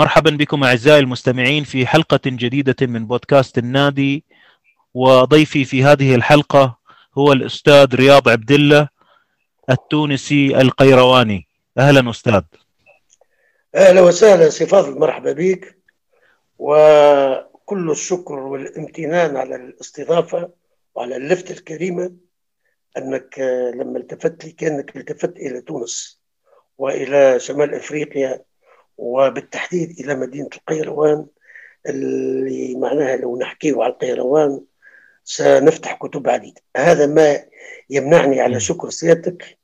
مرحبا بكم أعزائي المستمعين في حلقة جديدة من بودكاست النادي وضيفي في هذه الحلقة هو الأستاذ رياض عبد الله التونسي القيرواني. أهلا أستاذ. أهلا وسهلا سي فاضل مرحبا بك. وكل الشكر والامتنان على الاستضافة وعلى اللفته الكريمة أنك لما التفت لي كأنك التفت إلى تونس وإلى شمال أفريقيا وبالتحديد إلى مدينة القيروان اللي معناها لو نحكيه على القيروان سنفتح كتب عديدة. هذا ما يمنعني على شكر سيادتك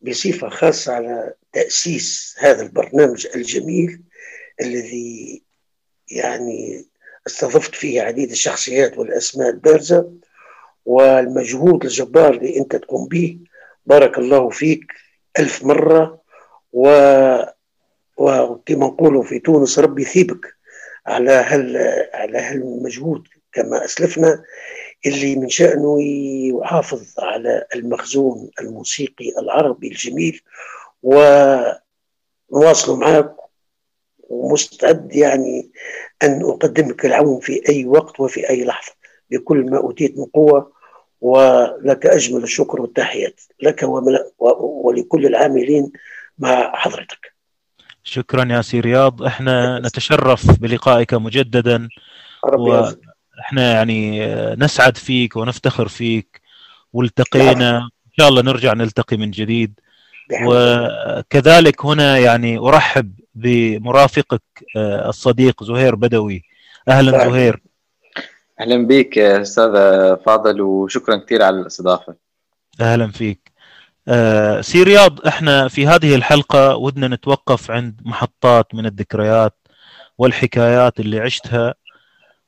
بصفة خاصة على تأسيس هذا البرنامج الجميل الذي يعني استضفت فيه عديد الشخصيات والأسماء البارزة والمجهود الجبار اللي أنت تقوم به بارك الله فيك ألف مرة و وكما نقولوا في تونس ربي يثيبك على هال على هالمجهود كما أسلفنا اللي من شأنه يحافظ على المخزون الموسيقي العربي الجميل ونواصل معك ومستعد يعني أن أقدمك العون في أي وقت وفي أي لحظة بكل ما أوتيت من قوة ولك أجمل الشكر والتحيات لك ولكل العاملين مع حضرتك. شكرا يا سي رياض. إحنا نتشرف بلقائك مجددا وإحنا يعني نسعد فيك ونفتخر فيك. والتقينا إن شاء الله نرجع نلتقي من جديد. وكذلك هنا يعني أرحب بمرافقك الصديق زهير بدوي. أهلا فعلا. زهير. أهلا بك أستاذ فاضل وشكرا كثير على الاستضافة. أهلا فيك. آه سي رياض إحنا في هذه الحلقة ودنا نتوقف عند محطات من الذكريات والحكايات اللي عشتها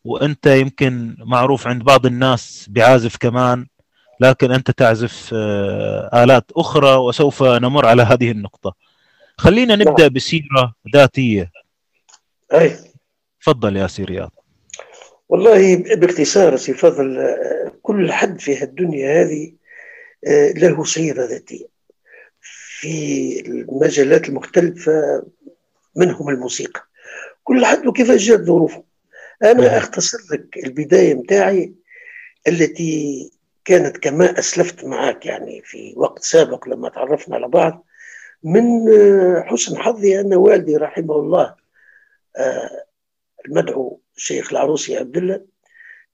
وأنت يمكن معروف عند بعض الناس بعازف كمان لكن أنت تعزف آه آلات أخرى وسوف نمر على هذه النقطة. خلينا نبدأ نعم. بسيرة ذاتية. أي. تفضل يا سي رياض. والله باختصار سي فضل كل حد في الدنيا هذه له سيرة ذاتية. في المجالات المختلفة منهم الموسيقى. كل حد كيف جات ظروفه. أنا أختصر لك البداية متاعي التي كانت كما أسلفت معك يعني في وقت سابق لما تعرفنا على بعض من حسن حظي أن والدي رحمه الله المدعو الشيخ العروسي عبد الله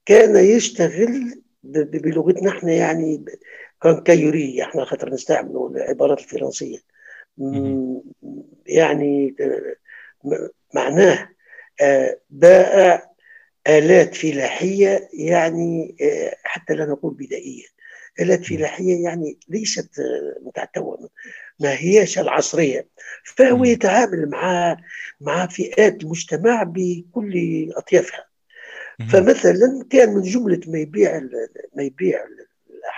كان يشتغل بلغتنا إحنا يعني كان كيوري إحنا خاطر نستعملوا العبارات الفرنسية. يعني معناه بائع آلات فلاحية يعني حتى لا نقول بدائية. آلات فلاحية يعني ليست متعتوة ما هيش العصرية. فهو يتعامل مع مع فئات المجتمع بكل أطيافها. فمثلا كان من جملة ما يبيع ما يبيع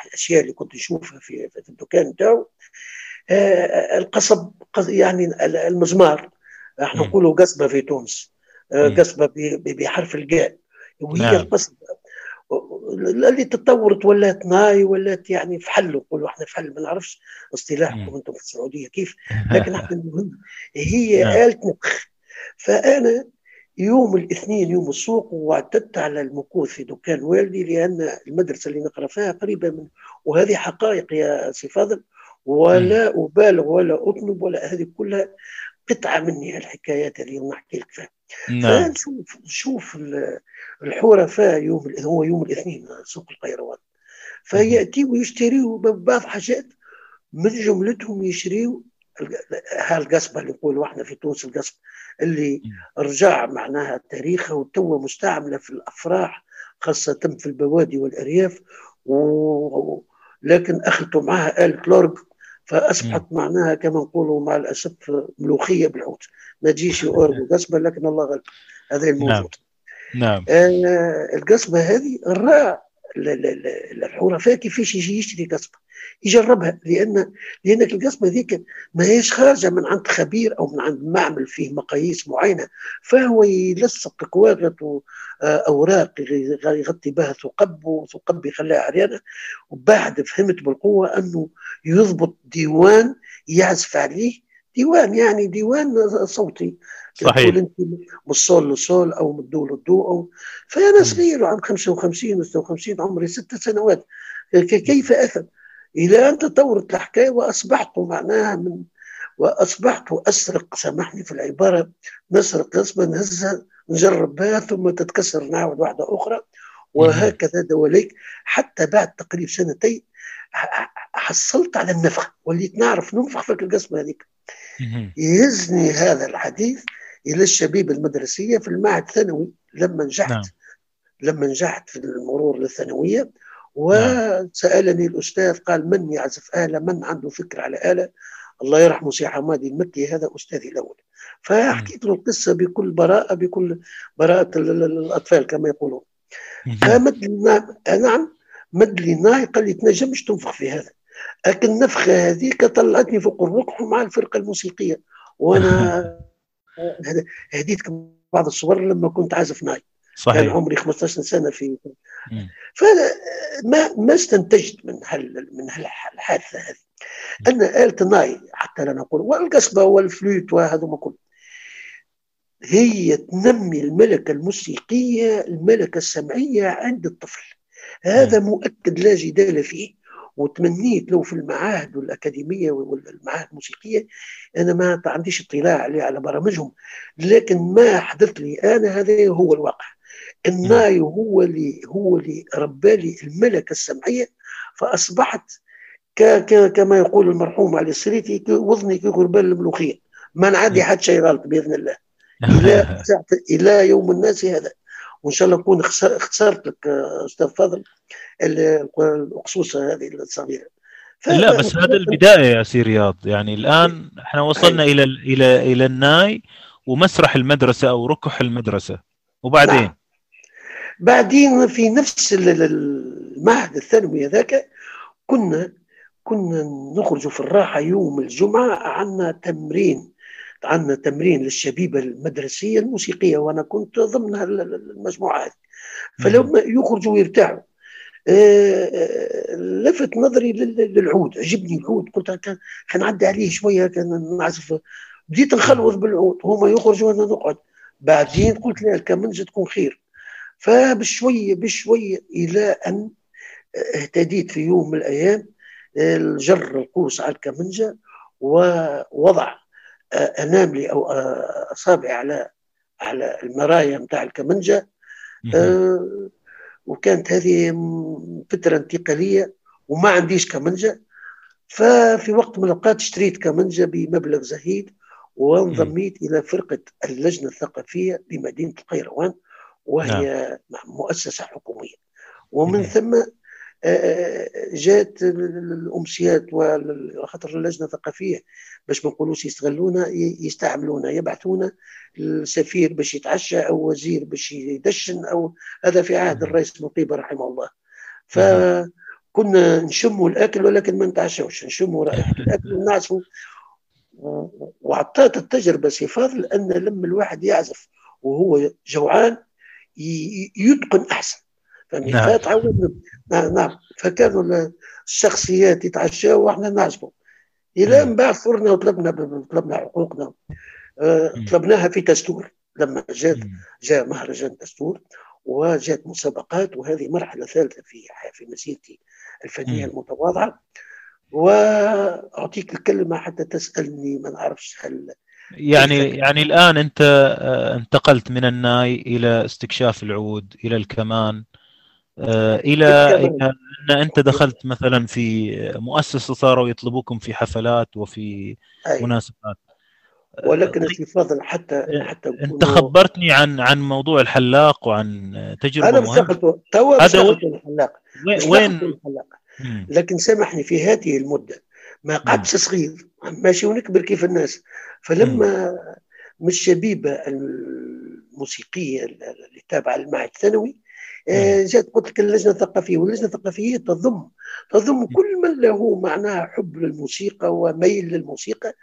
الأشياء اللي كنت نشوفها في, في الدكان بتاعه آه القصب يعني المزمار. إحنا نقولوا قصبة في تونس آه قصبة بحرف الجاء. وهي نعم. القصبة اللي تطورت ولات ناي ولات يعني فحل نقولوا إحنا فحل ما نعرفش اصطلاحكم أنتم في السعودية كيف. لكن إحنا المهم هي نعم. آلة نبخ فأنا يوم الاثنين يوم السوق واعتدت على المكوث في دكان والدي لأن المدرسة اللي نقرأ فيها قريبة من وهذه حقائق يا سي فاضل ولا أبالغ ولا اطلب ولا هذه كلها قطعة مني الحكايات اللي نحكي لك فيها. نعم. فنشوف شوف الحرفاء يوم هو يوم الاثنين سوق القيروان. فياتيوا ويشتريوا بعض حاجات من جملتهم يشريوا هالقصبة اللي نقولوا إحنا في تونس القصب اللي رجع معناها تاريخها وتوا مستعملة في الأفراح خاصة في البوادي والأرياف و... لكن معها آلة لورج فأصبحت معناها كما نقولوا مع الأسف ملوخية بالحوت. ما تجيش اورج وقصبه لكن الله غالب. هذا الموجود. نعم, نعم. آه القصبة هذه الراء الحرفاء كيفاش يجي يشتري قصبة. يجربها لأن لأنك القصبه ذيك ما هيش خارجة من عند خبير أو من عند معمل فيه مقاييس معينة فهو يلصق كواغط أوراق يغطي بها ثقب وثقب يخليها عريانة وبعد فهمت بالقوة أنه يضبط ديوان يعزف عليه ديوان يعني ديوان صوتي صحيح تقول أنت من الصول للصول أو من الدو للدو أو فأنا صغير عام 55 و 56 عمري ست سنوات كيف افهم؟ إلى أن تطورت الحكاية وأصبحت معناها من وأصبحت أسرق سامحني في العبارة نسرق غصبا نهزها نجرب بها ثم تتكسر نعاود واحدة أخرى وهكذا دواليك. حتى بعد تقريبا سنتين حصلت على النفخ. وليت نعرف ننفخ في القسمة هذيك. يهزني هذا الحديث إلى الشبيبه المدرسية في المعهد الثانوي. لما نجحت نعم. لما نجحت في المرور للثانويه وسألني الأستاذ قال من يعزف آلة؟ من عنده فكره على آلة؟ الله يرحمه سي حمادي المكي هذا أستاذي الأول. فحكيت له القصة بكل براءة بكل براءة الأطفال كما يقولون. فمد نعم مد لي ناي قال لي تنجمش تنفخ في هذا. لكن النفخة هذيك طلعتني فوق الركح مع الفرقة الموسيقية. وأنا هديتك بعض الصور لما كنت عازف ناي. صحيح. كان عمري 15 سنة في فما ما استنتجت من هال من هالحادثه هذه. أن آلة الناي حتى لا نقول والقصبة والفلوت وهذا كله هي تنمي الملكة الموسيقية الملكة السمعية عند الطفل. هذا مؤكد لا جدال فيه. وتمنيت لو في المعاهد والأكاديمية والمعاهد الموسيقية. أنا ما عنديش اطلاع عليه على برامجهم. لكن ما حدث لي أنا هذا هو الواقع. الناي هو اللي هو اللي ربالي الملكة السمعية فأصبحت كما يقول المرحوم علي السريتي وضني كقربان الملوخية. ما نعدي حد شيء غلط بإذن الله. إلى إلى يوم الناس هذا. وإن شاء الله نكون اختصرت لك أستاذ فضل الأقصوصة هذه الصغيرة. لا بس هذا البداية يا سي رياض. يعني الآن إحنا وصلنا إلى إلى إلى الناي ومسرح المدرسة أو ركح المدرسة. وبعدين؟ نعم. بعدين في نفس المعهد الثانوي هذاك كنا كنا نخرج في الراحة يوم الجمعة عندنا تمرين عندنا تمرين للشبيبة المدرسية الموسيقية وأنا كنت ضمن المجموعة هذه. فلما يخرجوا ويرتاحوا آه، آه، لفت نظري للعود. عجبني العود. قلت كان حنعدي عليه شوية كان نعزف. بديت نخلوض بالعود. هما يخرجوا وأنا نقعد. بعدين قلت لا الكمنجه تكون خير. فبشويه بشويه إلى أن اهتديت في يوم من الأيام الجر القوس على الكمنجة ووضع آه، أناملي أو آه، أصابعي على على المرايا نتاع الكمنجة. آه، وكانت هذه فترة انتقالية وما عنديش كمنجة. ففي وقت من الأوقات اشتريت كمنجة بمبلغ زهيد وانضميت إلى فرقة اللجنة الثقافية بمدينة القيروان. وهي نعم. مؤسسة حكومية. ومن ثم جات الأمسيات وخاطر اللجنة الثقافية باش ما نقولوش يستغلونا يستعملونا يبعثونا السفير باش يتعشى أو وزير باش يدشن أو هذا في عهد الرئيس مطيبه رحمه الله. فكنا نشموا الأكل ولكن ما نتعشوش نشموا الأكل ونعزفوا وعطات التجربة سي فاضل ان لما الواحد يعزف وهو جوعان يتقن أحسن. نعم. فتعودنا نعم نعم. فكانوا الشخصيات يتعشاوا وإحنا نعزفوا إلى من بعد صرنا وطلبنا طلبنا حقوقنا. آه، طلبناها في دستور لما جاء جاء مهرجان دستور وجاءت مسابقات وهذه مرحلة ثالثة في في مسيرتي الفنية المتواضعة. وأعطيك الكلمة حتى تسألني ما نعرفش هل يعني يعني الآن أنت آه، انتقلت من الناي إلى استكشاف العود إلى الكمان آه، إلى أن أنت دخلت مثلا في مؤسسة صاروا يطلبوكم في حفلات وفي أي. مناسبات. آه، ولكن في فضل حتى حتى أنت خبرتني عن عن موضوع الحلاق وعن تجربة أنا اشتغلت تو اشتغلت الحلاق. وين؟ الحلاق. لكن سامحني في هذه المدة ما قعدتش صغير ماشي ونكبر كيف الناس. فلما مش شبيبة الموسيقية اللي تابعة المعهد الثانوي آه، جات قلت لك اللجنة الثقافية واللجنة الثقافية تضم تضم كل من له معناها حب للموسيقى وميل للموسيقى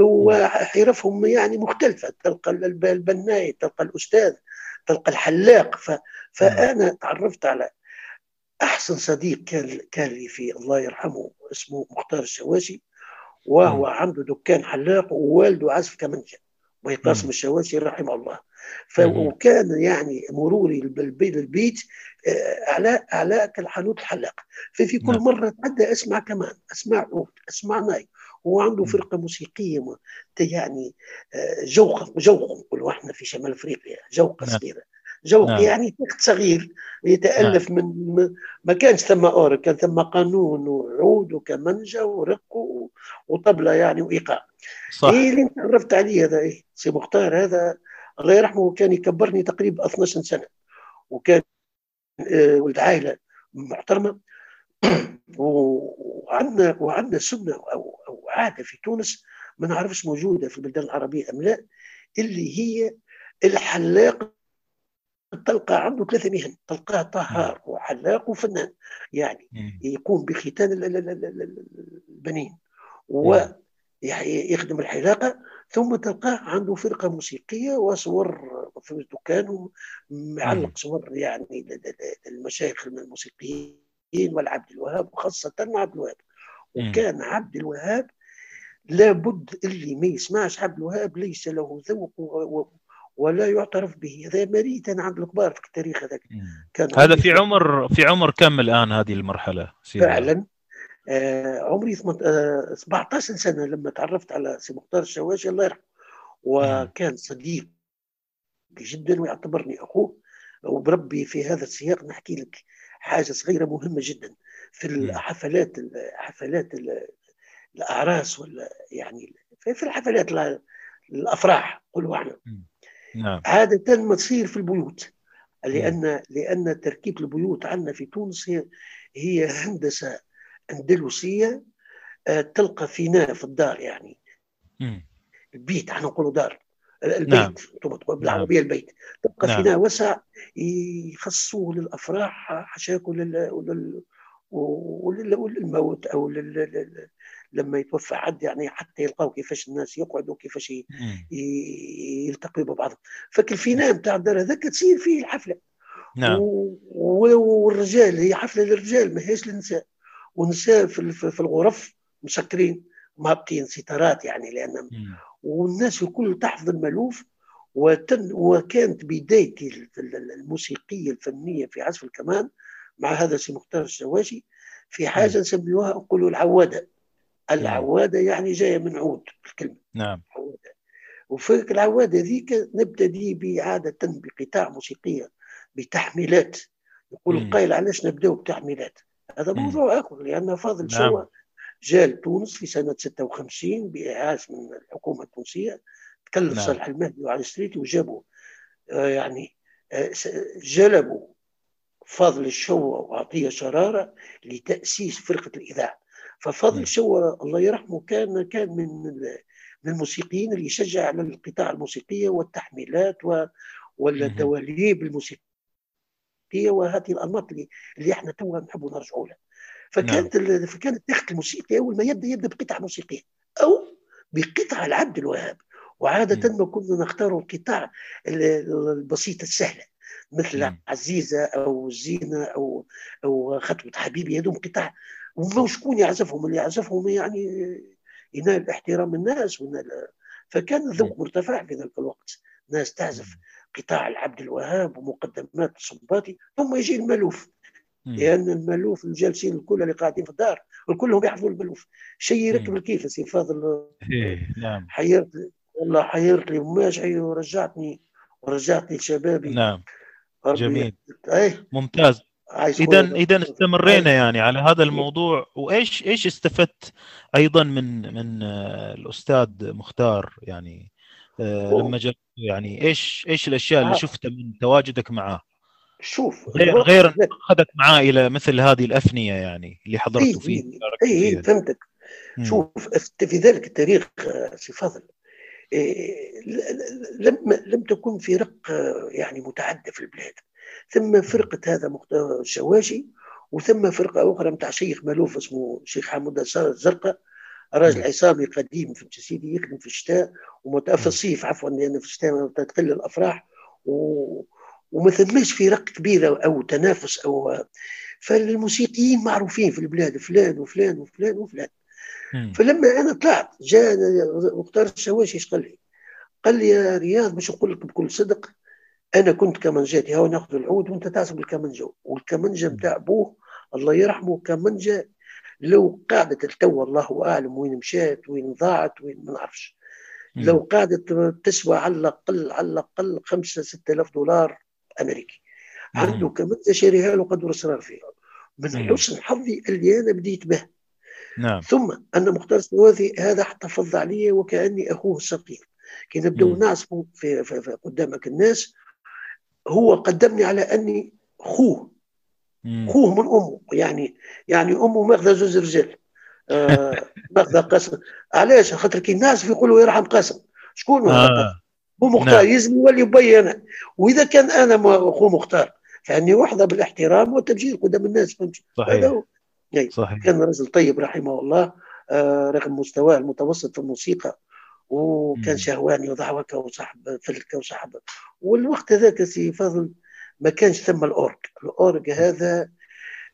وحرفهم يعني مختلفة. تلقى البناي تلقى الأستاذ تلقى الحلاق. فأنا تعرفت على أحسن صديق كان كان لي في الله يرحمه اسمه مختار الشواشي وهو عنده دكان حلاق ووالده عازف كمانجا وهي قاسم مم. الشواشي رحمه الله. وكان يعني مروري للبيت البيت آه، اعلاء اعلاء كالحانوت الحلاق ففي كل نعم. مرة اتعدى أسمع كمان أسمع عود أسمع ناي هو عنده. فرقة موسيقية يعني آه، جوقه جوقه نقولوا إحنا في شمال أفريقيا جوقه نعم. صغيرة جوق نعم. يعني تخت صغير يتألف من م- ما كانش ثم أورج كان ثم قانون وعود وكمنجة ورق وطبلة يعني وإيقاع. صح. إيه اللي أنت عرفت عليه هذا؟ إيه سي مختار هذا الله يرحمه كان يكبرني تقريبا 12 سنة. وكان آه، ولد عائلة محترمة. وعندنا وعندنا سنة أو أو عادة في تونس ما نعرفش موجودة في البلدان العربية أم لا اللي هي الحلاق تلقى عنده ثلاثة مهن تلقاه طهار وحلاق وفنان يعني. يقوم بختان ال- ال- ال- ال- ال- البنين. ويخدم الحلاقة ثم تلقاه عنده فرقة موسيقية وصور في دكانه. معلق صور يعني المشايخ الموسيقيين والعبد الوهاب وخاصة عبد الوهاب. وكان عبد الوهاب لابد اللي ما يسمعش عبد الوهاب ليس له ذوق ولا يعترف به. هذا مريتا عند الكبار في التاريخ هذاك. كان هذا في عمر في عمر كم الآن هذه المرحلة سيدي؟ فعلا. آه عمري ثمانت- آه 17 سنة لما تعرفت على سي مختار الشواشي الله يرحمه. وكان صديق جدا ويعتبرني أخوه. وبربي في هذا السياق نحكي لك حاجة صغيرة مهمة جدا. في. الحفلات حفلات ال- الأعراس ولا يعني في الحفلات ال- الأفراح قولوا إحنا نعم. عاده ما تصير في البيوت. لأن لأن تركيب البيوت عندنا في تونس هي هي هندسة أندلسية آه، تلقى فيناء في الدار يعني. مم. البيت إحنا نقولوا دار. البيت نعم. تقولوا بالعربية البيت. تبقى نعم. فيناء وسع يخصوه للأفراح حشاك ولل ولل ولل- وللموت أو لل... لما يتوفى حد يعني حتى يلقاو كيفاش الناس يقعدوا كيفاش يلتقوا ببعضهم فالفيناء نتاع الدار هذاك تصير فيه الحفلة. نعم. والرجال هي حفلة للرجال ما هيش للنساء. والنساء في ال- في الغرف مسكرين مهبطين ستارات يعني لأن. والناس الكل تحفظ المألوف. وتن وكانت بدايتي ال- ال- الموسيقية الفنية في عزف الكمان مع هذا سي مختار الشواشي. في حاجة نسميوها نقولوا العوادة. العوادة يعني جاية من عود الكلمة نعم عوادة وفي العوادة ذيك نبتدي بعادة بقطاع موسيقية بتحميلات يقول. القائل علاش نبدأو بتحميلات هذا. موضوع آخر لأن فاضل نعم. شوى جاء لتونس في سنة 56 بإعاز من الحكومة التونسية تكلف نعم. صالح المهدي وعلي ستريتي وجابوا آه، يعني آه، جلبوا فاضل الشوى وعطية شرارة لتأسيس فرقة الإذاعة ففاضل مم. الشوى الله يرحمه كان كان من من الموسيقيين اللي يشجع على القطاع الموسيقية والتحميلات والدواليب الموسيقية وهذه الأنماط اللي, اللي إحنا توا نحبوا نرجعوا لها. فكانت ال- فكانت التخت الموسيقي أول ما يبدأ يبدأ بقطعة موسيقية أو بقطعة العبد الوهاب. وعادة ما كنا نختار القطع ال- البسيطة السهلة مثل مم. عزيزة أو زينة أو أو خطوة حبيبي هذوم قطع وما شكون يعزفهم؟ اللي يعزفهم يعني ينال احترام الناس ونال فكان الذوق مرتفع في ذلك الوقت. ناس تعزف قطاع العبد الوهاب ومقدمات الصباطي ثم يجي الملوف مم. لأن الملوف الجالسين الكل اللي قاعدين في الدار الكلهم يحفظوا الملوف شيء يركب. الكيف سي فاضل. إيه، نعم. حيرت والله حيرت لي وماشي ورجعتني ورجعتني لشبابي. نعم. جميل. اي ممتاز. اذا. اذا استمرينا يعني على هذا الموضوع وايش إيش استفدت أيضا من من آه، الأستاذ مختار يعني آه،. لما جلست يعني إيش إيش الأشياء اللي آه. شفتها من تواجدك معاه شوف غير غير أخذك معاه إلى مثل هذه الأفنية يعني اللي حضرتوا إيه، فيه إيه، شاركتوا اي فيها. فهمتك مم. شوف في ذلك التاريخ سي فاضل إيه، لم لم تكن فرق آه، يعني متعدده في البلاد ثم فرقة هذا الشواشي وثم فرقة أخرى نتاع شيخ مألوف اسمه شيخ حمود الزرقاء راجل. عصامي قديم في سيدي يخدم في الشتاء ومت- في. الصيف عفوا لأن في الشتاء تقل الأفراح و... وما ثماش فرق كبيرة أو تنافس أو فالموسيقيين معروفين في البلاد فلان وفلان وفلان وفلان. فلما أنا طلعت جاء مختار الشواشي إيش قال لي؟ قال لي يا رياض باش نقول لك بكل صدق أنا كنت كمنجاتي هاو ناخذ العود وأنت تعزف الكمنجة والكمنجة نتاع ابوه الله يرحمه كمنجة لو قعدت التو الله أعلم وين مشات وين ضاعت وين ما نعرفش. لو قعدت تسوى على الأقل على الأقل 5 6000 دولار أمريكي. عنده كمنجة شاريها له قدر اسرار فيها من. حسن حظي اللي أنا بديت به نعم ثم أن مختار السوادي هذا احتفظ علي وكأني أخوه الصغير كي نبداو. نعزفوا في, في, في قدامك الناس هو قدمني على أني اخوه مم. اخوه من أمه. يعني يعني أمه ماخذة زوز رجال. آه ماخذة قاسم علاش؟ خاطر كي الناس يقولوا يرحم قاسم شكون هو قاسم؟ آه. هو مختار. نعم. يلزم يولي بي أنا. وإذا كان أنا اخوه مختار فأني وحدة بالاحترام والتبجيل قدام الناس. فهمت؟ هذا صحيح هو. أي. صحيح. كان رجل طيب رحمه الله. آه رغم مستواه المتوسط في الموسيقى. وكان. شهواني وضحوكه وصاحب فلكه وصاحب والوقت هذاك سي فاضل ما كانش ثم الاورج الاورج هذا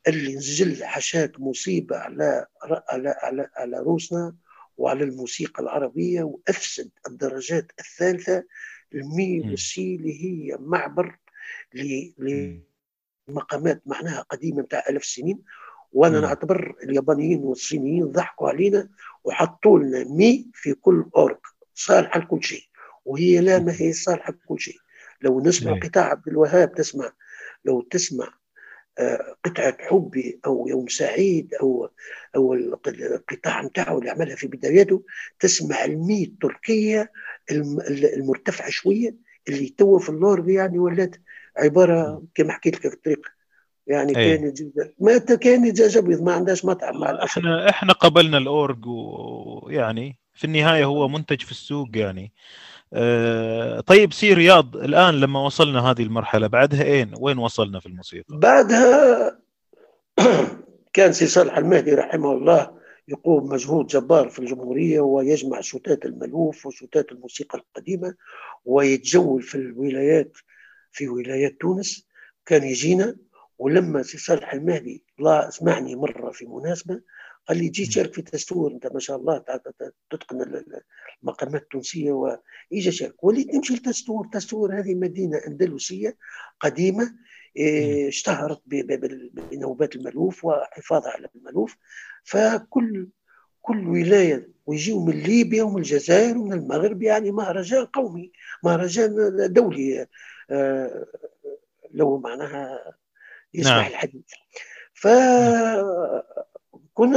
اللي نزل حشاك مصيبة على على على على روسنا وعلى الموسيقى العربية وأفسد الدرجات الثالثة المي مم. والسي اللي هي معبر لمقامات معناها قديمة بتاع ألف سنين وأنا. نعتبر اليابانيين والصينيين ضحكوا علينا وحطوا لنا مي في كل أورج صالحة لكل شيء. وهي لا ما هي صالحة لكل شيء. لو نسمع إيه. قطاع عبد الوهاب تسمع. لو تسمع آه، قطعة حبي أو يوم سعيد أو أو القطاع نتاعو اللي عملها في بداياته تسمع المي التركية الم- المرتفعة شوية اللي توا في اللورد يعني ولات عبارة كما حكيت لك في الطريق. يعني أي. كانت جدا ما دجاج ابيض ما عندهاش مطعم مع الاسف إحنا إحنا قبلنا الأورج ويعني في النهاية هو منتج في السوق يعني. آه، طيب سي رياض الآن لما وصلنا هذه المرحلة بعدها إين؟ وين وصلنا في الموسيقى؟ بعدها كان سي صالح المهدي رحمه الله يقوم مجهود جبار في الجمهورية ويجمع شتات الملوف وشتات الموسيقى القديمة ويتجول في الولايات في ولايات تونس. كان يجينا ولما سي صالح المهدي الله اسمعني مرة في مناسبة قال لي جي تشارك في تستور انت ما شاء الله تتقن ال- ال- المقامات التونسية ويجي شارك وليت نمشي لتستور تستور هذه مدينة أندلسية قديمة إيه، اشتهرت بنوبات الملوف وحفاظها على الملوف فكل كل ولاية ويجيوا من ليبيا ومن الجزائر ومن المغرب يعني مهرجان قومي مهرجان دولي آه، لو معناها يسمح نعم. الحديث فكنا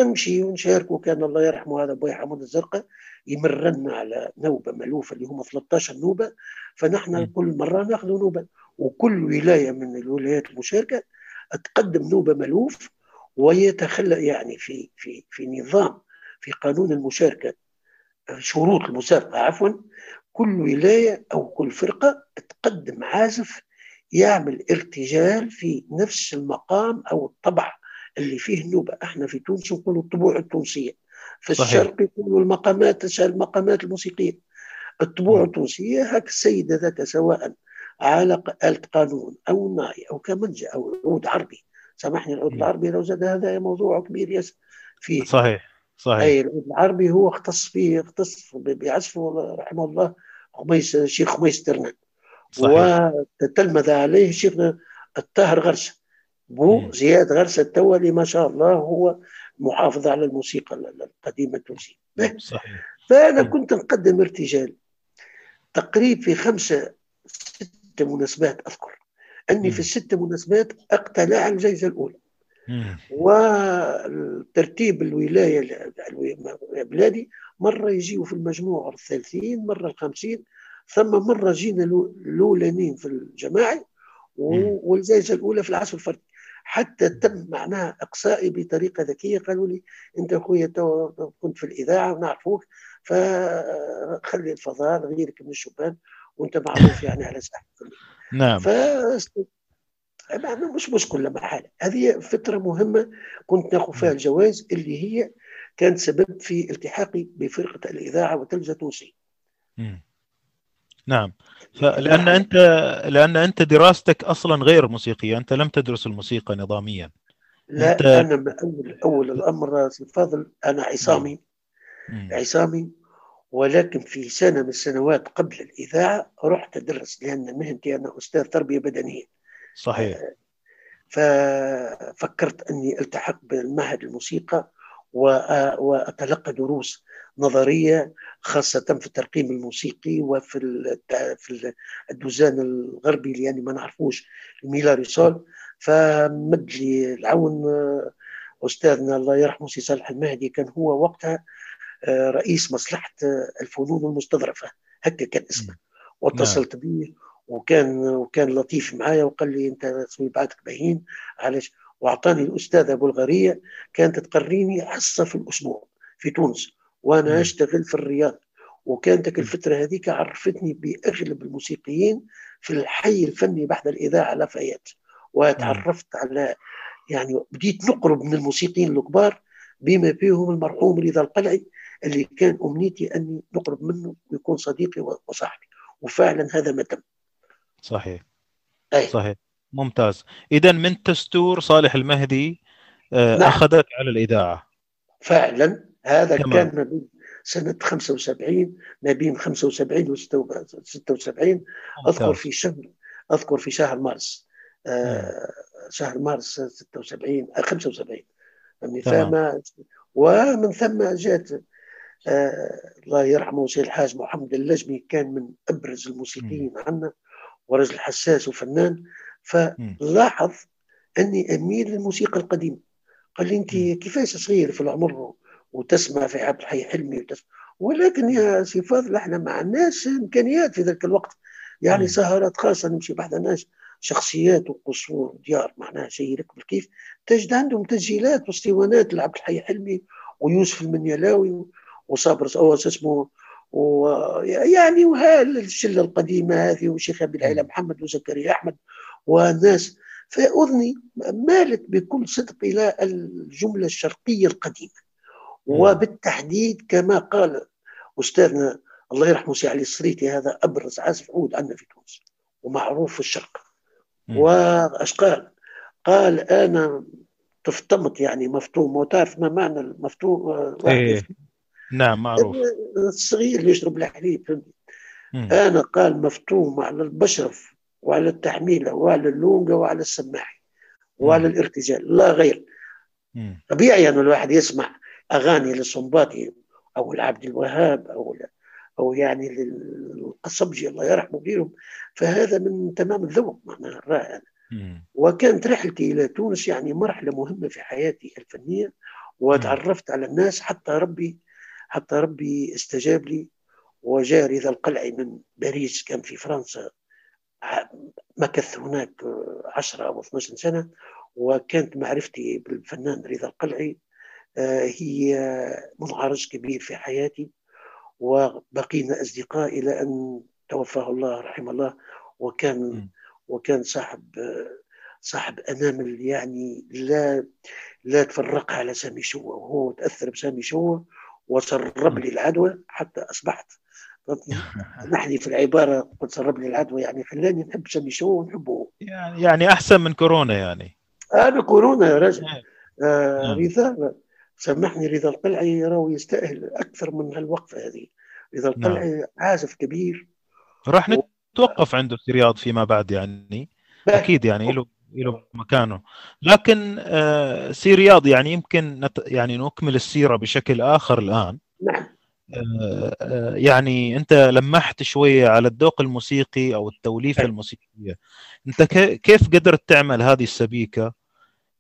نمشي ونشارك وكان الله يرحمه هذا بوي حمود الزرقاء يمرنا على نوبة ملوفه اللي هم 13 نوبة فنحن. كل مرة ناخذ نوبة وكل ولاية من الولايات المشاركة تقدم نوبة ملوف ويتخلى يعني في في في نظام في قانون المشاركة شروط المسابقة عفوا كل ولاية أو كل فرقة تقدم عازف يعمل ارتجال في نفس المقام أو الطبع اللي فيه النوبة. إحنا في تونس نقولوا الطبوع التونسية. في صحيح. الشرق يقولوا المقامات المقامات الموسيقية. الطبوع. التونسية هاك السيد هذاك سواء على آلة قانون أو ناي أو كمنجه أو عود عربي. سامحني العود. العربي لو زاد هذا موضوع كبير ياسر فيه صحيح صحيح. أي العود العربي هو اختص فيه اختص بعزفه رحمه الله خميس الشيخ خميس ترنان. وتلمذ عليه الشيخ الطاهر غرسه بو. زياد غرسه التولي ما شاء الله هو محافظ على الموسيقى القديمة التونسية صحيح فأنا. كنت نقدم ارتجال تقريب في خمسه ست مناسبات أذكر أني مم. في الست مناسبات اقتلع الجائزة الأولى مم. وترتيب الولاية الو- بلادي مرة يجيوا في المجموع الثلاثين مرة الخمسين ثم مرة جينا الأولانيين في الجماعي و- مم. والجائزه الأولى في العزف الفردي حتى تم معناها إقصائي بطريقة ذكية قالوا لي أنت أخويا كنت في الإذاعة ونعرفوك فخلي الفضاء غيرك من الشبان وأنت معروف يعني على ساحة نعم. ف مش مشكله محاله هذه فترة مهمة كنت ناخذ فيها الجوائز اللي هي كانت سبب في التحاقي بفرقة الإذاعة والتلفزه التونسيه. نعم. فلان أنت لأن أنت دراستك أصلا غير موسيقية. أنت لم تدرس الموسيقى نظاميا. لا أنت- أنا اول اول الأمر سي فاضل أنا عصامي. مم. عصامي. ولكن في سنة من السنوات قبل الإذاعة رحت أدرس لأن مهنتي أنا أستاذ تربية بدنية. صحيح. ففكرت أني ألتحق بالمعهد الموسيقى وأتلقى دروس نظرية خاصة في الترقيم الموسيقي وفي في الدوزان الغربي اللي يعني ما نعرفوش الميلا ريسول. فمد لي العون آه، أستاذنا الله يرحمه سي صالح المهدي كان هو وقتها آه، رئيس مصلحة آه، الفنون المستظرفة. هكا كان اسمه. واتصلت به وكان وكان لطيف معايا وقال لي أنت اسمي بعدك باهين علاش؟ وأعطاني الأستاذة بلغاريه كانت تقريني حصه في الأسبوع في تونس. وأنا مم. أشتغل في الرياض. وكانت الفترة هذيك عرفتني بأغلب الموسيقيين في الحي الفني بعد الإذاعة لافايات وتعرفت على يعني بديت نقرب من الموسيقيين الكبار بما فيهم المرحوم رضا القلعي اللي كان أمنيتي أني نقرب منه ويكون صديقي وصاحبي. وفعلا هذا ما تم. صحيح. أي. صحيح. ممتاز. اذا من تستور صالح المهدي آه، نعم. اخذك على الإذاعة. فعلا. هذا تمام. كان ما بين سنة 75 ما بين 75 و 76 أذكر في شهر أذكر في شهر مارس آه شهر مارس 76 آه 75 يعني تمام. فما ومن ثم جات آه الله يرحمه سي الحاج محمد اللجمي كان من أبرز الموسيقيين عندنا ورجل حساس وفنان. فلاحظ أني أميل للموسيقى القديمة. قال لي مم. كيفاش صغير في العمر وتسمع في عبد الحي حلمي وتسمع. ولكن يا سي فاضل إحنا ما عندناش إمكانيات في ذاك الوقت. يعني. سهرات خاصة نمشي بحث ناس شخصيات وقصور وديار معناها شيء يركب الكيف. تجد عندهم تسجيلات واسطوانات لعبد الحي حلمي ويوسف المنيلاوي وصابر أو اسمه ويعني وهالشله القديمة هذه وشيخ ابي العيله. محمد وزكريا أحمد وناس فأذني مالت بكل صدق إلى الجملة الشرقية القديمة. وبالتحديد كما قال أستاذنا الله يرحمه سي علي السريتي هذا أبرز عازف عود عندنا في تونس ومعروف في الشرق. وأش قال؟ قال أنا تفطمت يعني مفطوم وتعرف ما معنى المفطوم آه، إيه. نعم معروف الصغير اللي يشرب الحليب. أنا قال مفتوم على البشرف وعلى التحميله وعلى اللونجه وعلى السماحي وعلى. الارتجال لا غير مم. طبيعي أن الواحد يسمع أغاني للصنباطي أو لعبد الوهاب أو أو يعني للقصبجي الله يرحمه غيرهم فهذا من تمام الذوق معناها الرائع. وكانت رحلتي إلى تونس يعني مرحلة مهمة في حياتي الفنية وتعرفت على الناس حتى ربي حتى ربي استجاب لي. وجاء رضا القلعي من باريس كان في فرنسا مكث هناك عشرة أو 12 سنة. وكانت معرفتي بالفنان رضا القلعي هي منعرج كبير في حياتي وبقينا أصدقاء إلى أن توفاه الله رحمه الله وكان. وكان صاحب صاحب أنامل يعني لا لا تفرقها على سامي شوة وهو تأثر بسامي شوة وسرب لي العدوى حتى أصبحت. نحن في العبارة قد سرب لي العدوى يعني خلاني نحب سامي شوة ونحبه. يعني يعني أحسن من كورونا يعني. أنا كورونا يا رجل. آه نعم. سامحني رضا القلعي راهو يستأهل أكثر من هالوقفة هذه. رضا القلعي عازف كبير. راح نتوقف عنده في رياض فيما بعد يعني. أكيد يعني له له مكانه. لكن آه، سي رياض يعني يمكن نت يعني نكمل السيرة بشكل آخر الآن. نعم. آه، آه، يعني أنت لمحت شوية على الذوق الموسيقي أو التوليفة أي. الموسيقية. أنت كيف قدرت تعمل هذه السبيكة؟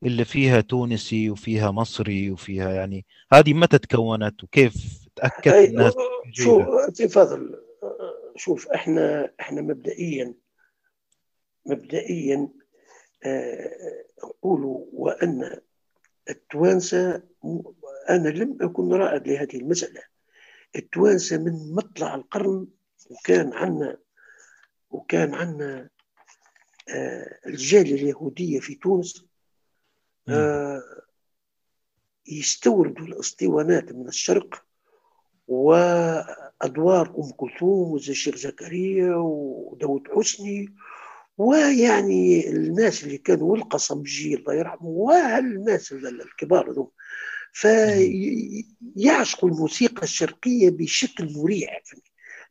اللي فيها تونسي وفيها مصري وفيها يعني هذه متى تكونت وكيف تأكدت أي إنها شو جيدة سي فضل شوف إحنا إحنا مبدئيا مبدئيا آه، نقول وأن التوانسة أنا لم أكن رائد لهذه المسألة التوانسة من مطلع القرن وكان عندنا وكان عندنا آه، الجالية اليهودية في تونس. آه، يستوردوا الاسطوانات من الشرق وأدوار أم كلثوم والشيخ زكريا وداود حسني ويعني الناس اللي كانوا والقصمجي الله يرحمه والناس الكبار ذو فيعشقوا الموسيقى الشرقية بشكل مريع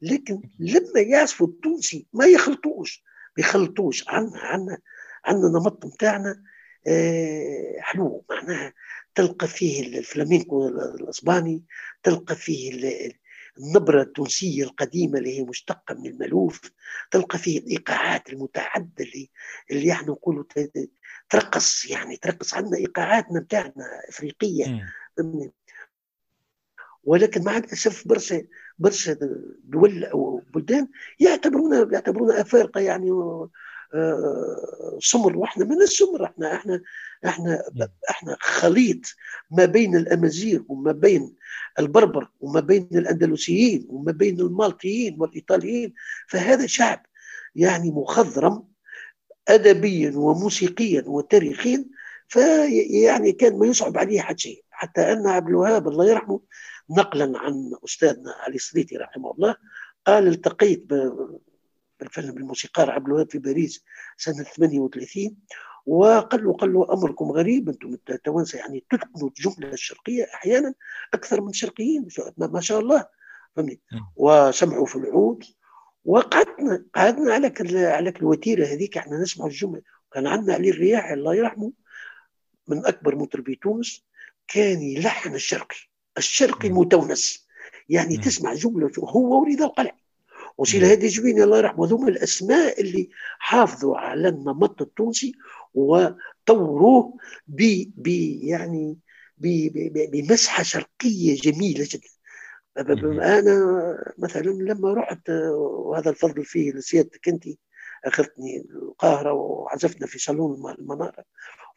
لكن لما يعزفوا التونسي ما يخلطوش. ما يخلطوش. عنا عنا عنا نمط نتاعنا حلو. معناها تلقى فيه الفلامينكو الأسباني تلقى فيه النبرة التونسية القديمة اللي هي مشتقة من الملوف تلقى فيه الإيقاعات المتعددة اللي اللي إحنا نقولوا ترقص يعني ترقص عندنا إيقاعاتنا بتاعنا إفريقية. ولكن مع الأسف برشا برشا دول أو بلدان يعتبرونا يعتبرونا أفارقة يعني آه، سمر وإحنا من السمر. إحنا إحنا إحنا إحنا خليط ما بين الأمازيغ وما بين البربر وما بين الأندلسيين وما بين المالطيين والإيطاليين. فهذا شعب يعني مخضرم ادبيا وموسيقيا وتاريخيا فيعني كان ما يصعب عليه حتى شيء. حتى أن عبد الوهاب الله يرحمه نقلا عن أستاذنا علي السريتي رحمه الله قال التقيت بالفن بالموسيقار عبد الوهاب في باريس سنة 38 وقال له قال له أمركم غريب أنتم التوانسة يعني تتقنوا الجملة الشرقية أحيانا أكثر من الشرقيين ما شاء الله. فهمني؟ وسمعوا في العود. وقعدنا قعدنا على على الوتيره هذيك إحنا نسمع الجملة. كان عندنا علي الرياحي الله يرحمه من أكبر مطربي تونس كان يلحن الشرقي. الشرقي المتونس. يعني تسمع جملة هو ورضا القلعي. وسي الهادي جبيني الله يرحمه. هذوما الأسماء اللي حافظوا على النمط التونسي وطوروه ب ب يعني بمسحة شرقية جميلة جدا. أنا مثلا لما رحت وهذا الفضل فيه لسيادتك أنت أخذتني القاهرة وعزفنا في صالون المنارة.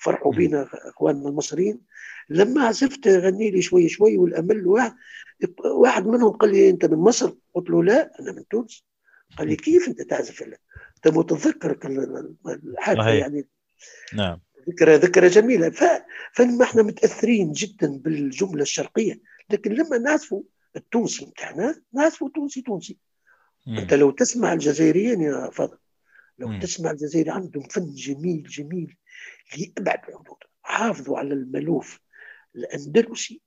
وفرحوا بينا أخواننا المصريين. لما عزفت غني لي شوي شوي والأمل واحد واحد منهم قال لي أنت من مصر؟ قلت له لا أنا من تونس. قال لي كيف أنت تعزف أنت متذكر الحادثة يعني؟ نعم. ذكرى ذكرى جميلة. ف... فلما إحنا متأثرين جدا بالجملة الشرقية. لكن لما نعزفوا التونسي بتاعنا نعزفوا تونسي تونسي. مم. أنت لو تسمع الجزائريين يا فضل لو مم. تسمع الجزائري عندهم فن جميل جميل. لابعد الحدود. حافظوا على الملوف الأندلسي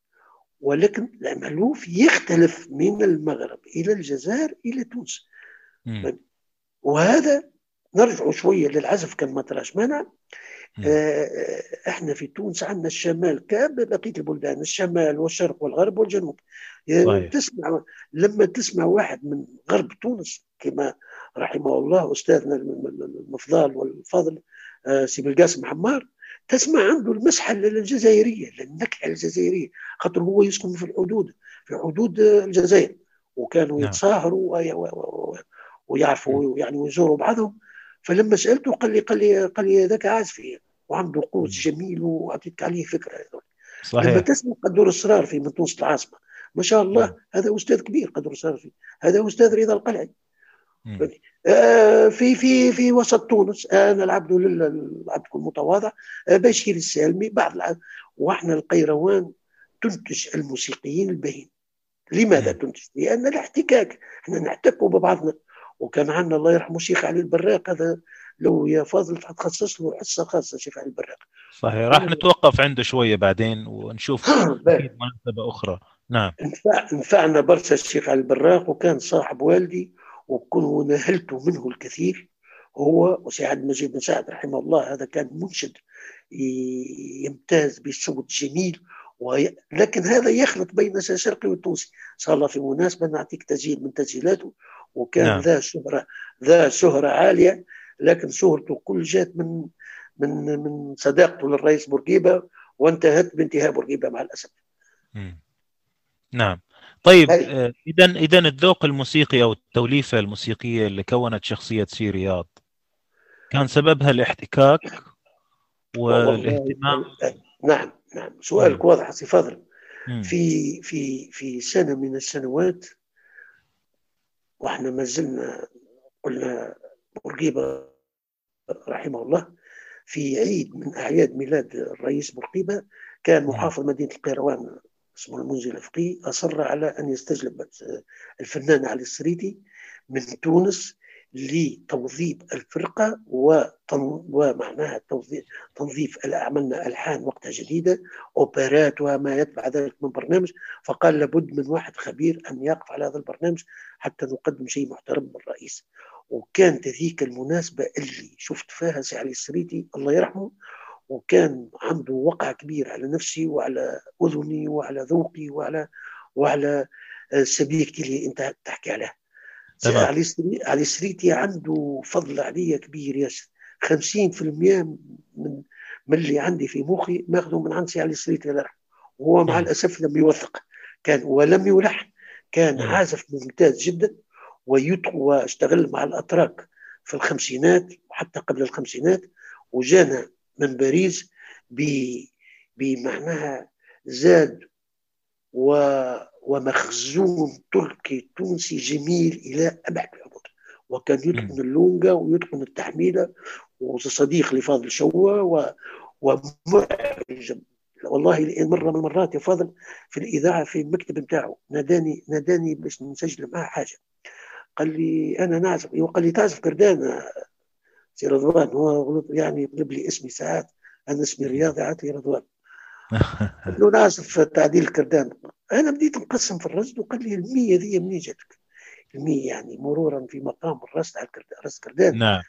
ولكن المألوف يختلف من المغرب إلى الجزائر إلى تونس. مم. وهذا نرجع شوية للعزف كان ما تراش مانع. آه إحنا في تونس عندنا الشمال كبقية البلدان الشمال والشرق والغرب والجنوب. يعني تسمع لما تسمع واحد من غرب تونس كما رحمه الله أستاذنا المفضال والفاضل آه سي بالقاسم حمار تسمع عنده المسحه الجزائرية النكهه الجزائرية خاطر هو يسكن في الحدود في حدود الجزائر وكانوا نعم. يتساهروا ويعرفوا يعني ويزوروا بعضهم. فلما سألته قال لي قال لي قال لي هذاك عازفي وعنده قوس جميل وأعطيتك عليه فكرة صحيح. لما تسمع قدور الصرار في من تونس العاصمة ما شاء الله نعم. هذا أستاذ كبير قدور الصرار في هذا أستاذ رضا القلعي. آه، في في في وسط تونس أنا العبد العبد المتواضع آه، بشير السالمي بعض وإحنا القيروان تنتج الموسيقيين الباهين لماذا تنتج؟ لأن الاحتكاك إحنا نحتكوا ببعضنا. وكان عندنا الله يرحمه الشيخ علي البراق هذا لو يا فاضل تخصص له حصة خاصة شيخ علي البراق. صحيح. راح نتوقف عنده شوية بعدين ونشوف مناسبة أخرى. نعم. نفعنا برشا الشيخ علي البراق وكان صاحب والدي وكنت نهلت منه الكثير هو وسعد مجيد بن سعد رحمه الله هذا كان منشد يمتاز بصوت جميل وي... لكن هذا يخلط بين الشرقي والتونسي. صار الله في مناسبة نعطيك تسجيل من تسجيلاته وكان نعم. ذا شهرة ذا شهرة عالية لكن شهرته كل جات من من من صداقته للرئيس بورقيبة وانتهت بانتهاء بورقيبة مع الأسف. نعم. طيب آه، اذا اذا الذوق الموسيقي أو التوليفة الموسيقية اللي كونت شخصية سي رياض كان سببها الاحتكاك والاهتمام نعم نعم سؤالك واضح سي فضل. في في في سنة من السنوات وإحنا ما زلنا قلنا بورقيبة رحمه الله في عيد من أعياد ميلاد الرئيس بورقيبة كان محافظ مدينة القيروان اسمه المنزل الفقي أصر على أن يستجلب الفنان علي السريدي من تونس لتوظيف الفرقة ومعناها تنظيف عملنا ألحان وقتها جديدة أوبرات وما يتبع ذلك من برنامج. فقال لابد من واحد خبير أن يقف على هذا البرنامج حتى نقدم شيء محترم من الرئيس وكانت هذيك المناسبة اللي شفت فيها سي علي السريتي الله يرحمه وكان عنده وقع كبير على نفسي وعلى أذني وعلى ذوقي وعلى وعلى سبيكتي اللي أنت تحكي عليها. علي علي السريتي عنده فضل علي كبير ياسر 50% من من اللي عندي في مخي ماخذه من عند سي علي السريتي الله وهو مع الأسف لم يوثق. كان ولم يلحن كان عازف ممتاز جدا واشتغل مع الأتراك في الخمسينات وحتى قبل الخمسينات وجانا من باريس بمعناها زاد و ومخزون تركي تونسي جميل إلى أبعد الحدود وكان يتقن اللونجا ويتقن التحميله وصديق لفاضل شوا و ومعجب والله مرة من المرات يا فاضل في الإذاعة في المكتب بتاعه ناداني ناداني باش نسجل معاه حاجة. قال لي أنا نعزف وقال لي تعزف كردان سي رضوان. هو يعني يطلب لي اسمي ساعات أنا اسمي رياضي عاتي رضوان. له نعزف تعديل الكردان. أنا بديت نقسم في الرصد وقال لي المية ذي منين جاتك؟ المية يعني مرورا في مقام الرصد على رصد كردان. نعم.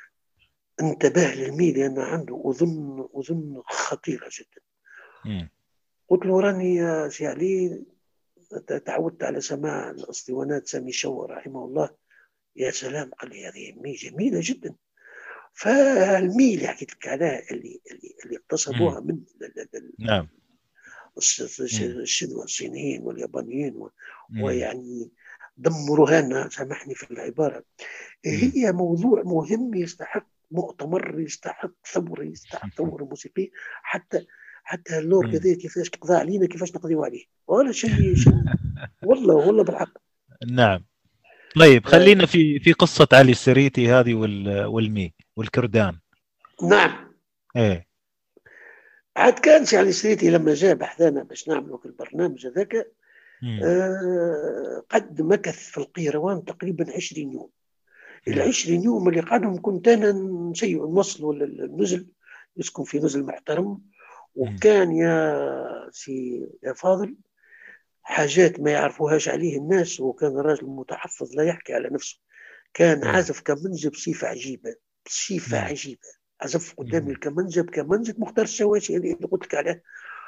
انتبه للمية لأنه عنده أذن أذن خطيرة جدا. قلت له راني يا سي علي تعودت على سماع الأسطوانات سامي شور رحمه الله. يا سلام قال لي هذه مي جميلة جدا. فالمي اللي حكيت لك عليها اللي اللي, اللي اقتصدوها من نعم. الشنوى الصينيين واليابانيين ويعني دمروها لنا سامحني في العبارة. هي موضوع مهم يستحق مؤتمر يستحق ثورة يستحق ثورة موسيقية حتى حتى اللور كذا كيفاش تقضى علينا كيفاش نقضيو عليه. ولا شيء شيء والله والله بالحق. نعم. طيب خلينا في في قصة علي السريتي هذه والمي. والكردان. نعم. إيه. عاد كان سي علي السريتي لما جاء بحثنا باش نعملوا البرنامج هذاك آه قد مكث في القيروان تقريبا 20 يوم. ال 20 يوم اللي قعدهم كنت أنا نسيء نوصلوا للنزل يسكن في نزل محترم. وكان يا سي يا فاضل حاجات ما يعرفوهاش عليه الناس وكان راجل متحفظ لا يحكي على نفسه. كان عازف كمنجة بصفة عجيبة. بصفة عجيبة عزف قدامي الكمنجة بكمنجة مختار الشواشي اللي قلت لك عليه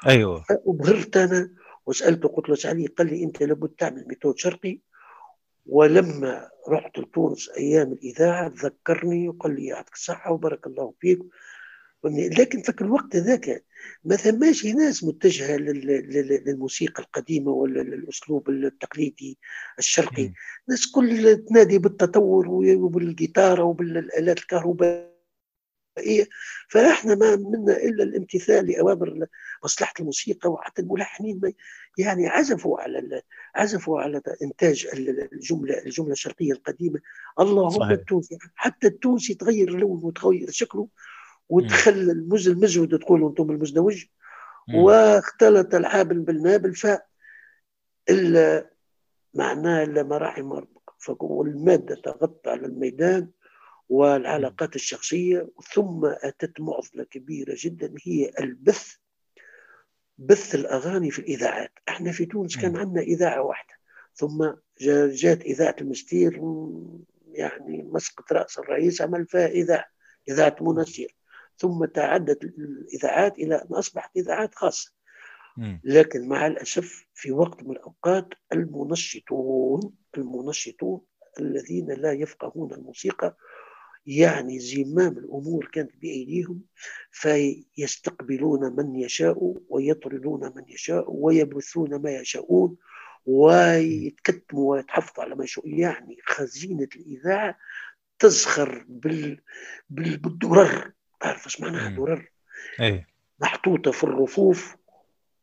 أيوه. وبهرت أنا وسألته قلت له علي قال لي أنت لابد تعمل méthode شرقي. ولما رحت لتونس أيام الإذاعة ذكرني وقال لي يعطيك الصحة وبارك الله فيك. لكن في الوقت ذاك ما ثماش ناس متجهة للموسيقى القديمة ولا للأسلوب التقليدي الشرقي. الناس كل تنادي بالتطور وبالجيتار وبالآلات الكهربائية. فإحنا ما منا إلا الامتثال لأوامر مصلحة الموسيقى وحتى الملحنين يعني عزفوا على عزفوا على إنتاج الجملة الجملة الشرقية القديمة. اللهم التونسي حتى التونسي تغير لونه وتغير شكله ودخل المز المزود تقولوا أنتم المزدوج واختلط الحابل بالنابل ف معناه الا ما رحم ربك والمادة تغطى على الميدان والعلاقات الشخصية ثم أتت معضلة كبيرة جدا هي البث بث الأغاني في الإذاعات. إحنا في تونس كان عندنا إذاعة واحدة ثم جات إذاعة المستير يعني مسقط رأس الرئيس عمل فيها إذاعة إذاعة منسير ثم تعدت الإذاعات إلى أن أصبحت إذاعات خاصة. لكن مع الأسف في وقت من الأوقات المنشطون المنشطون الذين لا يفقهون الموسيقى يعني زمام الأمور كانت بأيديهم فيستقبلون من يشاء ويطردون من يشاء ويبثون ما يشاءون ويتكتموا ويتحفظوا على ما يشاء يعني خزينة الإذاعة تزخر. بال... بالدرر. تعرف إيش معناها درر أي. محطوطة في الرفوف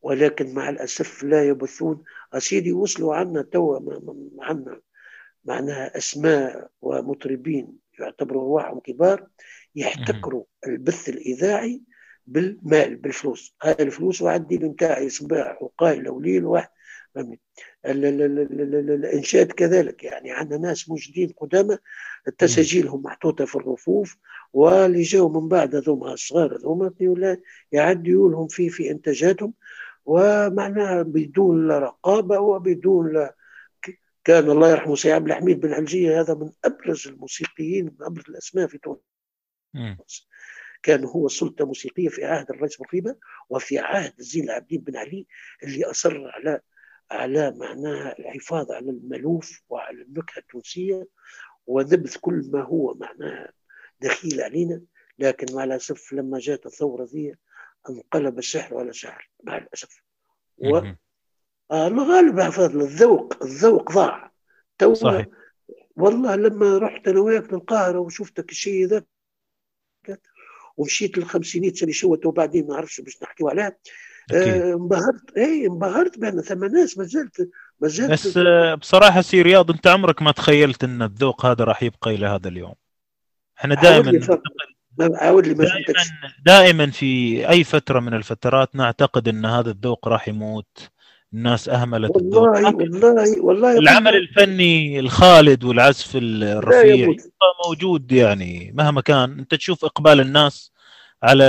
ولكن مع الأسف لا يبثون. أسيدي وصلوا عنا توا عنا معناها أسماء ومطربين يعتبروا أرواحهم كبار يحتكروا البث الإذاعي بالمال بالفلوس. هاي الفلوس وعندي نتاعي صباح وقايلة وليل واحد الإنشاد كذلك يعني عندنا ناس موجودين قدامى تساجيلهم محطوطة في الرفوف واللي جاوا من بعد هذوما الصغار هذوما ولا يعدوا لهم في في إنتاجاتهم ومعناها بدون لا رقابة وبدون لا كان الله يرحمه سي عبد الحميد بن علجيه هذا من أبرز الموسيقيين من أبرز الأسماء في تونس. كان هو سلطة موسيقية في عهد الرئيس بورقيبه وفي عهد زين العابدين بن علي اللي أصر على على معناها الحفاظ على المألوف وعلى النكهة التونسية ونبذ كل ما هو معناها دخيل علينا. لكن مع الأسف لما جاءت الثورة ذي انقلب السحر على سحر مع الأسف. و... آه الغالب فضل الذوق الذوق ضاع. تو صحيح. والله لما رحت أنا وياك للقاهرة وشفتك الشيء ذا ومشيت للخمسينيات سنه شوت وبعدين ما نعرفش باش نحكيو عليها آه، انبهرت. اي انبهرت بأن ثم ناس ما زالت ما زالت بس آه، بصراحة سي رياض أنت عمرك ما تخيلت أن الذوق هذا راح يبقى إلى هذا اليوم. إحنا دائما دائما في أي فترة من الفترات نعتقد أن هذا الذوق راح يموت. الناس أهملت الذوق. والله والله والله يا العمل الفني الخالد والعزف الرفيع موجود يعني مهما كان. أنت تشوف إقبال الناس على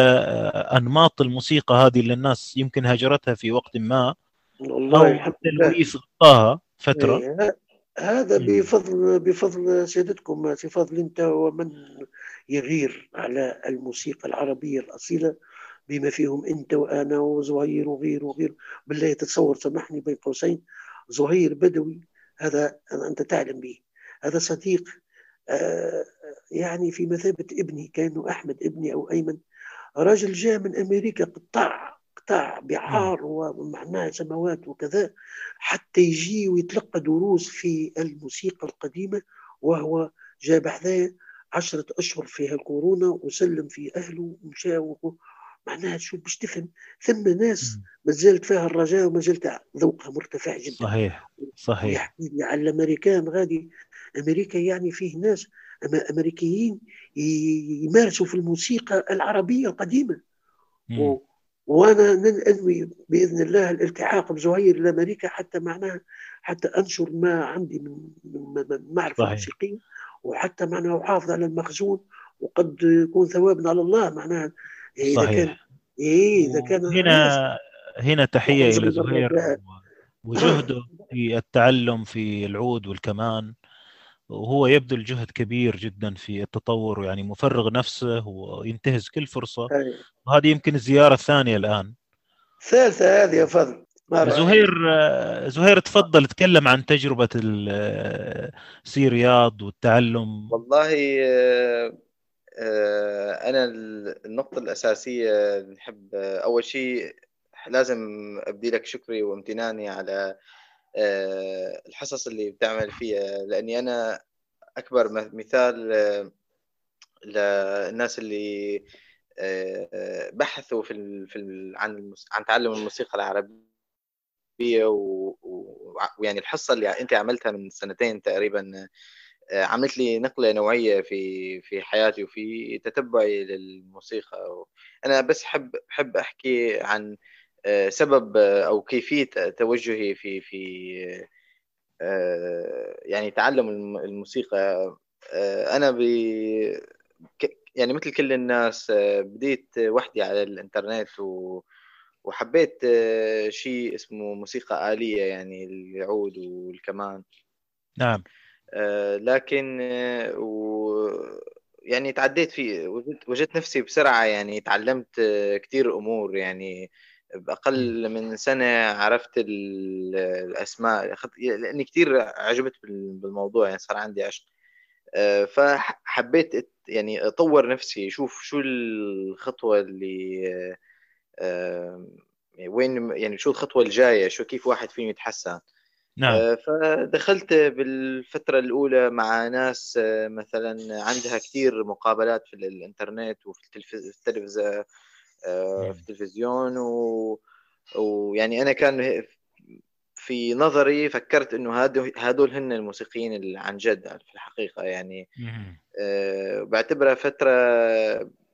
أنماط الموسيقى هذه اللي الناس يمكن هاجرتها في وقت ما والله أو لله. تلويث غطاها فترة. إيه، هذا. بفضل بفضل سيادتكم بفضل أنت ومن يغير على الموسيقى العربية الأصيلة بما فيهم أنت وأنا وزهير وغير وغير بالله تتصور سامحني بين قوسين. زهير بدوي هذا أنت تعلم به هذا صديق آه، يعني في مثابة ابني كأنه أحمد ابني أو أيمن. رجل جاء من أمريكا قطاع قطاع بحار ومعناه سماوات وكذا حتى يجي ويتلقى دروس في الموسيقى القديمة وهو جاب حذايا عشرة أشهر في هالكورونا وسلم في أهله ومشى معناها شو باش تفهم؟ ثم ناس. ما زالت فيها الرجاء وما زالت ذوقها مرتفع جدا. صحيح صحيح. يحكي لي على الأمريكان غادي. أمريكا يعني فيه ناس أمريكيين يمارسوا في الموسيقى العربية القديمة. و... وأنا أنوي بإذن الله الالتحاق بزهير لامريكا حتى معناها حتى أنشر ما عندي من من من معرفة صحيح. موسيقية وحتى معناها أحافظ على المخزون وقد يكون ثوابنا على الله معناها. إذا كان صحيح إيه إذا كان هنا هنا تحية إلى زهير وجهده في التعلم في العود والكمان. وهو يبذل جهد كبير جدا في التطور يعني مفرغ نفسه وينتهز كل فرصة أيه. وهذه يمكن الزيارة الثانية الآن ثالثه هذه يا فضل؟ زهير زهير تفضل تكلم عن آه، سي رياض والتعلم والله آه، أنا ال- النقطة الأساسية اللي نحب أول شيء لازم أبدي لك شكري وامتناني على الحصص اللي بتعمل فيها. لأني أنا أكبر مثال آه، للناس اللي آه، آه، بحثوا في في عن عن تعلم الموسيقى العربية ويعني الحصة اللي أنت عملتها من سنتين تقريبا آه، عملت لي نقلة نوعية في في حياتي وفي تتبعي للموسيقى. أنا بس حب حب أحكي عن آه، سبب آه، أو كيفية توجهي في في آه، يعني تعلم الم- الموسيقى. آه، أنا ب يعني مثل كل الناس آه، بديت وحدي على الإنترنت و وحبيت آه، شيء اسمه موسيقى آلية يعني العود والكمان. نعم. آه، لكن آه، و يعني تعديت فيه وجدت, نفسي بسرعة يعني تعلمت آه، كتير أمور يعني بأقل من سنة عرفت ال- الأسماء أخذت- لأني كتير عجبت بال- بالموضوع يعني صار عندي عشق. آه، فحبيت يعني أطور نفسي أشوف شو الخطوة اللي آه، آه، وين يعني شو الخطوة الجاية شو كيف واحد فيه يتحسن. نعم. فدخلت بالفترة الأولى مع ناس مثلا عندها كثير مقابلات في الإنترنت وفي التلفز- التلفزة. في التلفزيون و... ويعني أنا كان في نظري فكرت هادو- هدول هن الموسيقيين اللي عن جد في الحقيقة. يعني. آه، بعتبرها فترة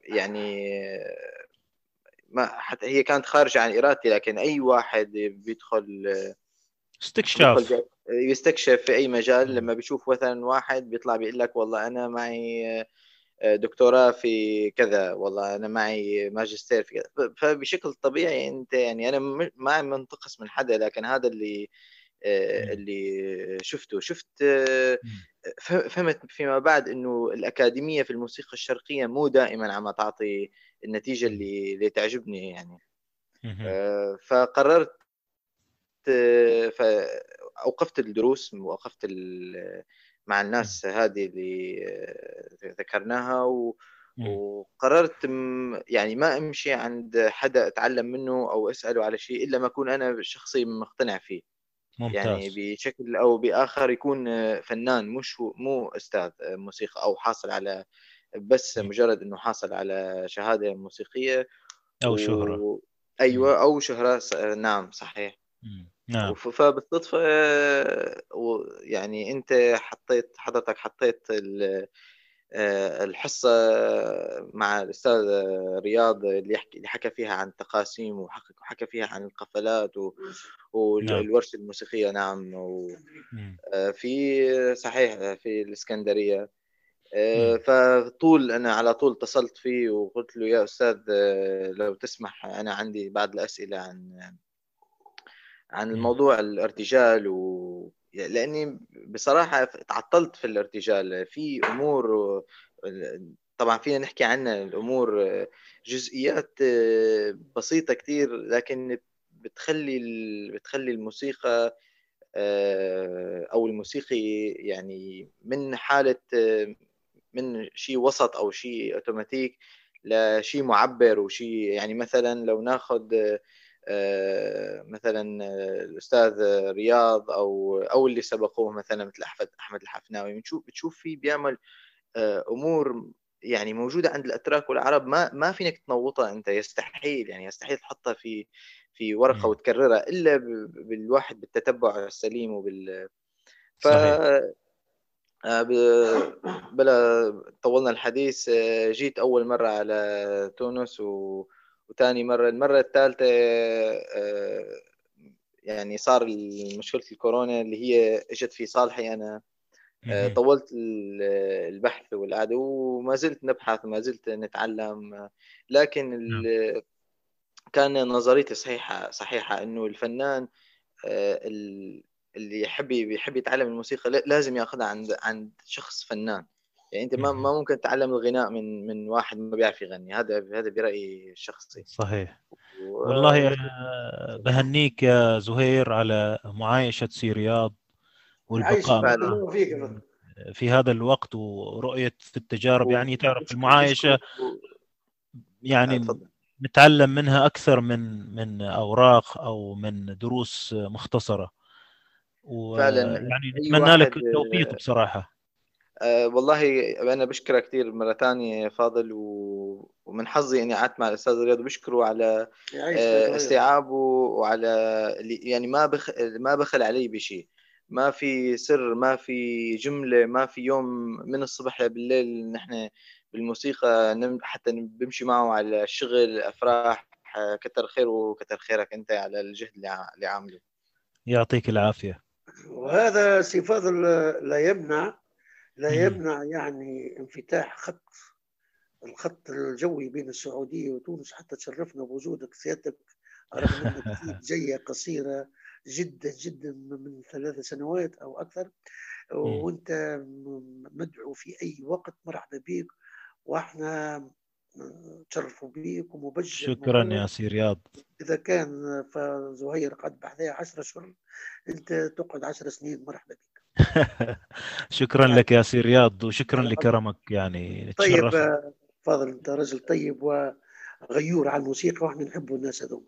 يعني ما حتى هي كانت خارجة عن إرادتي لكن أي واحد بيدخل استكشاف. يستكشف في أي مجال لما بيشوف مثلا واحد بيطلع بيقول لك والله أنا معي آه، دكتوراه في كذا والله أنا معي ماجستير في كذا. فبشكل طبيعي أنت يعني أنا ما منتقص من حدا لكن هذا اللي آه، اللي شفته. شفت آه، فهمت فيما بعد إنه الأكاديمية في الموسيقى الشرقية مو دائما عم تعطي النتيجة اللي اللي تعجبني يعني. فقررت فاوقفت الدروس وقفت مع الناس هذه اللي ذكرناها و... وقررت يعني ما أمشي عند حدا أتعلم منه أو أسأله على شيء إلا ما أكون أنا شخصي مقتنع فيه. ممتاز. يعني بشكل أو بآخر يكون فنان مش مو أستاذ موسيقى أو حاصل على بس مجرد إنه حاصل على شهادة موسيقية أو شهرة. و... أيوه أو شهرة نعم صحيح. نعم. فبالصدفة يعني أنت حطيت حضرتك حطيت آه، الحصة مع الأستاذ رياض اللي يحكي اللي حكى فيها عن التقاسيم وحكى فيها عن القفلات والورشة نعم. الموسيقية نعم وفي آه، صحيح في الإسكندرية آه، فطول أنا على طول اتصلت فيه وقلت له يا أستاذ لو تسمح أنا عندي بعض الأسئلة عن عن الموضوع الارتجال و لأني بصراحة تعطلت في الارتجال. في أمور طبعا فينا نحكي عنها الأمور جزئيات بسيطة كثير لكن بتخلي بتخلي الموسيقى أو الموسيقي يعني من حالة من شيء وسط أو شيء أوتوماتيك لشيء معبر وشيء يعني مثلا لو ناخذ مثلا آه، الأستاذ رياض أو أو اللي سبقوه مثلا مثل احمد أحمد الحفناوي. بتشوف بتشوف فيه بيعمل آه، أمور يعني موجودة عند الأتراك والعرب ما ما فينك تنوطها أنت. يستحيل يعني يستحيل تحطها في في ورقة وتكررها إلا بالواحد بالتتبع السليم وبال ف بلا طولنا الحديث. جيت أول مرة على تونس و وثاني مرة المرة الثالثة آه، يعني صار مشكلة الكورونا اللي هي إجت في صالحي أنا. آه، طولت البحث والقعدة وما زلت نبحث وما زلت نتعلم. لكن نعم. كان نظريتي صحيحة صحيحة إنه الفنان آه، اللي يحب يحب يتعلم الموسيقى لازم ياخذها عند عند شخص فنان. يعني أنت ما ما ممكن تتعلم الغناء من من واحد ما بيعرف يغني هذا هذا برأيي الشخصي. صحيح. و... والله آه، بهنيك يا زهير على معايشة سي رياض والبقاء في هذا الوقت ورؤية في التجارب يعني تعرف المعايشة يعني نتعلم منها أكثر من من أوراق أو من دروس مختصرة. وفعلا يعني نتمنى لك التوفيق بصراحة. أه والله أنا بشكرك كثير مرة ثانية فاضل و... ومن حظي إني قعدت مع الأستاذ رياض بشكره على أه استيعابه وعلى يعني ما بخ... ما بخل علي بشيء ما في سر ما في جملة ما في يوم من الصبح لبالليل نحن بالموسيقى حتى بمشي معه على الشغل أفراح كتر خير وكتر خيرك أنت على الجهد اللي عامله. يعطيك العافية. وهذا سي فاضل لا يمنع. لا يمنع يعني انفتاح خط الخط الجوي بين السعودية وتونس حتى تشرفنا بوجودك سيادتك رغم انك جاية قصيرة جدا جدا من ثلاث سنوات أو أكثر. وأنت مدعو في أي وقت مرحبا بك. وإحنا تشرفوا بيك ومبجل شكرا يا سي رياض. إذا كان فزهير قد بحذاه 10 اشهر أنت تقعد 10 سنين مرحبا بك. شكرا لك يا سي رياض وشكرا لكرمك يعني طيب فاضل أنت رجل طيب وغيور على الموسيقى وإحنا نحب الناس هذول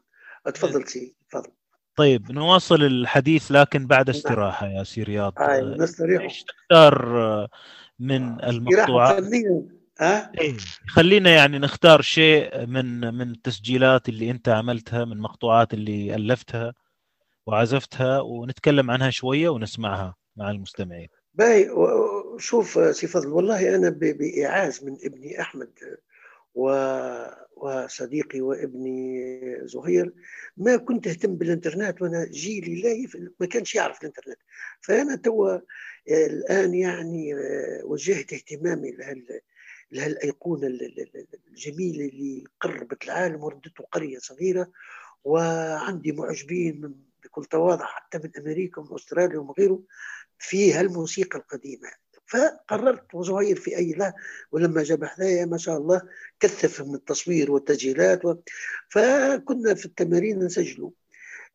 تفضل سي تفضل طيب نواصل الحديث لكن بعد نعم. استراحة يا سي رياض آه نستريح إيش تختار من المقطوعات ها؟ إيه. خلينا يعني نختار شيء من من التسجيلات اللي أنت عملتها من مقطوعات اللي ألفتها وعزفتها ونتكلم عنها شوية ونسمعها مع المستمعين. باهي شوف سي فضل والله أنا بايعاز من ابني أحمد وصديقي وابني زهير ما كنت أهتم بالإنترنت وأنا جيلي لا ما كانش يعرف الإنترنت. فأنا توا الآن يعني وجهت اهتمامي لهال لهالأيقونة الجميلة اللي قربت العالم وردته قرية صغيرة وعندي معجبين بكل تواضع حتى من أمريكا ومن أستراليا ومن غيره. في هالموسيقى القديمة. فقررت وزهير في أي لا ولما جاب حذايا ما شاء الله كثف من التصوير والتسجيلات و... فكنا في التمارين نسجلوا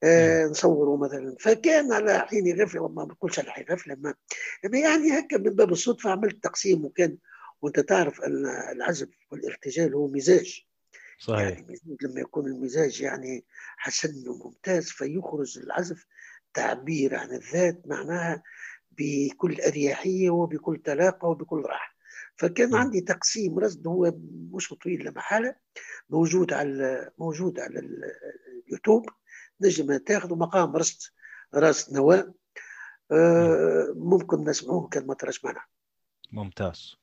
آه نصوروا مثلا. فكان على حين غفله ما بقولش على حين غفله ما يعني هكا من باب الصدفة عملت تقسيم وكان وأنت تعرف أن العزف والارتجال هو مزاج. صحيح. يعني لما يكون المزاج يعني حسن وممتاز فيخرج العزف تعبير عن الذات معناها بكل أريحية وبكل طلاقة وبكل راحة. فكان م. عندي تقسيم رصد هو مش طويل لمحالة موجود على موجود على اليوتيوب. نجم تاخذ مقام رصد راس نواة. آه ممكن نسمعوه كان ما ترش معنا. ممتاز.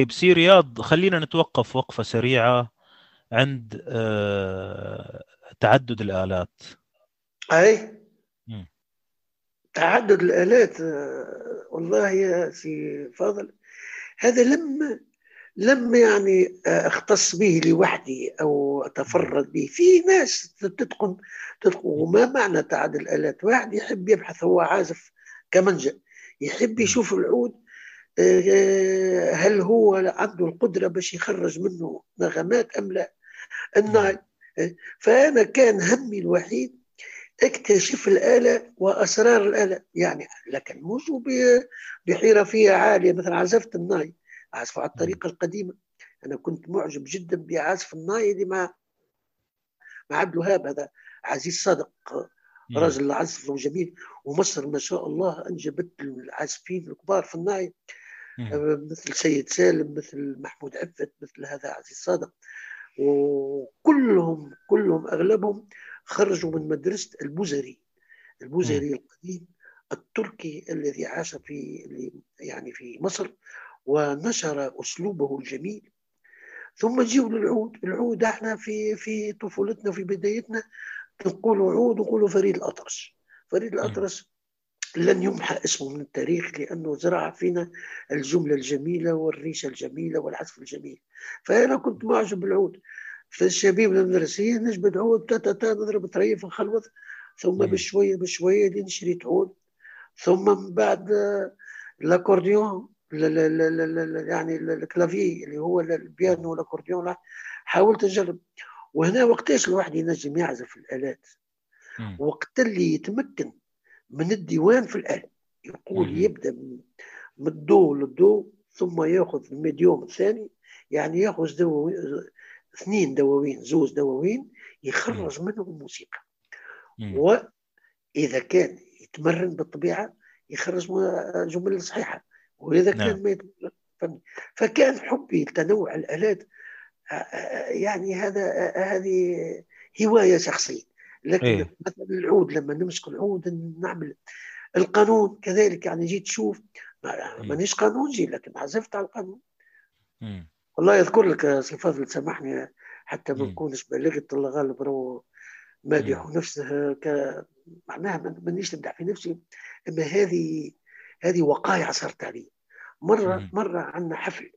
طيب سي رياض خلينا نتوقف وقفة سريعة عند آه، تعدد الآلات. أي؟ مم. تعدد الآلات آه، والله يا سي فاضل هذا لم لم يعني آه، أختص به لوحدي أو أتفرد به. في ناس تتقن تتقن وما معنى تعدد الآلات؟ واحد يحب يبحث هو عازف كمنجا يحب يشوف هل هو عنده القدرة باش يخرج منه نغمات أم لا؟ الناي فأنا كان همي الوحيد اكتشف الآلة وأسرار الآلة. يعني لكن مش بحرفية عالية مثلا عزفت الناي. أعزف على الطريقة القديمة. أنا كنت معجب جدا بعزف الناي دي مع مع عبد الوهاب هذا عزيز صادق رجل عزف جميل ومصر ما شاء الله أنجبت العازفين الكبار في الناي. مثل سيد سالم مثل محمود عفت مثل هذا عزيز صادق. وكلهم كلهم أغلبهم خرجوا من مدرسة البوزري البوزري القديم التركي الذي عاش في يعني في مصر ونشر أسلوبه الجميل. ثم نجيو للعود العود إحنا في في طفولتنا في بدايتنا نقولوا عود ونقولوا فريد الأطرش. فريد الأطرش لن يمحى اسمه من التاريخ لأنه زرع فينا الجملة الجميلة والريشة الجميلة والعزف الجميل. فأنا كنت معجب بالعود. في الشبيب المدرسية نجبد عود تا تا نضرب طريف نخلوط ثم بشوية بشوية لين شريت عود ثم من بعد الأكورديون يعني ال clavier اللي هو البيانو والأكورديون حاولت نجرب. وهنا وقتاش الواحد ينجم يعزف الآلات؟ وقت اللي يتمكن. من الديوان في الآلة يقول يبدأ من الدو للدو ثم يأخذ ال médium الثاني يعني يأخذ دو اثنين دواوين زوز دواوين يخرج منهم الموسيقى. وإذا كان يتمرن بالطبيعة يخرج جمل صحيحة. وإذا كان نعم. ما يتمرن فكان حبي لتنوع الآلات. يعني هذا هذه هواية شخصية. لكن إيه؟ مثلا العود لما نمسك العود نعمل القانون كذلك يعني جيت تشوف مانيش قانونجي لكن عزفت على القانون. مم. والله يذكر لك سي فاضل تسامحني حتى ما نكونش بلغت الله غالب راهو مادح نفسه ك معناها مانيش نمدح في نفسي إما هذه هذه وقائع صارت علي. مرة مم. مرة عندنا حفل.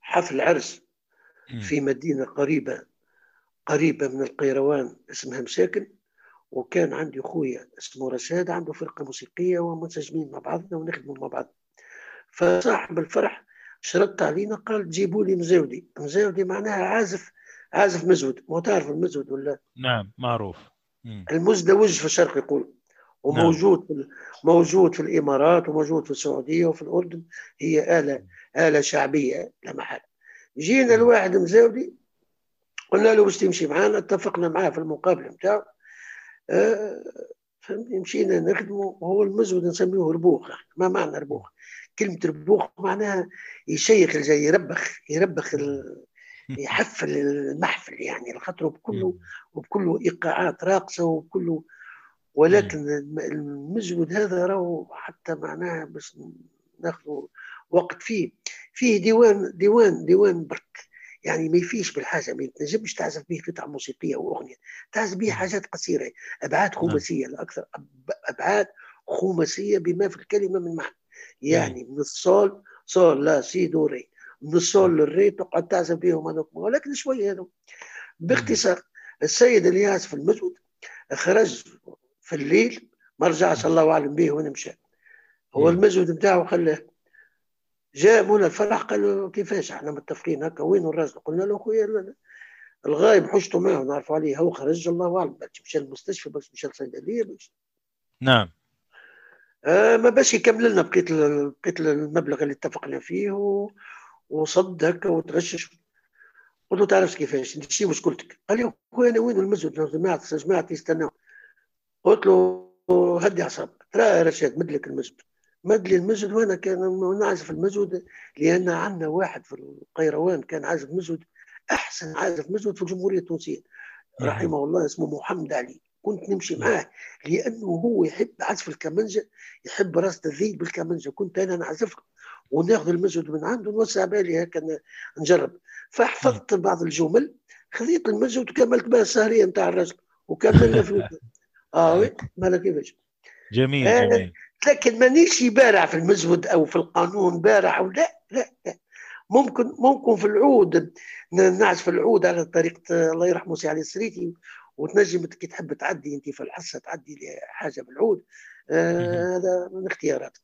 حفل عرس في مدينة قريبة. قريبة من القيروان اسمها مساكن وكان عندي خويا اسمه رشاد عنده فرقة موسيقية ومنسجمين مع بعضنا ونخدموا مع بعض. فصاحب الفرح شرط علينا قال جيبوا لي مزاودي. مزاودي معناها عازف عازف مزود. مو تعرف المزود ولا؟ نعم معروف. المزدوج في الشرق يقول. وموجود نعم. في موجود في الإمارات وموجود في السعودية وفي الأردن. هي آلة آلة شعبية لا محل جينا الواحد مزاودي قلنا له باش تمشي معنا اتفقنا معاه في المقابلة نتاعو آه مشينا نخدمه وهو المزود نسميه ربوخ ما معنى ربوخ؟ كلمة ربوخ معناها يشيخ زي يربخ يربخ يحفل المحفل يعني خاطر بكله وبكله إيقاعات راقصة وبكله. ولكن المزود هذا راهو حتى معناها باش ناخذ وقت فيه. فيه ديوان ديوان ديوان برك. يعني ما يفيش بالحاجة ما تنجمش تعزف به قطعه موسيقية واغنيه تعزف به حاجات قصيرة أبعاد نعم. خماسية لا أكثر أبعاد خماسية بما في الكلمة من معنى. يعني من الصول صول لا سي دو ري. من الصول نعم. للري تقعد تعزف بهم هذوك. ولكن شوية هذوك باختصار السيد اللي يعزف المزود خرج في الليل ما رجعش نعم. الله أعلم به وين مشى. هو المزود نتاعو خلاه. جاء مولا الفرح قال له كيفاش إحنا متفقين هكا؟ وين الراجل قلنا له خويا الغايب حشته معه نعرفوا عليه هو خرج الله أعلم. مشى المستشفى بس مشى الصيدليه بس نعم. آه ما باش يكمل لنا بقيت بقيت المبلغ اللي اتفقنا فيه و... وصد هكا وتغشش قلت له تعرف كيفاش؟ انت شي مشكلتك قال لي خويا أنا وين المسجد جماعة جماعة يستناو. قلت له هدي أعصابك. ترى يا رشاد مدلك المسجد مدلي المسجد وأنا كان نعزف المسجد لأن عندنا واحد في القيروان كان عازف مسجد أحسن عازف مسجد في الجمهورية التونسية رحمه الله اسمه محمد علي. كنت نمشي معاه لأنه هو يحب عزف الكمنجه يحب راس الذيل بالكمنجه كنت أنا نعزف وناخذ المسجد من عنده ونوسع بالي هكا نجرب. فحفظت بعض الجمل خذيت المسجد وكملت بها السهرية نتاع الرجل وكملنا في آه وي مالك كيفاش؟ جميل آه جميل. لكن مانيش بارع في المزود أو في القانون بارع أو لا لا, لا. ممكن ممكن في العود نعزف العود على طريقة الله يرحمه سي علي السريتي وتنجم كي تحب تعدي انت في الحصة تعدي حاجة بالعود آه هذا من اختياراتك.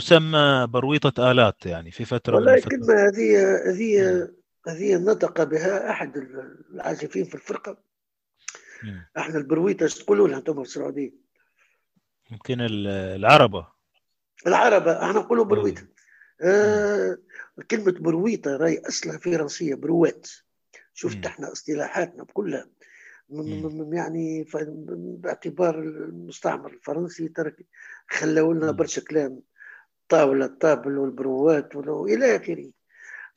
تسمى برويطة آلات يعني في فترة والله الكلمة هذه هذه هذه نطق بها أحد العازفين في الفرقة. مم. إحنا البرويطة تقولوا لها أنتم في السعودية؟ يمكن ال- العربة. العربة أحنا نقولوا برويطة. آه كلمة برويطة راي أصلها فرنسية بروات. شفت. إحنا اصطلاحاتنا كلها م- م- م- يعني باعتبار المستعمر الفرنسي ترك خلوا لنا. برشا كلام. طاولة الطابل والبروات وال- والى آخره.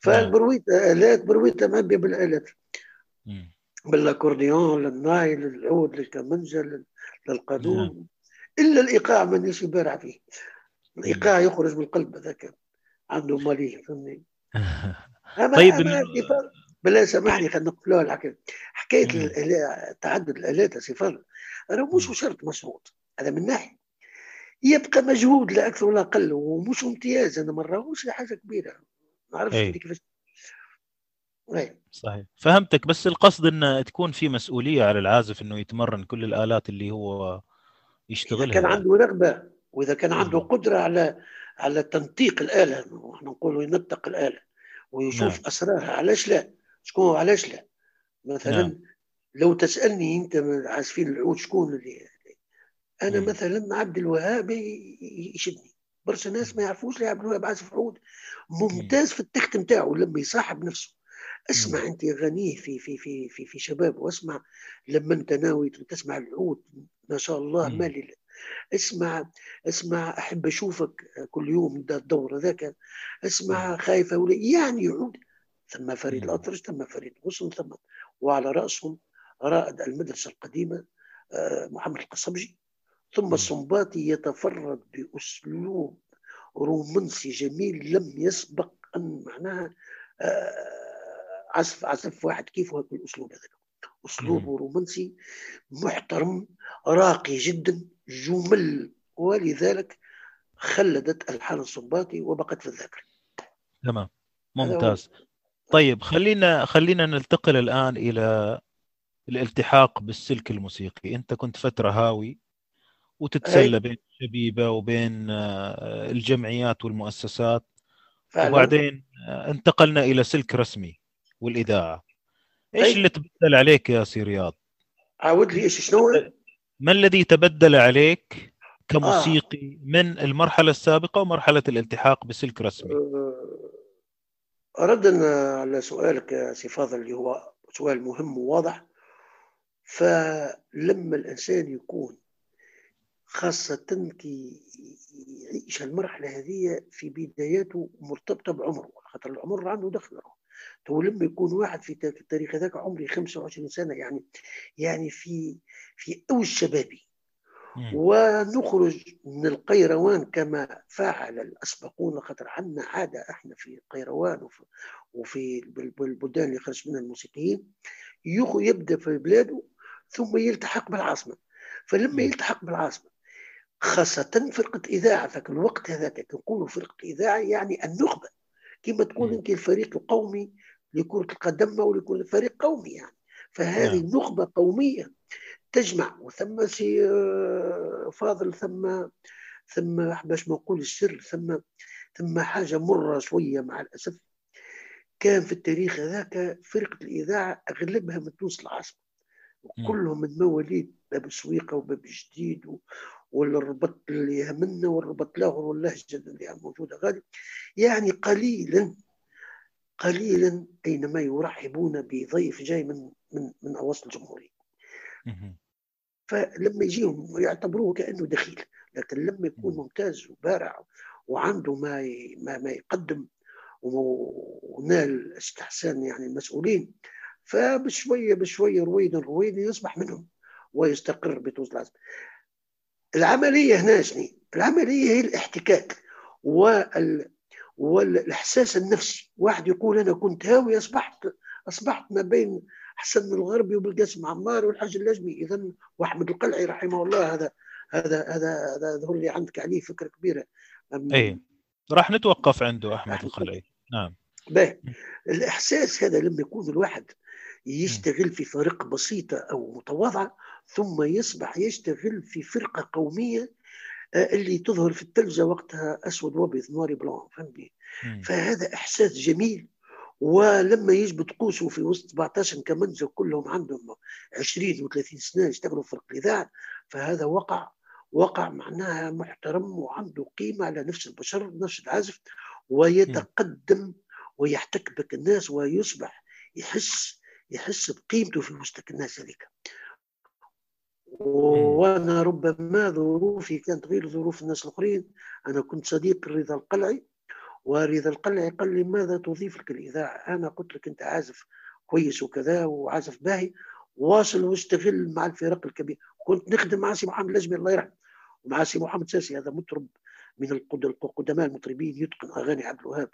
فالبرويطة آلات برويطة معبية بالآلات. مم. بالأكورديون للناي للعود للكمنجة لل- نعم. للقانون إلا الإيقاع مانيش بارع فيه. الإيقاع يخرج من القلب هذاك. عنده ماليه فهمني. طيب أما بالله سامحني خلينا نقولوها الحكاية. حكاية تعدد الآلات يا راه مش. شرط مشروط. هذا من ناحية. يبقى مجهود لا أكثر ولا أقل ومش امتياز أنا ما راهوش حاجة كبيرة ما نعرفش أي. أنت كيفاش أي. صحيح فهمتك بس القصد انه تكون في مسؤولية على العازف إنه يتمرن كل الآلات اللي هو يشتغلها كان يعني. عنده رغبة وإذا كان عنده. قدرة على على تنطيق الآلة إحنا نقولوا ينطق الآلة ويشوف نعم. أسرارها علاش لا شكون علاش لا مثلا نعم. لو تسألني أنت من عازفين العود شكون اللي أنا. مثلا عبد الوهاب يشدني برشا ناس ما يعرفوش لي عبد الوهاب عازف عود ممتاز في التخت نتاعو لما يصاحب نفسه. اسمع أنت اغانيه في في في في في شباب واسمع لما أنت ناوي تسمع العود ما شاء الله. مالي اسمع اسمع أحب أشوفك كل يوم الدور ذاك اسمع خايفة ولا يعني يعود. ثم فريد. الأطرش ثم فريد غصن ثم وعلى رأسهم رائد المدرسة القديمة آه، محمد القصبجي. ثم مم. الصنباطي يتفرد بأسلوب رومانسي جميل لم يسبق أن معناها آه، عزف عزف واحد كيف هذا الاسلوب هذا؟ اسلوبه رومانسي محترم راقي جدا جمل ولذلك خلدت ألحان الصنباطي وبقت في الذاكرة. تمام. ممتاز. طيب خلينا خلينا ننتقل الآن إلى الالتحاق بالسلك الموسيقي. أنت كنت فترة هاوي. وتتسلى أي. بين الشبيبة وبين آه، الجمعيات والمؤسسات. فعلا. وبعدين آه، انتقلنا إلى سلك رسمي والإذاعة. إيش أي. اللي تبدل عليك يا سي رياض؟ عاود لي إيش شنو ما الذي تبدل عليك كموسيقي من المرحلة السابقة ومرحلة الالتحاق بسلك رسمي؟ آه، ردا على سؤالك يا سي فاضل اللي هو سؤال مهم وواضح. فلما الإنسان يكون خاصة كي يعيش المرحلة هذه في بداياته مرتبطة بعمره خاطر العمر عنده دخل تو لما يكون واحد في تاريخ- التاريخ هذاك عمري 25 سنة يعني يعني في في أوج شبابي. ونخرج من القيروان كما فعل الأسبقون خاطر عندنا عادة إحنا في القيروان وفي, وفي البل- البلدان اللي خرج منها الموسيقيين يبدأ في بلاده ثم يلتحق بالعاصمة فلما. يلتحق بالعاصمة خاصة فرقة إذاعة ذاك الوقت هذاك نقولوا فرقة إذاعة يعني النخبة كما تقول. أنت الفريق القومي لكرة القدم أو لكل فريق قومي يعني فهذه نعم. نخبة قومية تجمع وثم سي آه، فاضل ثم ثم باش ما نقول السر ثم ثم حاجة مرة شوية مع الأسف كان في التاريخ هذاك فرقة الإذاعة أغلبها من تونس العاصمة مم. كلهم من مواليد باب السويقة وباب الجديد والربط اللي يهمنا والربط لاغر واللهجة اللي موجودة غادي يعني قليلا قليلا أينما يرحبون بضيف جاي من من من أوسط الجمهورية مم. فلما يجيهم يعتبروه كأنه دخيل لكن لما يكون مم. ممتاز وبارع وعنده ما ما, ما يقدم ونال استحسان يعني المسؤولين فبشوية بشوية رويدا رويدا يصبح منهم ويستقر بتونس العاصمة العملية هنا شنو؟ العملية هي الاحتكاك وال والإحساس النفسي. واحد يقول أنا كنت هاوي أصبحت أصبحت ما بين حسن الغربي وبالقاسم عمار والحاج اللجمي إذا واحمد القلعي رحمه الله هذا هذا هذا هذا هو اللي عندك عليه فكرة كبيرة. اي راح نتوقف عنده أحمد القلعي. نعم. باهي. الإحساس هذا لما يكون الواحد يشتغل في فرق بسيطة أو متواضعة ثم يصبح يشتغل في فرقة قومية آه، اللي تظهر في التلفزة وقتها أسود وأبيض نواري بلون فهمتني فهذا إحساس جميل. ولما يجب تقوسوا في وسط 17 كمنزل كلهم عندهم 20 و30 سنة يشتغلوا في الاذاعه فهذا وقع. وقع معناها محترم وعنده قيمة على نفس البشر نفس العازف ويتقدم ويحتك بك الناس ويصبح يحس يحس بقيمته في وسط الناس هذيك. وأنا ربما ظروفي كانت غير ظروف الناس الآخرين. أنا كنت صديق رضا القلعي ورضا القلعي قال لي ماذا تضيف لك الإذاعة؟ أنا قلت لك أنت عازف كويس وكذا وعازف باهي واصل واشتغل مع الفرق الكبيره كنت نخدم مع سي محمد لجمي الله يرحمه. ومع سي محمد ساسي هذا مطرب من القدماء المطربين يتقن أغاني عبد الوهاب.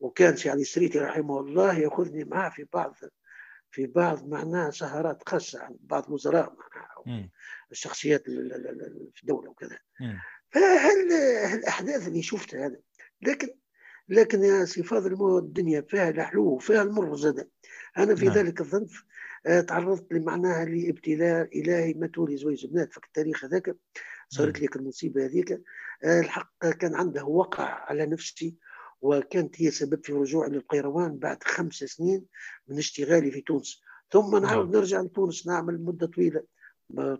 وكان سي علي سريتي رحمه الله يأخذني معه في بعض في بعض معناها سهرات خاصة عند بعض الوزراء معناها الشخصيات في الدولة وكذا. فهالاحداث اللي شفتها هذا لكن لكن يا سي فاضل الدنيا فيها الحلو وفيها المر زاد. أنا في نعم. ذلك الظرف آه، تعرضت لمعناها لابتلاء إلهي ماتوا لي زويج بنات. في التاريخ هذاك صارت لي المصيبه هذيك. آه، الحق كان عنده وقع على نفسي. وكانت هي سبب في رجوعي للقيروان بعد خمس سنين من اشتغالي في تونس ثم نعاود نعم. نرجع لتونس نعمل مدة طويلة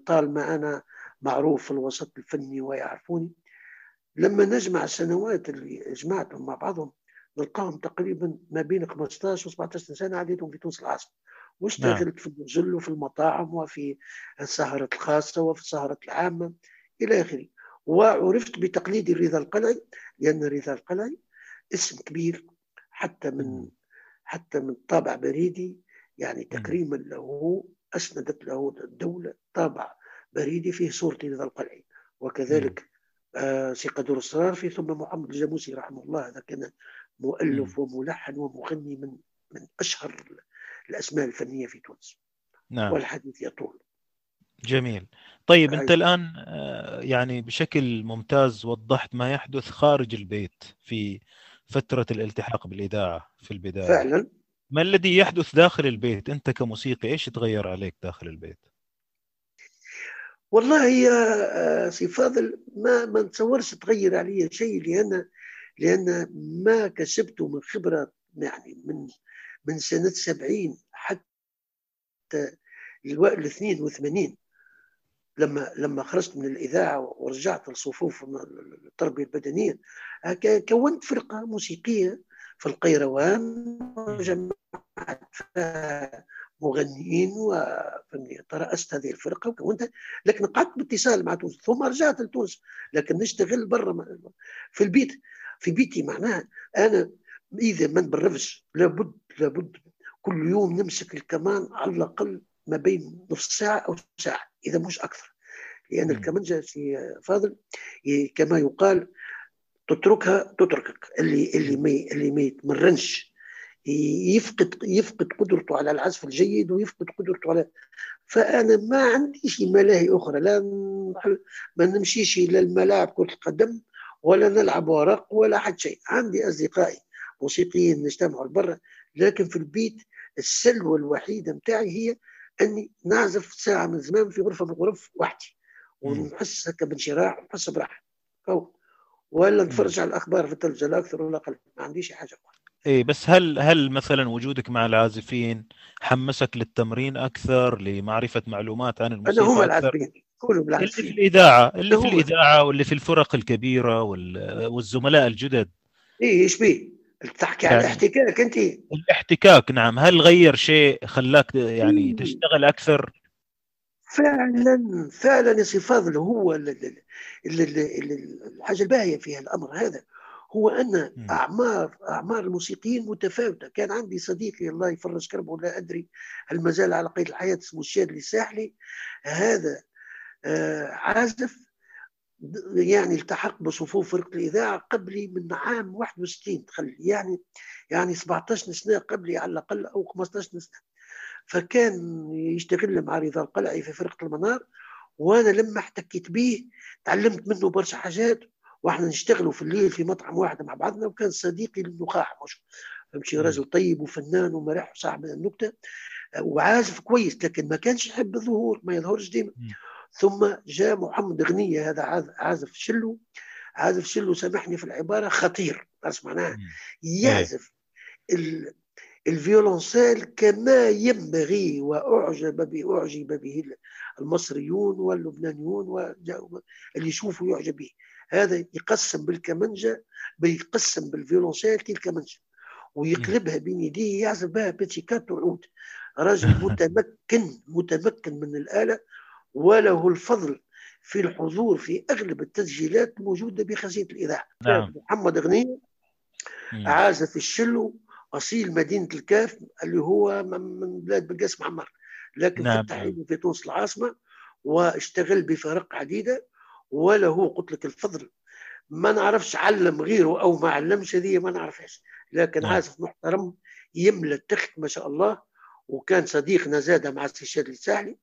طالما أنا معروف في الوسط الفني ويعرفوني لما نجمع السنوات اللي جمعتهم مع بعضهم نلقاهم تقريبا ما بين 15 و 17 سنة عديتهم في تونس العاصمة واشتغلت. في النزل وفي المطاعم وفي السهرات الخاصة وفي السهرات العامة إلى آخره وعرفت بتقليد الرضا القلعي لأن الرضا القلعي اسم كبير حتى من حتى من طابع بريدي. يعني تكريما له أسندت له الدولة طابع بريدي فيه صورة رضا القلعي. وكذلك آه سي قدور الصرارفي ثم محمد الجاموسي رحمه الله. هذا كان مؤلف وملحن ومغني من من أشهر الأسماء الفنية في تونس. نعم. والحديث يطول. جميل. طيب أنت الآن آه، يعني بشكل ممتاز وضحت ما يحدث خارج البيت في فترة الالتحاق بالإذاعة في البداية. فعلا. ما الذي يحدث داخل البيت؟ أنت كموسيقي إيش تغير عليك داخل البيت؟ والله يا سي فاضل ما ما نتصورش تغير علي شيء لأن لأن ما كسبته من خبرة يعني من من سنة 70 حتى ال 82 لما لما خرجت من الإذاعة ورجعت لصفوف التربية البدنية كونت فرقة موسيقية في القيروان وجمعت مغنيين وفنيين ترأست هذه الفرقة وكونتها لكن قعدت باتصال مع تونس ثم رجعت لتونس لكن نشتغل برا في البيت. في بيتي معناها أنا إذا ما نبرفش لابد لابد كل يوم نمسك الكمان على الأقل ما بين نصف ساعة أو ساعة. إذا مش أكثر. لأن الكمنجة في فاضل كما يقال تتركها تتركك. اللي اللي ما اللي ما يتمرنش. يفقد يفقد قدرته على العزف الجيد ويفقد قدرته على فأنا ما عنديش ملاهي أخرى. لا ما نمشيش إلى الملاعب كرة القدم ولا نلعب ورق ولا حد شيء. عندي أصدقائي موسيقيين نجتمعوا برا لكن في البيت السلوى الوحيدة متاعي هي إني نعزف ساعة من زمان في غرفة من الغرف وحدي ونحس هكا بانشراح ونحس براحة. ولا نتفرج على الأخبار في التلفزيون لا أكثر ولا أقل ما عنديش حاجة أخرى إيه بس هل هل مثلا وجودك مع العازفين حمسك للتمرين أكثر لمعرفة معلومات عن الموسيقى هم العازفين كلهم اللي في الإذاعة اللي في الإذاعة واللي في الفرق الكبيرة والزملاء الجدد. إيه إيش بيه؟ تحكي يعني عن الاحتكاك أنت. الاحتكاك نعم. هل غير شيء خلاك يعني تشتغل أكثر؟ فعلا فعلا يا سي فاضل هو الحاجة الباهية في الامر هذا هو أن أعمار أعمار الموسيقيين متفاوتة. كان عندي صديقي الله يفرج كربه لا أدري هل ما زال على قيد الحياة اسمه الشادلي الساحلي. هذا آه عازف يعني التحق بصفوف فرقة الإذاعة قبلي من عام 61 تخلي يعني يعني 17 سنة قبلي على الأقل أو 15 سنة. فكان يشتغل مع رضا القلعي في فرقة المنار وأنا لما احتكيت به تعلمت منه برشا حاجات وإحنا نشتغلوا في الليل في مطعم واحد مع بعضنا وكان صديقي للنخاع مش فهمتي راجل طيب وفنان ومرح وصاحب النكتة وعازف كويس لكن ما كانش يحب الظهور ما يظهرش ديما. ثم جاء محمد غنية هذا عازف شلو؟ عازف شلو؟ سامحني في العبارة خطير. معناها يعزف الفيولونسيل كما ينبغي وأعجب به أعجب به المصريون واللبنانيون اللي يشوفوا يعجب به. هذا يقسم بالكمنجة بيقسم بالفيولونسيل كالكمنجة ويقلبها بين يديه يعزف بها بيتيكات وعود. رجل متمكن متمكن من الآلة وله الفضل في الحضور في أغلب التسجيلات الموجودة بخزينة الإذاعة نعم. محمد غني عازف الشلو أصيل مدينة الكاف اللي هو من بلاد بلقاسم عمار لكن نعم. فتح في تونس العاصمة واشتغل بفرق عديدة وله قلت لك الفضل ما نعرفش علم غيره أو ما علمش هذه ما نعرفهاش لكن نعم. عازف محترم يملى التخت ما شاء الله وكان صديقنا زاد مع السيشاد الساحلي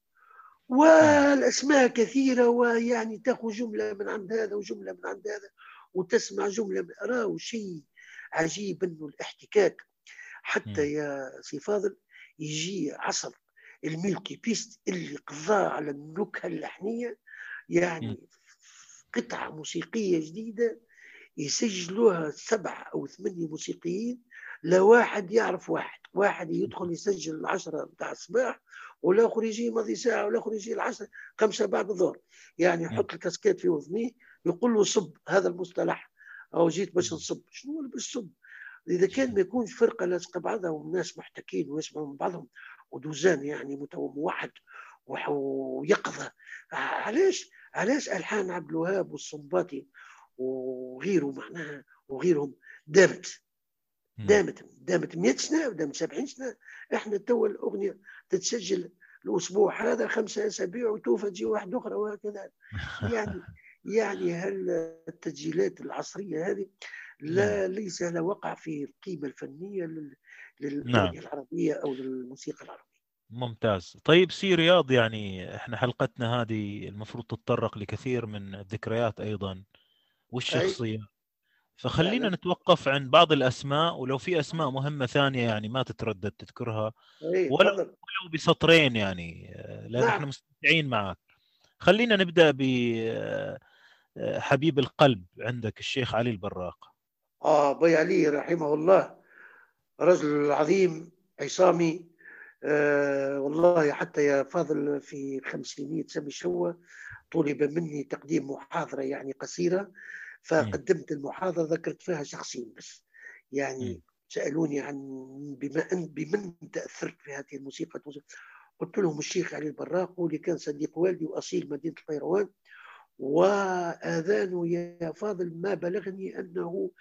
والأسماء كثيرة ويعني تاخذ جملة من عند هذا وجملة من عند هذا وتسمع جملة راهو شيء عجيب إنه الاحتكاك. حتى يا سي فاضل يجي عصر ال multipiste اللي قضى على النكهة اللحنية يعني قطعة موسيقية جديدة يسجلوها سبعه أو ثمانية موسيقيين لا واحد يعرف واحد واحد يدخل يسجل العشرة بتاع الصباح والاخر يجي ماضي ساعة والاخر يجي العشرة خمسه بعد الظهر. يعني يحط ال casque في اذنيه يقول له صب هذا المصطلح أو جيت باش نصب. شنو اللي باش نصب؟ إذا كان ما يكونش فرقة لاصقه بعضها والناس محتكين ويسمعوا من بعضهم ودوزان يعني موحد ويقظة. علاش؟ علاش ألحان عبد الوهاب والصنباطي وغيره معناها وغيرهم دامت دامت دامت 100 سنه ودامت 70 سنه إحنا تو الأغنية تتسجل الأسبوع هذا خمسة أسابيع وتوفى تجي واحدة أخرى وهكذا. يعني يعني هل التسجيلات العصرية هذه لا نعم. ليس لها وقع في القيمة الفنية للأغنية نعم. العربية أو للموسيقى العربية؟ ممتاز. طيب سي رياض يعني إحنا حلقتنا هذه المفروض تتطرق لكثير من الذكريات أيضا. والشخصيه فخلينا يعني نتوقف عن بعض الأسماء ولو في أسماء مهمة ثانية يعني ما تتردد تذكرها. ولو, ولو بسطرين يعني لأن نعم. إحنا مستمتعين معك. خلينا نبدأ بحبيب القلب عندك الشيخ علي البراق. آه ابي علي رحمه الله رجل عظيم عصامي آه والله حتى يا فاضل في خمسينية سامي شوى طلب مني تقديم محاضرة يعني قصيرة. فقدمت المحاضرة ذكرت فيها شخصين بس. يعني سألوني عن بما أن بمن تأثرت في هذه الموسيقى؟ قلت لهم الشيخ علي البراق واللي كان صديق والدي وأصيل مدينة القيروان وآذانه يا فاضل ما بلغني أنه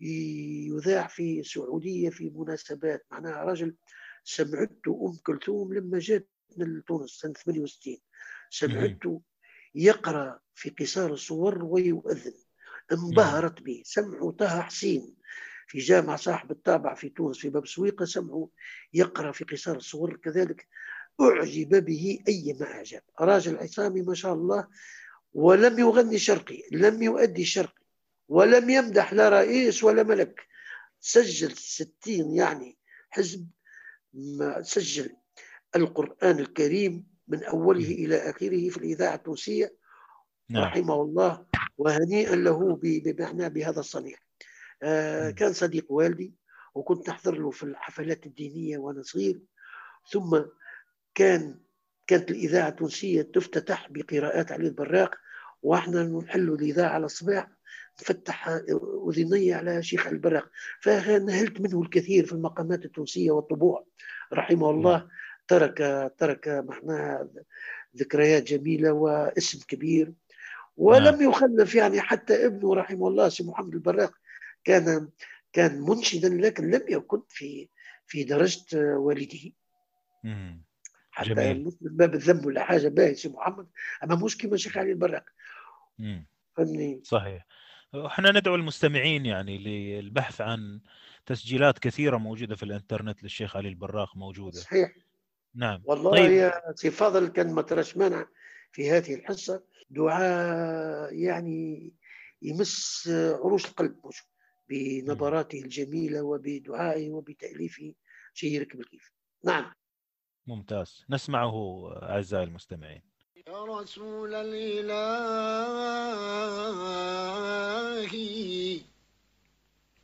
يذاع في السعودية في مناسبات. معناها رجل سمعته أم كلثوم لما جات من تونس سنة 68 سمعته يقرأ في قصار الصور ويؤذن. انبهرت به سمعوا طه حسين في جامع صاحب الطابع في تونس في باب سويقة سمعوا يقرأ في قصار الصور كذلك أعجب به أي ما أعجب. راجل عصامي ما شاء الله ولم يغني شرقي لم يؤدي شرقي ولم يمدح لا رئيس ولا ملك. سجل ستين يعني حزب سجل القرآن الكريم من أوله إلى آخره في الإذاعة التونسية. نعم. رحمه الله وهنيئا له بمعنى بهذا الصنيع. آه كان صديق والدي وكنت أحضر له في الحفلات الدينية وأنا صغير. ثم كان كانت الإذاعة التونسية تفتتح بقراءات علي البراق وإحنا نحل الإذاعة على الصباح نفتح أذني على شيخ البراق. فنهلت منه الكثير في المقامات التونسية والطبوع. رحمه الله نعم. ترك ترك معناها ذكريات جميلة واسم كبير. ولم نعم. يخلف يعني حتى ابنه رحمه الله سي محمد البراق كان كان منشدا لكن لم يكن في في درجة والده. حتى جميل. من باب الذنب ولا حاجة باهي سي محمد. أما مش كما شيخ علي البراق فهمني صحيح. إحنا ندعو المستمعين يعني للبحث عن تسجيلات كثيرة موجودة في الإنترنت للشيخ علي البراق موجودة. صحيح. نعم. والله طيب. يا سي فاضل كان ما تراش مانع في هذه الحصة. دعاء يعني يمس عروش القلب مش بنبراته الجميلة وبدعائه وبتأليفه شيء يركب الكيف. نعم. ممتاز. نسمعه أعزائي المستمعين. يا رسول الإله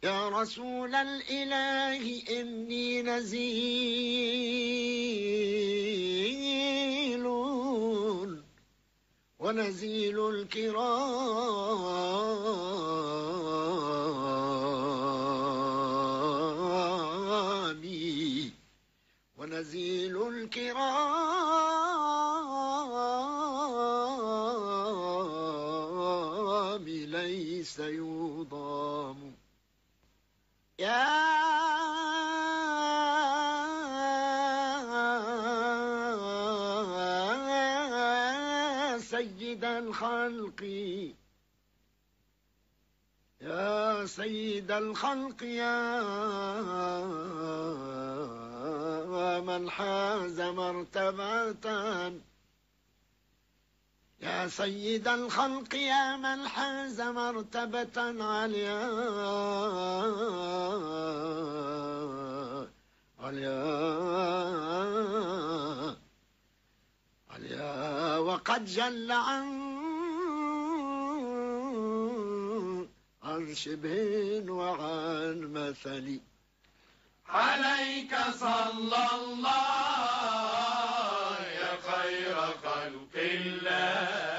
يا رسول الإله إني نزيل ونزيل الكرام ونزيل الكرام ليس يضام. يا سيد الخلق يا من حاز مرتبة. يا سيد الخلق يا من حاز مرتبة عليا. عليا. عليا. وقد جل عن عن شبه وعن مثل عليك صلى الله يا خير خلق الله.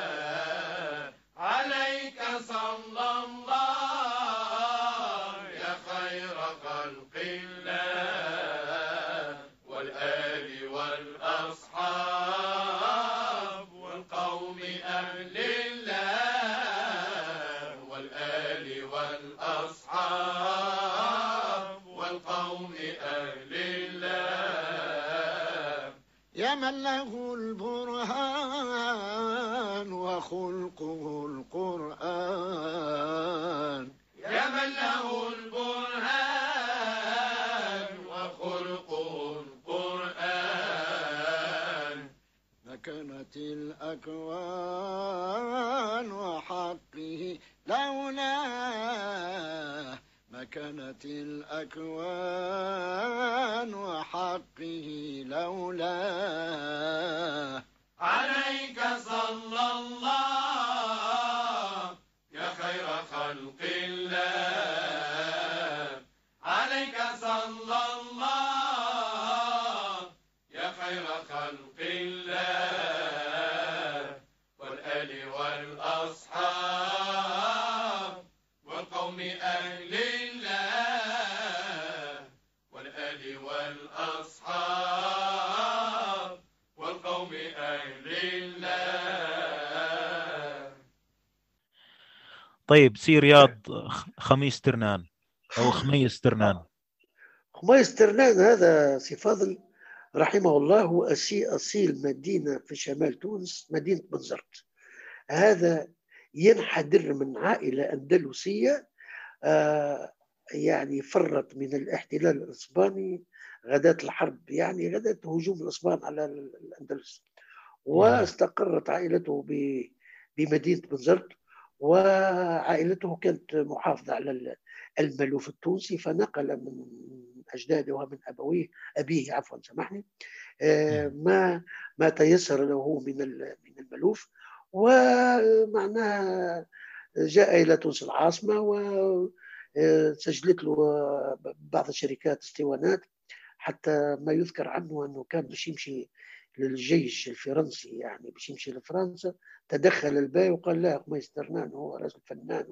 له البرهان وخلقه القرآن. يا من له البرهان وخلقه القرآن. مكنت الأكوان وحقه لولاه مكنت الأكوان وحقه لولاه عليك صلى الله يا خير خلق الله. عليك صلى الله يا خير خلق الله. والآل والأصحاب والقوم أهل الله طيب سي رياض خميس ترنان أو خميس ترنان. خميس ترنان هذا سي فاضل رحمه الله هو أسي أصيل مدينة في شمال تونس مدينة بنزرت. هذا ينحدر من عائلة أندلسية آه يعني فرت من الاحتلال الإسباني غداة الحرب يعني غداة هجوم الإسبان على الأندلس. واستقرت عائلته ب- بمدينة بنزرت. وعائلته كانت محافظة على ال- الملوف التونسي فنقل من أجداده ومن أبويه أبيه عفوا سامحني آه، ما ما تيسر له من من الملوف ومعناها جاء إلى تونس العاصمة وسجلت له بعض الشركات اسطوانات حتى ما يذكر عنه أنه كان باش يمشي للجيش الفرنسي يعني باش يمشي لفرنسا تدخل الباي وقال لا خميس ترنان هو رجل فنان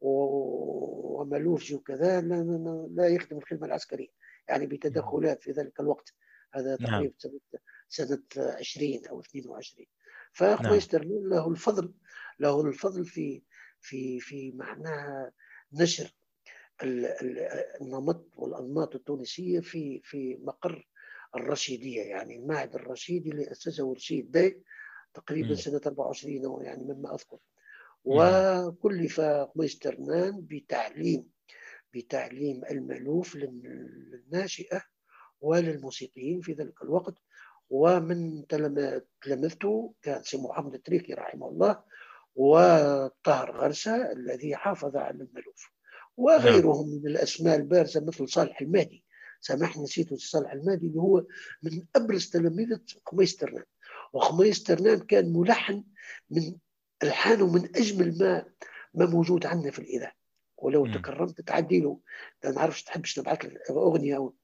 و- وملوفجي وكذا لا, لا, لا يخدم الخدمة العسكرية. يعني بتدخلات في ذلك الوقت هذا نعم. تقريبا سنة, سنة 20 أو 22 فخميس ترنان له الفضل له الفضل في في في معناها نشر ال- ال- النمط والأنماط التونسية في في مقر الرشيدية يعني المعهد الرشيدي اللي أسسه رشيد باي تقريبا مم. سنة 24 أو يعني مما أذكر. مم. وكلف خميس ترنان بتعليم بتعليم المألوف لل- للناشئة وللموسيقيين في ذلك الوقت. ومن تلم- تلامذته كان سي محمد التريكي رحمه الله وطاهر غرسة الذي حافظ على المألوف. وغيرهم من الأسماء البارزة مثل صالح المهدي. سامحني نسيت صالح المهدي اللي هو من أبرز تلاميذة قميص ترنان وخميس ترنان كان ملحن من ألحانه من أجمل ما ما موجود عندنا في الاذاعه ولو مم. تكرمت تعدي له ما نعرفش تحبش نبعث لك أغنية أو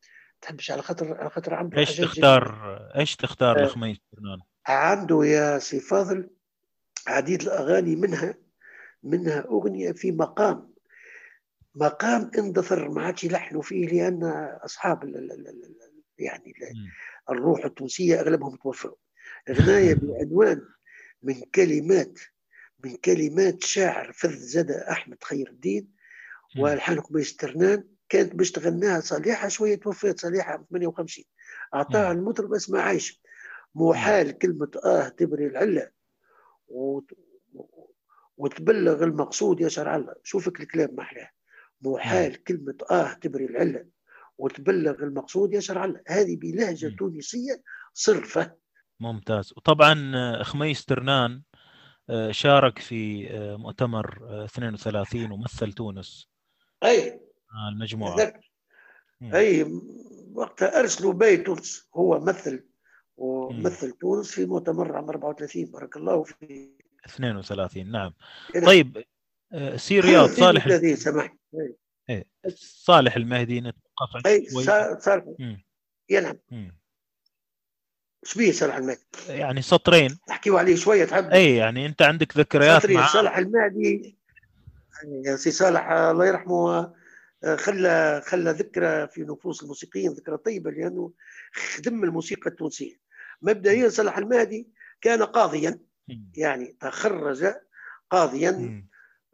تحبش على خاطر على خاطر عنده إيش تختار. إيش تختار آه. لخميس ترنان عنده يا سي فاضل عديد الأغاني منها منها أغنية في مقام مقام اندثر ما عادش يلحنوا فيه لأن أصحاب ال ال ال ال يعني ال- مم. الروح التونسية أغلبهم توفوا. غناية بعنوان من كلمات من كلمات شاعر فذ زدا أحمد خير الدين. والحان قبيس ترنان كانت باش تغناها صالحة شوية توفيت صالحة في 58 اعطاها. المطرب اسمها عايشه محال كلمة آه تبري العلة وت- وتبلغ المقصود يا شرع الله. شوفك الكلام ما احلاه محال كلمة آه تبري العلة وتبلغ المقصود يا شرع الله هذه بلهجة مم. تونسية صرفة. ممتاز. وطبعا آه، خميس ترنان آه، شارك في آه، مؤتمر آه، 32 ومثل تونس. أي. آه، المجموعة. أي وقتها أرسلوا باي تونس هو مثل ومثل تونس في مؤتمر عام 34 بارك الله فيه 32 نعم. نعم. طيب آه، سي رياض صالح 32 سامحني إيه، صالح المهدي نتوقف اي شوي. صار صار مم. يلعب مم. إيش بيه صالح المهدي؟ يعني سطرين. نحكيوا عليه شوية تحب اي يعني أنت عندك ذكريات سطري مع صالح المهدي يا سي صالح الله يرحمه آه، خلى خلى ذكرى في نفوس الموسيقيين ذكرى طيبة لأنه خدم الموسيقى التونسية. مبدئيا صالح المهدي كان قاضيا. يعني تخرج قاضيا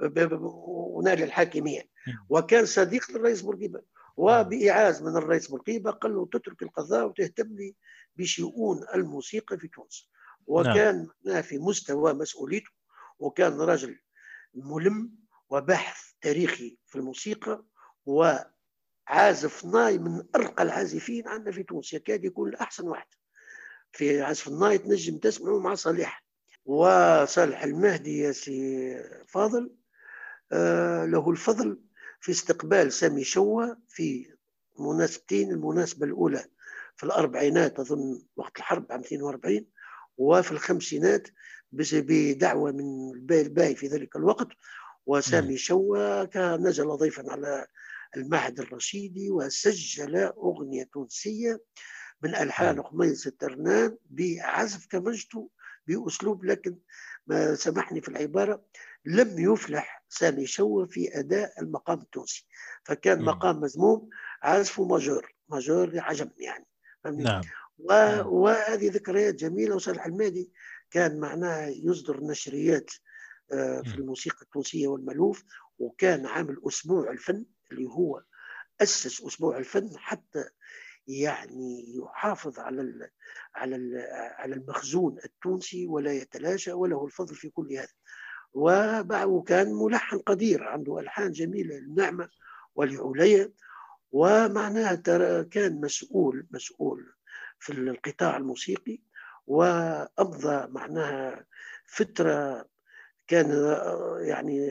ونال الحاكميه مم. وكان صديق للرئيس بورقيبة. وبإعاز من الرئيس بورقيبة قال له تترك القضاء وتهتم لي بشؤون الموسيقى في تونس. وكان في مستوى مسؤوليته. وكان رجل ملم وباحث تاريخي في الموسيقى. وعازف ناي من أرقى العازفين عندنا في تونس. يكاد يكون احسن واحد. في عزف الناي تنجم تسمعه مع صالح. وصالح المهدي يا سي فاضل. له الفضل في استقبال سامي شوى في مناسبتين المناسبة الأولى في الأربعينات أظن وقت الحرب عام 42 وفي الخمسينات بدعوة من الباي الباي في ذلك الوقت. وسامي شوى كان نزل ضيفا على المعهد الرشيدي وسجل أغنية تونسية من ألحان خميس الترنان بعزف كمنجته بأسلوب لكن ما سامحني في العبارة لم يفلح سامي شوى في أداء المقام التونسي فكان. مقام مذموم عزفه ماجور ماجور عجم يعني فهمني؟ نعم و... وهذه ذكريات جميلة وصالح المهدي كان معناها يصدر نشريات آه، في. الموسيقى التونسية والمألوف وكان عامل أسبوع الفن اللي هو أسس أسبوع الفن حتى يعني يحافظ على ال على ال على المخزون التونسي ولا يتلاشى وله الفضل في كل هذا وكان ملحن قدير عنده ألحان جميلة للنعمة ولعليا ومعناها كان مسؤول مسؤول في القطاع الموسيقي. وأمضى معناها فترة كان يعني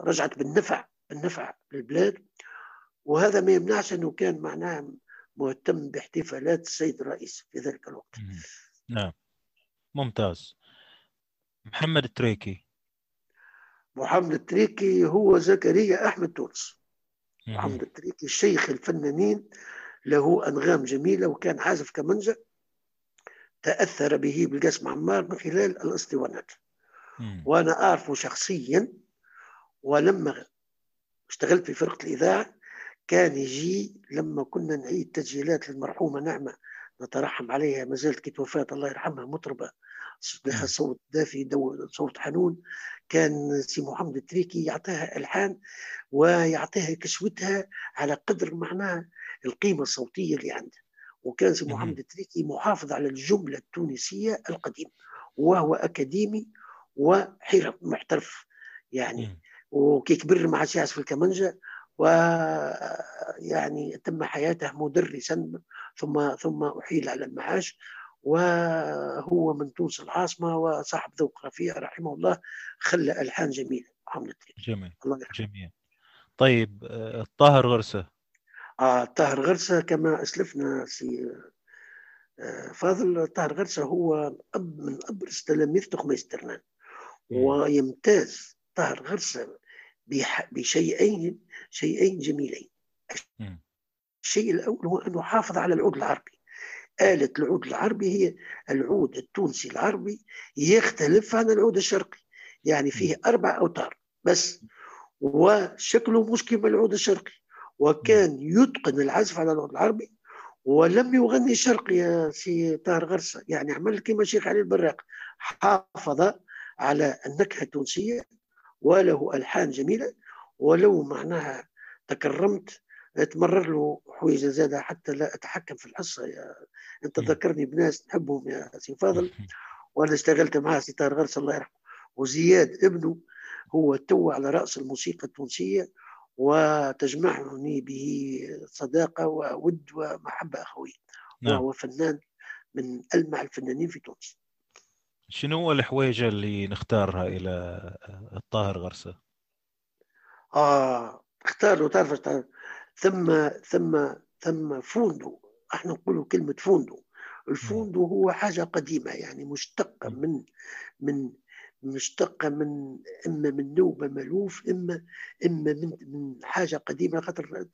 رجعت بالنفع بالنفع للبلاد. وهذا ما يمنعش أنه كان معناها مهتم باحتفالات السيد الرئيس في ذلك الوقت. نعم. ممتاز. محمد التريكي. محمد التريكي هو زكريا أحمد تونس. محمد التريكي الشيخ الفنانين له أنغام جميلة وكان عازف كمنجة تأثر به بالقاسم عمار من خلال الاسطوانات. وأنا أعرفه شخصيا ولما اشتغلت في فرقة الإذاعة كان يجي لما كنا نعيد تسجيلات للمرحومة نعمة نترحم عليها ما زالت كي توفات الله يرحمها مطربة لها صوت دافي doux صوت حنون. كان سي محمد التريكي يعطيها ألحان ويعطيها كسوتها على قدر معناها القيمة الصوتية اللي عندها. وكان سي. محمد التريكي محافظ على الجملة التونسية القديمة وهو أكاديمي وحرف محترف يعني. مم. وكي كبر ما عادش يعزف الكمنجة ويعني تم حياته مدرسا ثم ثم أحيل على المعاش. وهو من تونس العاصمة وصاحب ذوق رفيع رحمه الله خلى ألحان جميلة. التريكي جميل. الله جميل. طيب آه، الطاهر غرسة. آه طاهر غرسة كما أسلفنا سي آه، فاضل. طاهر غرسة هو أب من أبرز تلاميذ خميس ترنان. ويمتاز طاهر غرسة بشيئين شيئين جميلين. الشيء الأول هو أنه حافظ على العود العربي. آلة العود العربي هي العود التونسي العربي يختلف عن العود الشرقي. يعني فيه أربع أوتار بس وشكله مش كما العود الشرقي. وكان يتقن العزف على العود العربي ولم يغني شرقي يا سي طاهر غرسة. يعني عمل كما شيخ علي البراق حافظ على النكهة التونسية وله ألحان جميلة ولو معناها تكرمت تمرر له حويجة زادة حتى لا أتحكم في الحصة يا مم. ذكرني بناس نحبهم يا سي فاضل وأنا اشتغلت معاه سي طاهر غرسة الله يرحمه وزياد ابنه هو تو على رأس الموسيقى التونسية وتجمعني به صداقة وود ومحبة أخوية نعم وهو فنان من ألمع الفنانين في تونس شنو هو الحويجة اللي نختارها إلى الطاهر غرسة؟ آه اختاروا تعرف؟ ثم ثم ثم فوندو إحنا نقولوا كلمة فوندو الفوندو هو حاجة قديمة يعني مشتقة. من من مشتقة من إما من نوبة ملوف إما إما من من حاجة قديمة خاطر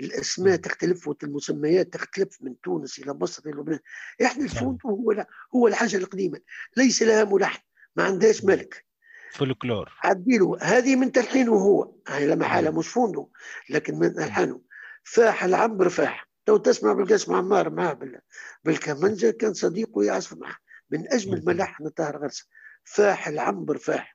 الأسماء. تختلف والمسميات تختلف من تونس إلى مصر إلى لبنان إحنا. الفوندو هو هو الحاجة القديمة ليس لها ملحن ما عندهاش. ملك فولكلور. عديله. هذه من تلحينه هو. لا محالة مم. مش فوندو لكن من ألحانه. فاح العنبر فاح. تو تسمع بالقاسم عمار معاه بال- بالكمنجة كان صديقه يعزف معه. من أجمل مم. ملحن طاهر غرسة فاح العنبر فاح.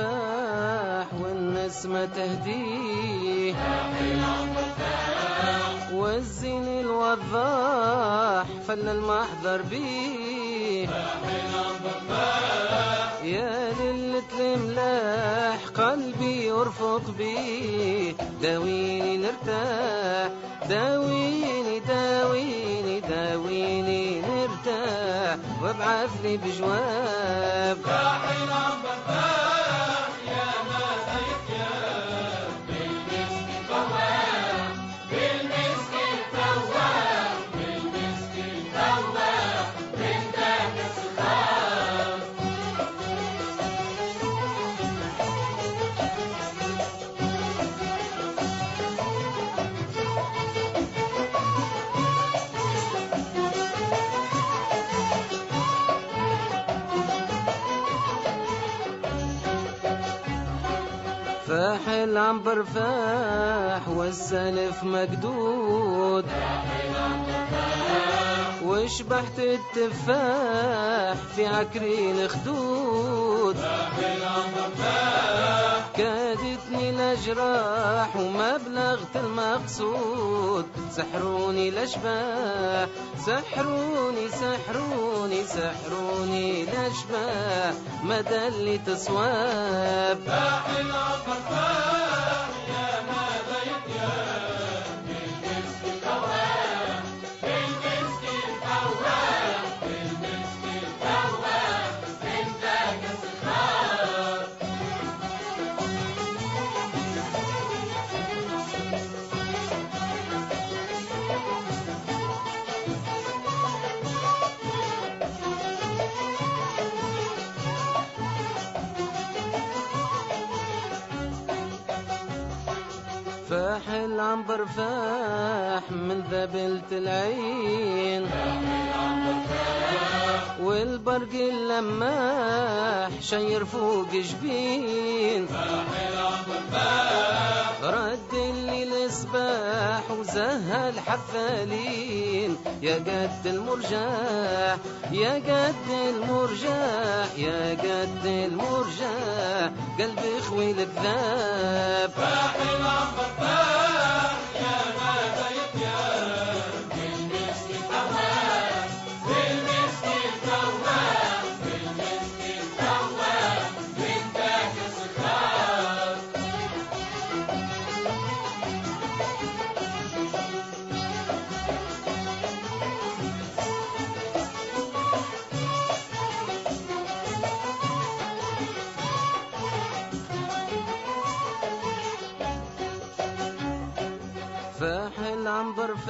العنبر فاح والنسمة تهديه. والزين الوضاح فل المحضر بيه. يا ليلة الملاح قلبي يرفق بيه. داويني نرتاح داويني داويني داويني نرتاح. وابعث لي بجواب. فاح العنبر فاح والسلف مقدود. وشبحت التفاح في عكرين خدود كادتني الأجراح وما بلغت المقصود. سحروني الأشباح سحروني سحروني سحروني الأشباح. ما دلت صواب فاح العنبر فاح من ذبلت العين. والبرق اللماح شير فوق جبين رد الليل صباح وزهى الحفالين. يا قد المرجاح يا قد المرجاح يا قد المرجاح. قلبي خوي الكذاب. فاح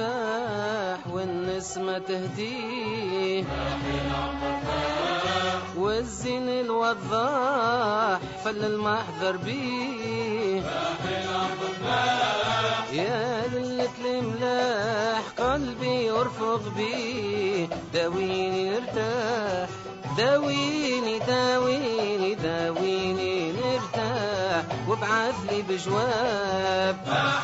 العنبر فاح والنسمة تهديه. والزين الوضاح فل المحذر بيه. يا ليلة الملاح قلبي يرفق بيه. داويني ارتاح داويني داويني داويني نرتاح. وابعث لي بجواب. فاح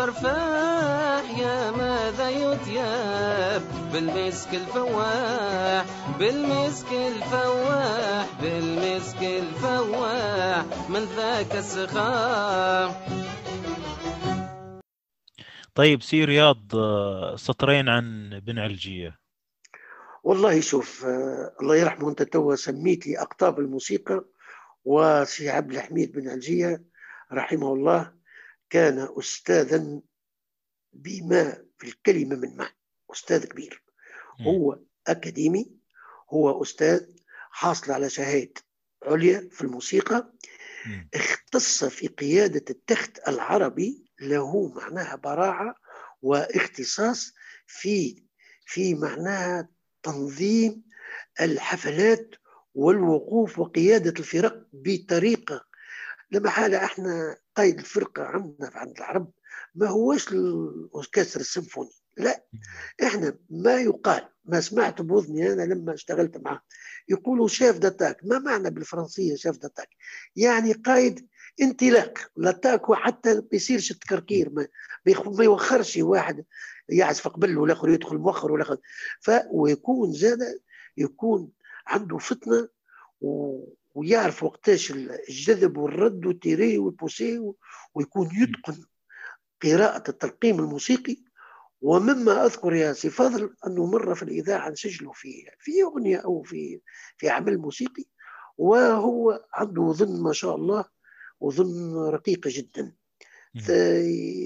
العنبر فاح يا ماذا يتياب بالمسك الفواح بالمسك الفواح بالمسك الفواح من ذاك السخاء. طيب سي رياض آه، سطرين عن بن علجية. والله شوف آه، الله يرحمه أنت توا سميت لي أقطاب الموسيقى وسي عبد الحميد بن علجية رحمه الله. كان استاذا بما في الكلمة من معنى أستاذ كبير. هو أكاديمي هو أستاذ حاصل على شهادة عليا في الموسيقى. اختص في قيادة التخت العربي له معناها براعة واختصاص في في معناها تنظيم الحفلات والوقوف وقيادة الفرق بطريقة لما حالة إحنا قائد الفرقة عندنا عند العرب ما هوش الأوركسترا السيمفوني لا. إحنا ما يقال ما سمعت بوذني أنا لما اشتغلت معه يقولوا شيف داتاك ما معنى بالفرنسية شيف داتاك يعني قائد انطلاق لاتاك هو حتى بيصيرش التكركير ما, بيخ- ما يوخرش واحد يعزف قبل والآخر يدخل مؤخر والآخر. ف ويكون زاد يكون عنده فطنه و... ويعرف وقتاش الجذب والرد وال tiré وال poussé. ويكون يتقن قراءة التلقيم الموسيقي. ومما أذكر يا سي فاضل أنه مره في الإذاعة نسجله في في أغنية أو في في عمل موسيقي وهو عنده وذن ما شاء الله ووذن رقيقه جدا.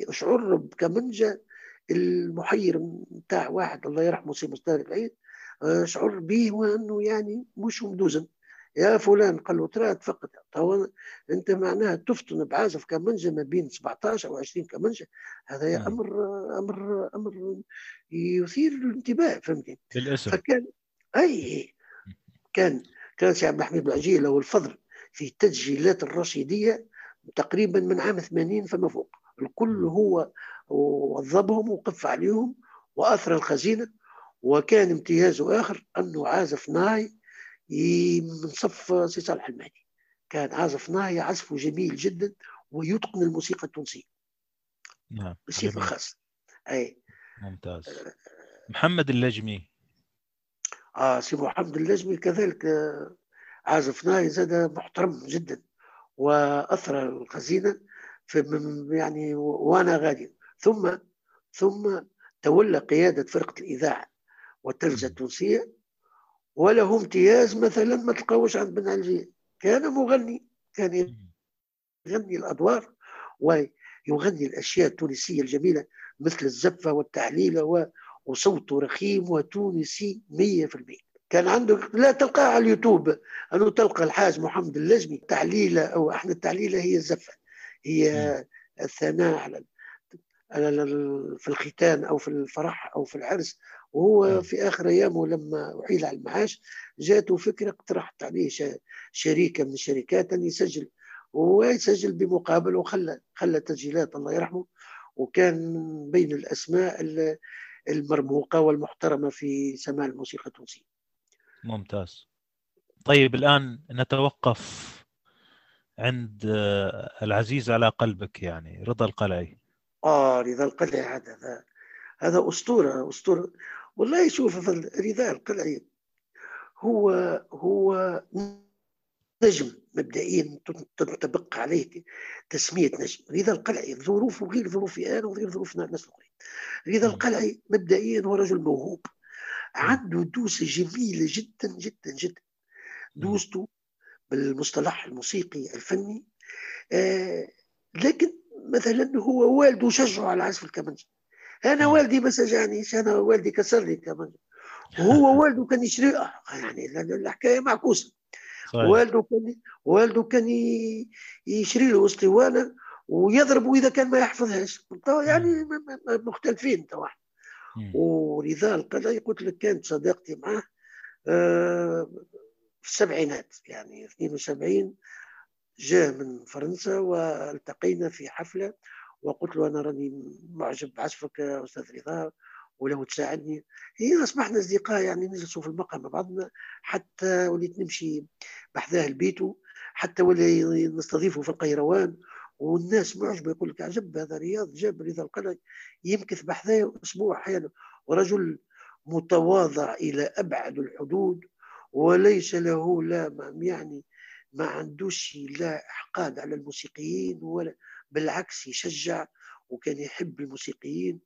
اشعر بكمنجه المحير نتاع واحد الله يرحمه سي مصدر العيد اشعر به وأنه يعني مش مدوزن. يا فلان قال له ترى تفقد. تو أنت معناها تفتن بعازف كمنجه ما بين 17 أو 20 كمنجه هذا يا مم. أمر أمر أمر يثير الانتباه فهمتني بالاسم فكان أي كان كان سي عبد الحميد العجيل له الفضل في التسجيلات الرشيدية تقريبا من عام 80 فما فوق. الكل هو وظبهم وقف عليهم وأثر الخزينة. وكان امتيازه آخر أنه عازف ناي من صف سي صالح المهدي. كان عازف ناي عزفه جميل جدا ويتقن الموسيقى التونسية. نعم جميل. خاصة. أي. ممتاز. محمد اللجمي. آه سي محمد اللجمي كذلك آه، عازف ناي زاد محترم جدا وأثر الخزينة في يعني و- وأنا غادي. ثم ثم تولى قيادة فرقة الإذاعة والتلفزه التونسية وله امتياز مثلا ما تلقاوش عند بن علجيه كان مغني كان يغني الأدوار ويغني الأشياء التونسية الجميلة مثل الزفة والتعليله و- وصوته رخيم وتونسي 100% كان عنده لا تلقاه على اليوتيوب أنه تلقى الحاج محمد اللجمي تعليله أو إحنا التعليله هي الزفة. هي الثناء على في الختان أو في الفرح أو في العرس وهو مم. في آخر أيامه لما احيل على المعاش جاته فكرة اقترحت عليه ش- شركه من الشركات أن يسجل. ويسجل بمقابل وخلى خلى تسجيلات الله يرحمه. وكان من بين الأسماء ال- المرموقة والمحترمة في سماع الموسيقى التونسية. ممتاز. طيب الآن نتوقف عند آه، العزيز على قلبك يعني رضا القلعي. آه رضا القلعي هذا هذا هذا أسطورة أسطورة. والله شوف رضا القلعي هو هو نجم مبدئيا تنطبق عليه تسمية نجم. رضا القلعي ظروفه غير ظروفي أنا وغير ظروف الناس الاخرين رضا. القلعي مبدئيا هو رجل موهوب. عنده دوسة جميلة جدا جدا جدا. دوسته بالمصطلح الموسيقي الفني. آه لكن مثلا هو والده شجعه على عزف الكمنجه أنا. والدي ما شجعنيش أنا والدي كسر لي الكمنجه وهو والده كان يشري آه، يعني ال- الحكاية معكوسة. والده كان والده كان يشري له اسطوانه ويضربه إذا كان ما يحفظهاش. يعني مختلفين تو مم. ورضا القلعي قلت لك كانت صداقتي معه آه، في السبعينات يعني 72 جاء من فرنسا والتقينا في حفلة وقلت له أنا راني معجب بعزفك يا أستاذ رضا ولو تساعدني؟ هي أصبحنا أصدقاء يعني نجلسوا في المقهى مع بعضنا حتى وليت نمشي بحذاه لبيته حتى ولا نستضيفه في القيروان والناس معجبة يقول لك عجب هذا رياض جاب رضا القلعي يمكث بحذاه أسبوع أحيانا. ورجل متواضع إلى أبعد الحدود وليس له لا يعني ما عندوش لا إحقاد على الموسيقيين ولا بالعكس يشجع وكان يحب الموسيقيين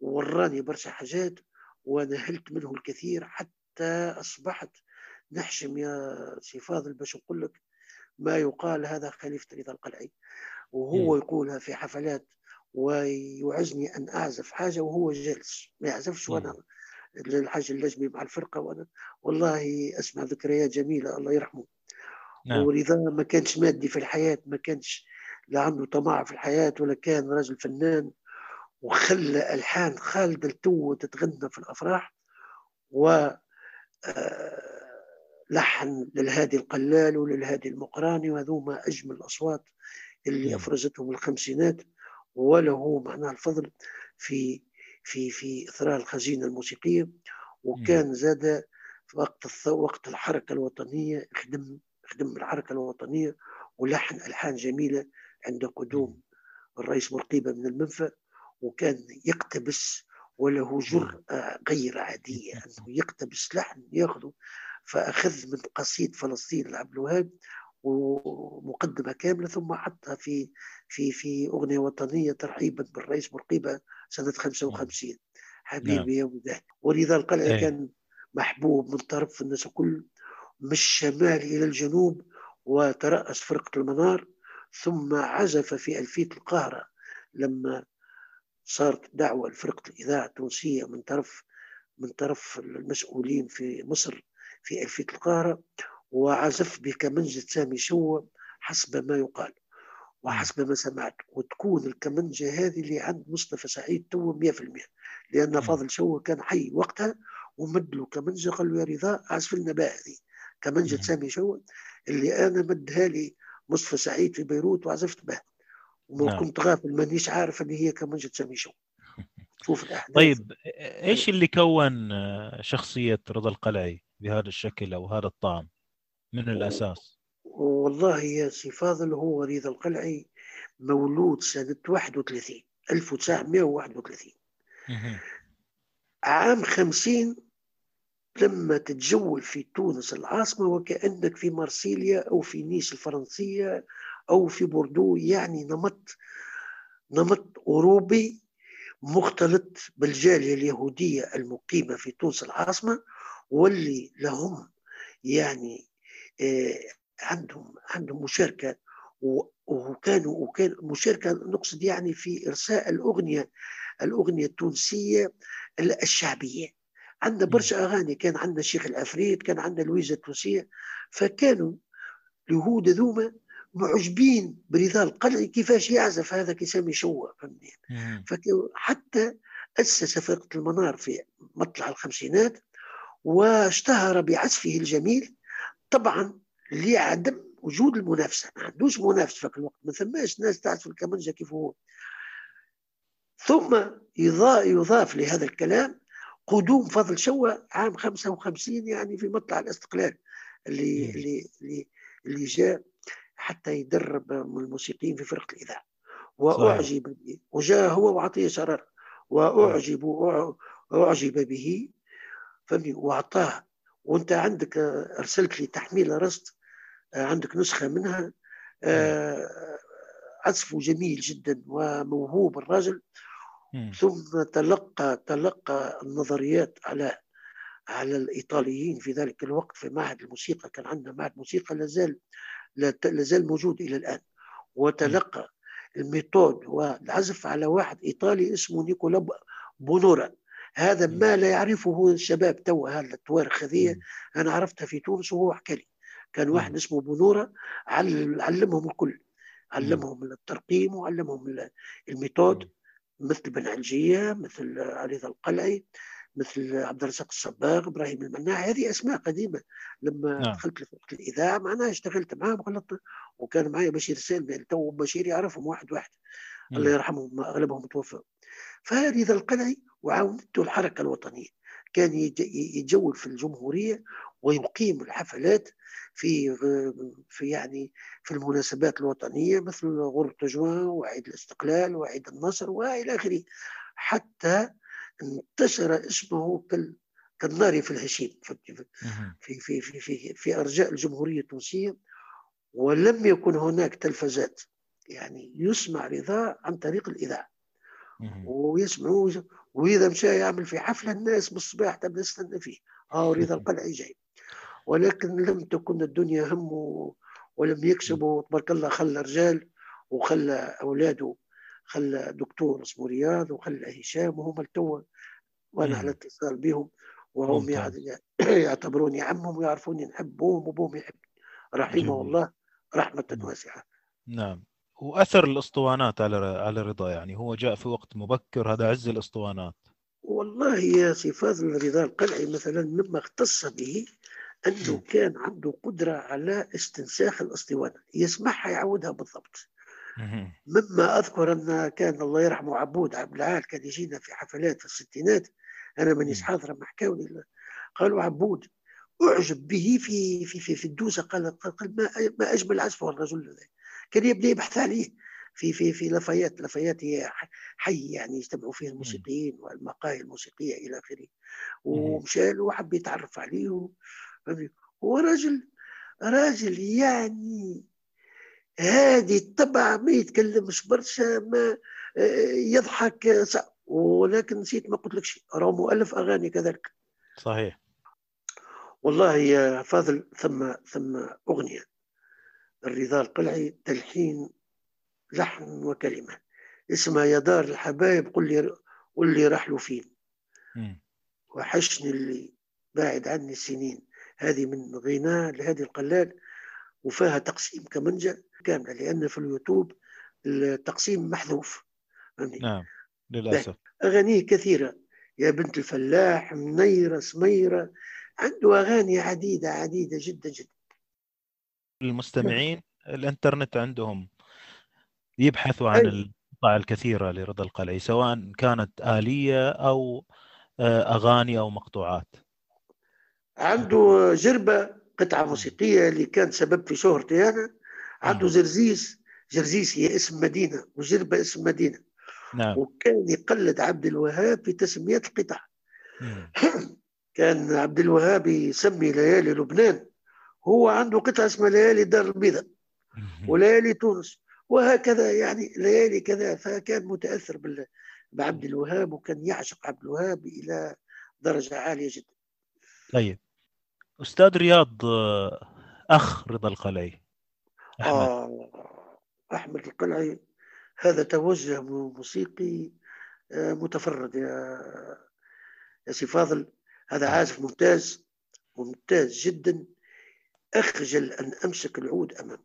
ووراني برشا حاجات ونهلت منه الكثير حتى أصبحت نحشم يا سي فاضل باش نقول لك ما يقال هذا خليفة رضا القلعي. وهو. يقولها في حفلات ويعزني أن أعزف حاجة وهو جالس ما يعزفش وأنا الحاج اللجمي مع الفرقة وأنا. والله أسمع ذكريات جميلة الله يرحمه. نعم. ورضا ما كانش مادي في الحياة ما كانش لا عنده طمع في الحياة ولا كان راجل فنان. وخلى ألحان خالدة التو تتغنى في الأفراح و آه، لحن للهادي القلال وللهادي المقراني وهذوما أجمل الأصوات اللي. أفرزتهم الخمسينات. وله معناه الفضل في في في إثراء الخزينة الموسيقية. وكان زاد وقت وقت الحركة الوطنية خدم خدم الحركة الوطنية ولحن ألحان جميلة. عند قدوم الرئيس مرقيبة من المنفى وكان يقتبس وله جرأة غير عادية أنه يقتبس لحن يأخذه فأخذ من قصيد فلسطين لعبد الوهاب ومقدمة كاملة ثم حطها في في في أغنية وطنية ترحيبا بالرئيس مرقيبة سنة 55 حبيبي يا مدهن ورضا القلعي إيه. كان محبوب من طرف الناس الكل من الشمال إلى الجنوب وترأس فرقة المنار ثم عزف في ألفية القاهرة لما صارت دعوة لفرقة الإذاعة التونسية من طرف من طرف المسؤولين في مصر في ألفية القاهرة وعزف بكمنجة سامي شوة حسب ما يقال وحسب ما سمعت وتكون الكمنجة هذه اللي عند مصطفى سعيد تو 100% لأن. فاضل شوة كان حي وقتها ومد له كمنجة قال له يا رضا عزف لنا بقى هذه كمنجة. سامي شوة اللي أنا مدها لي مصطفى سعيد في بيروت وعزفت بها وما نعم. كنت غافل مانيش عارف إن هي كمنجة سامي شوة شوف الأحداث طيب إيش اللي كون آه، شخصية رضا القلعي بهذا الشكل أو هذا الطعم من الأساس؟ والله يا سي فاضل هو رضا القلعي مولود سنة 31 1931 مهم. عام 50 لما تتجول في تونس العاصمة وكأنك في مارسيليا أو في نيس الفرنسية أو في بوردو يعني نمط نمط أوروبي مختلط بالجالية اليهودية المقيمة في تونس العاصمة واللي لهم يعني آه، عندهم عندهم مشاركة وكانوا وكان مشاركة نقصد يعني في إرساء الأغنية الأغنية التونسية الشعبية. عندنا برشا أغاني كان عندنا الشيخ العفريت كان عندنا لويزا التونسية فكانوا اليهود ذوما معجبين برضا القلعي كيفاش يعزف هذا كيسمي شوة فهمني مهم. فك- حتى أسس فرقة المنار في مطلع الخمسينات واشتهر بعزفه الجميل طبعا لعدم وجود المنافسة ما عندوش منافس في الوقت ما ثماش ناس تعزف الكمنجة كيف هو. ثم يضاف لهذا الكلام قدوم فضل شوا عام 55 يعني في مطلع الاستقلال اللي اللي اللي, اللي جاء حتى يدرب الموسيقيين في فرقة الإذاعة. وأعجب به. وجاء هو وعطية شرار وأعجب أعجب به. فهمني وأعطاه. وأنت عندك أرسلت لي تحميل رست عندك نسخة منها. آه، عزفه جميل جدا وموهوب الراجل. ثم تلقى تلقى النظريات على على الإيطاليين في ذلك الوقت في معهد الموسيقى. كان عندنا معهد موسيقى لازال لازال موجود إلى الآن. وتلقى ال méthode والعزف على واحد إيطالي اسمه نيكولا بونورا. هذا ما لا يعرفه الشباب تو هذا التوارخ هذه أنا عرفتها في تونس وهو حكى لي. كان واحد اسمه بونورا علمهم الكل. علمهم الترقيم وعلمهم ال méthode مثل بن علجية مثل رضا القلعي مثل عبد الرزاق الصباغ إبراهيم المناع هذه أسماء قديمة. لما نعم. دخلت في الإذاعة معناها اشتغلت معاهم وغلطت وكان معي بشير سالم تو بشير يعرفهم واحد واحد. نعم. الله يرحمهم أغلبهم توفوا. فرضا القلعي وعاونته الحركة الوطنية. كان يتجول في الجمهورية ويقيم الحفلات في في يعني في المناسبات الوطنية مثل غرب تجوان وعيد الاستقلال وعيد النصر وإلى آخره حتى انتشر اسمه كالنار في الهشيم في في في في, في, في أرجاء الجمهورية التونسية ولم يكن هناك تلفزات يعني يسمع رضا عن طريق الإذاعة. ويسمعوا. وإذا مشى يعمل في حفلة الناس بالصباح تبدأ تستنى فيه. آه رضا القلعي جاي. ولكن لم تكن الدنيا همه ولم يكسبوا تبارك الله خلى رجال وخلى أولاده خلى دكتور اسمه رياض وخلى هشام وهم التو وأنا على اتصال بهم وهم يعتبروني عمهم ويعرفوني نحبهم وأبوهم يحبني رحمه الله رحمة واسعة. نعم. وأثر الأسطوانات على على رضا يعني هو جاء في وقت مبكر هذا عز الأسطوانات. والله يا سي فاضل رضا القلعي مثلا مما اختص به أنه كان عنده قدرة على استنساخ الاسطوانه يسمعها يعودها بالضبط. مما أذكر أن كان الله يرحمه عبود عبد العال كان يجينا في حفلات في الستينات. أنا مانيش حاضره ما حكاوني قالوا عبود أعجب به في في في, في الدوسة. قال قال ما ما أجمل عزفه الرجل هذا. كان يبدا يبحث عليه في في في لفايات لفايات هي حي يعني يجتمعوا فيه الموسيقيين والمقاهي الموسيقية إلى آخره. ومشى له وحب يتعرف عليه هو راجل راجل يعني هذه الطبع ما يتكلمش برشا ما آه، يضحك ولكن نسيت ما قلت لك شيء. راهو مؤلف أغاني كذلك. صحيح. والله يا فاضل ثم ثم أغنية. الرضا القلعي تلحين لحن وكلمة. اسمها يا دار الحبايب قل لي قل لي رحلوا فين. وحشني اللي باعد عني السنين هذه من غناء لهذه القلال وفيها تقسيم كمنجة كاملة لأن في اليوتيوب التقسيم محذوف. نعم للأسف. أغانيه كثيرة. يا بنت الفلاح منيرة سميرة عنده أغاني عديدة عديدة جدا جدا. المستمعين الإنترنت عندهم يبحثوا عن القطع الكثيرة لرضا القلعي سواء كانت آلية أو آه، أغاني أو مقطوعات. عنده جربة قطعة موسيقية اللي كان سبب في شهرتي أنا عنده زرزيس جرزيس. هي اسم مدينة وجربة اسم مدينة. نعم. وكان يقلد عبد الوهاب في تسمية القطع كان عبد الوهاب يسمي ليالي لبنان. هو عنده قطعة اسمها ليالي دار البيضاء وليالي تونس. وهكذا يعني ليالي كذا فكان متأثر بعبد الوهاب وكان يعشق عبد الوهاب إلى درجة عالية جدا. طيب. أستاذ رياض أخ رضا القلعي. أحمد. آه أحمد القلعي هذا توجه موسيقي آه، متفرد يا يا سي فاضل. هذا عازف ممتاز ممتاز جدا. أخجل أن أمسك العود أمام.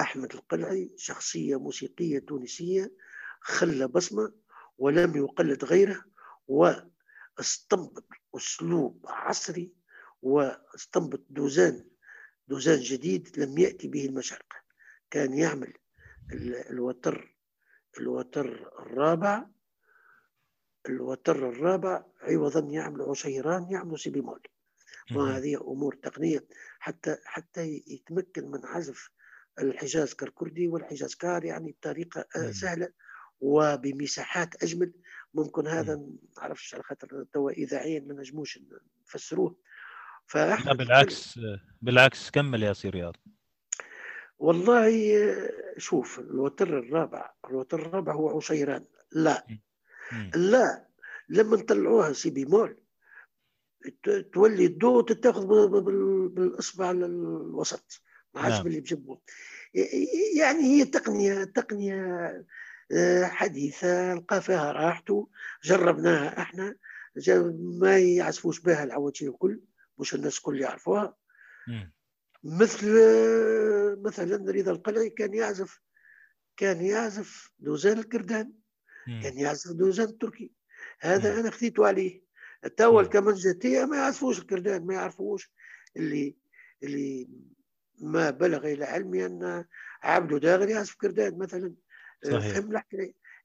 أحمد القلعي شخصية موسيقية تونسية خلى بصمة ولم يقلد غيره واستنبط أسلوب عصري واستنبط دوزان دوزان جديد لم يأتي به المشارقة كان يعمل ال- الوتر الوتر الرابع الوتر الرابع عوضا يعمل عشيران يعمل سي بيمول وهذه أمور تقنية حتى حتى يتمكن من عزف الحجاز كركردي والحجاز كار يعني بطريقة آه،. سهلة وبمساحات أجمل. ممكن هذا. ما نعرفش على خاطر توا اذاعيا ما نجموش نفسروه. فأحمد بالعكس بالعكس كمل يا سي رياض. والله شوف الوتر الرابع الوتر الرابع هو عشيران. لا. مم. لا. لما نطلعوها سي بيمول تولي الدو تتاخذ بالإصبع الوسط. ما عادش نعم. باللي بجنبه يعني هي تقنية تقنية آه، حديثة لقى فيها راحته. جربناها إحنا. ما يعزفوش بها العواجيل الكل. مش الناس الكل يعرفوها. مثل مثلا رضا القلعي كان يعزف كان يعزف دوزان الكردان. كان يعزف دوزان التركي هذا مم. أنا خذيته عليه توا. الكمنجاتية ما يعرفوش الكردان ما يعرفوش اللي اللي ما بلغ إلى علمي أن عبده داغر يعزف كردان مثلا صحيح. فهم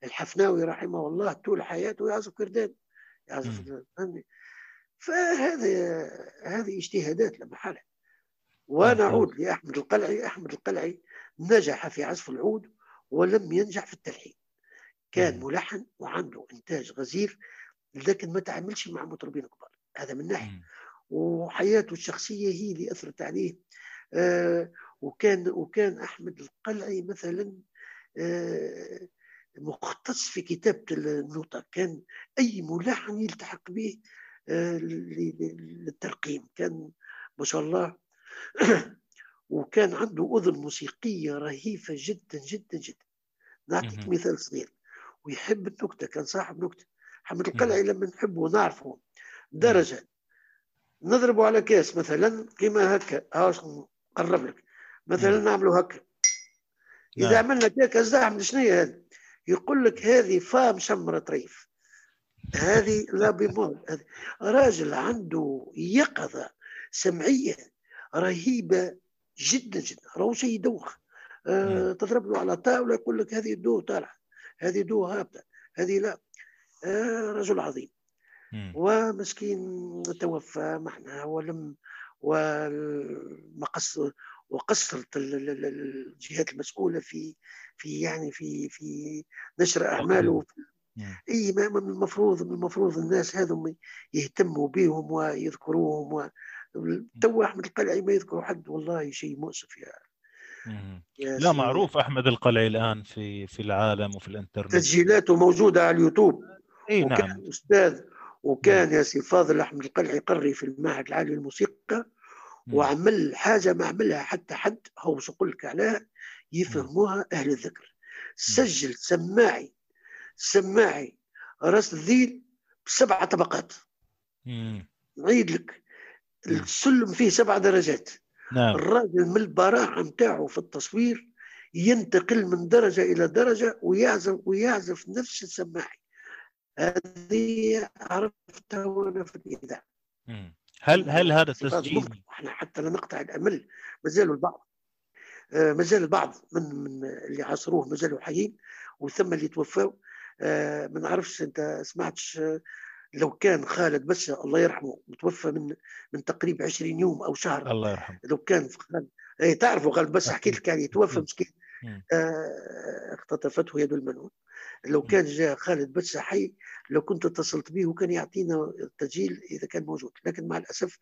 الحفناوي رحمه الله طول حياته يعزف كردان يعزف فهذا هذه اجتهادات لا محاله ونعود لأحمد القلعي. أحمد القلعي نجح في عزف العود ولم ينجح في التلحين. كان مم. ملحن وعنده إنتاج غزير لكن ما تعاملش مع مطربين كبار. هذا من ناحية. وحياته الشخصية هي اللي أثرت عليه. آه وكان وكان أحمد القلعي مثلا آه مختص في كتابة النوتة. كان أي ملحن يلتحق به للترقيم كان ما شاء الله. وكان عنده أذن موسيقية رهيفة جدا جدا جدا. نعطيك. مثال صغير. ويحب النكتة كان صاحب نكتة. حمد القلعي لما نحبه ونعرفه. درجة. نضربه على كاس مثلا كما هكا. هاش نقرب لك. مثلا. نعمله هكا. إذا نعم. عملنا كيك الزعم شنو هذه يقول لك هذه فا مشمره طريف هذه la bémol راجل عنده يقظة سمعية رهيبة جدا جدا راهو شيء يدوخ آه تضرب له على طاولة يقول لك هذه do طالعة هذه do هابطة هذه la. آه رجل عظيم. مم. ومسكين توفى معنا ولم ومقص وقصرت ال- ال- ال- الجهات المسؤولة في في يعني في في نشر أعماله. مم. إي ما من المفروض من المفروض الناس هذم يهتموا بهم ويذكروهم و... تو أحمد القلعي ما يذكروا حد والله شيء مؤسف يا, لا سيدي. معروف أحمد القلعي الآن في في العالم وفي الإنترنت. تسجيلاته موجودة على اليوتيوب. إي وكان نعم. أستاذ وكان يا سي فاضل أحمد القلعي يقري في المعهد العالي للموسيقى. وعمل حاجة ما عملها حتى حد هو باش نقول لك عليها يفهموها أهل الذكر. سجل سماعي سماعي راس الذيل بسبع طبقات. نعيد لك. السلم فيه سبع درجات نعم الراجل من البراعه نتاعو في التصوير ينتقل من درجة إلى درجة ويعزف ويعزف نفس السماعي هذه عرفتها وأنا في الاذاعه. هل هل هذا التسجيل. إحنا حتى لا نقطع الأمل ما زالوا البعض آه، ما زال البعض من من اللي عاصروه ما زالوا حيين وثم اللي توفوا ما نعرفش انت سمعتش آه، لو كان خالد بشا الله يرحمه متوفى من من تقريبا 20 يوم أو شهر الله يرحمه لو كان خالد اي تعرفوا خالد بس حكيت لك يعني توفى. مسكين. آه، اختطفته يد المنون لو. كان جاء خالد بس حي لو كنت اتصلت به وكان يعطينا التسجيل إذا كان موجود لكن مع الأسف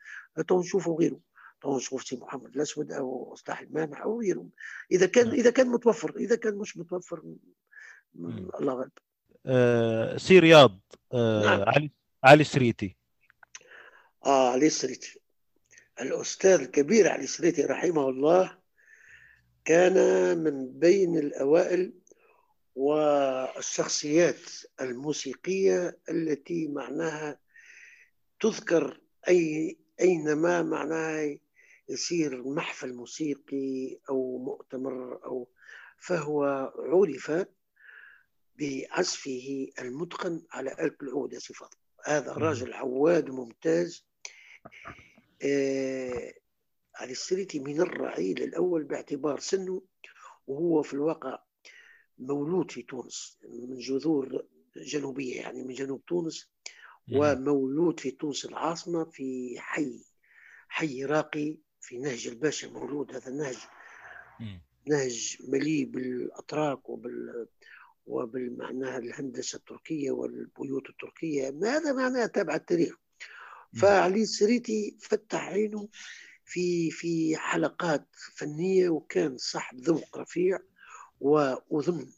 تو نشوفوا غيره تو نشوف سي محمد الأسود أو صلاح المانع أو غيرهم إذا كان نعم. إذا كان متوفر إذا كان مش متوفر. الله غالب آه سي رياض آه نعم. علي علي سريتي آه علي السريتي الأستاذ الكبير علي السريتي رحمه الله كان من بين الأوائل والشخصيات الموسيقية التي معناها تذكر أي أينما معناها يصير محفل موسيقي أو مؤتمر أو فهو عرف بعزفه المتقن على آلة العود فاضل هذا. راجل عواد ممتاز آه علي السريتي من الرعيل الأول باعتبار سنه وهو في الواقع مولود في تونس من جذور جنوبية يعني من جنوب تونس. ومولود في تونس العاصمة في حي حي راقي في نهج الباشا مولود هذا النهج. نهج مليء بالأتراك وبال وبالمعناها الهندسة التركية والبيوت التركية هذا معناه تابع التاريخ. فعلي السريتي فتح عينه في في حلقات فنية وكان صاحب ذوق رفيع وأذن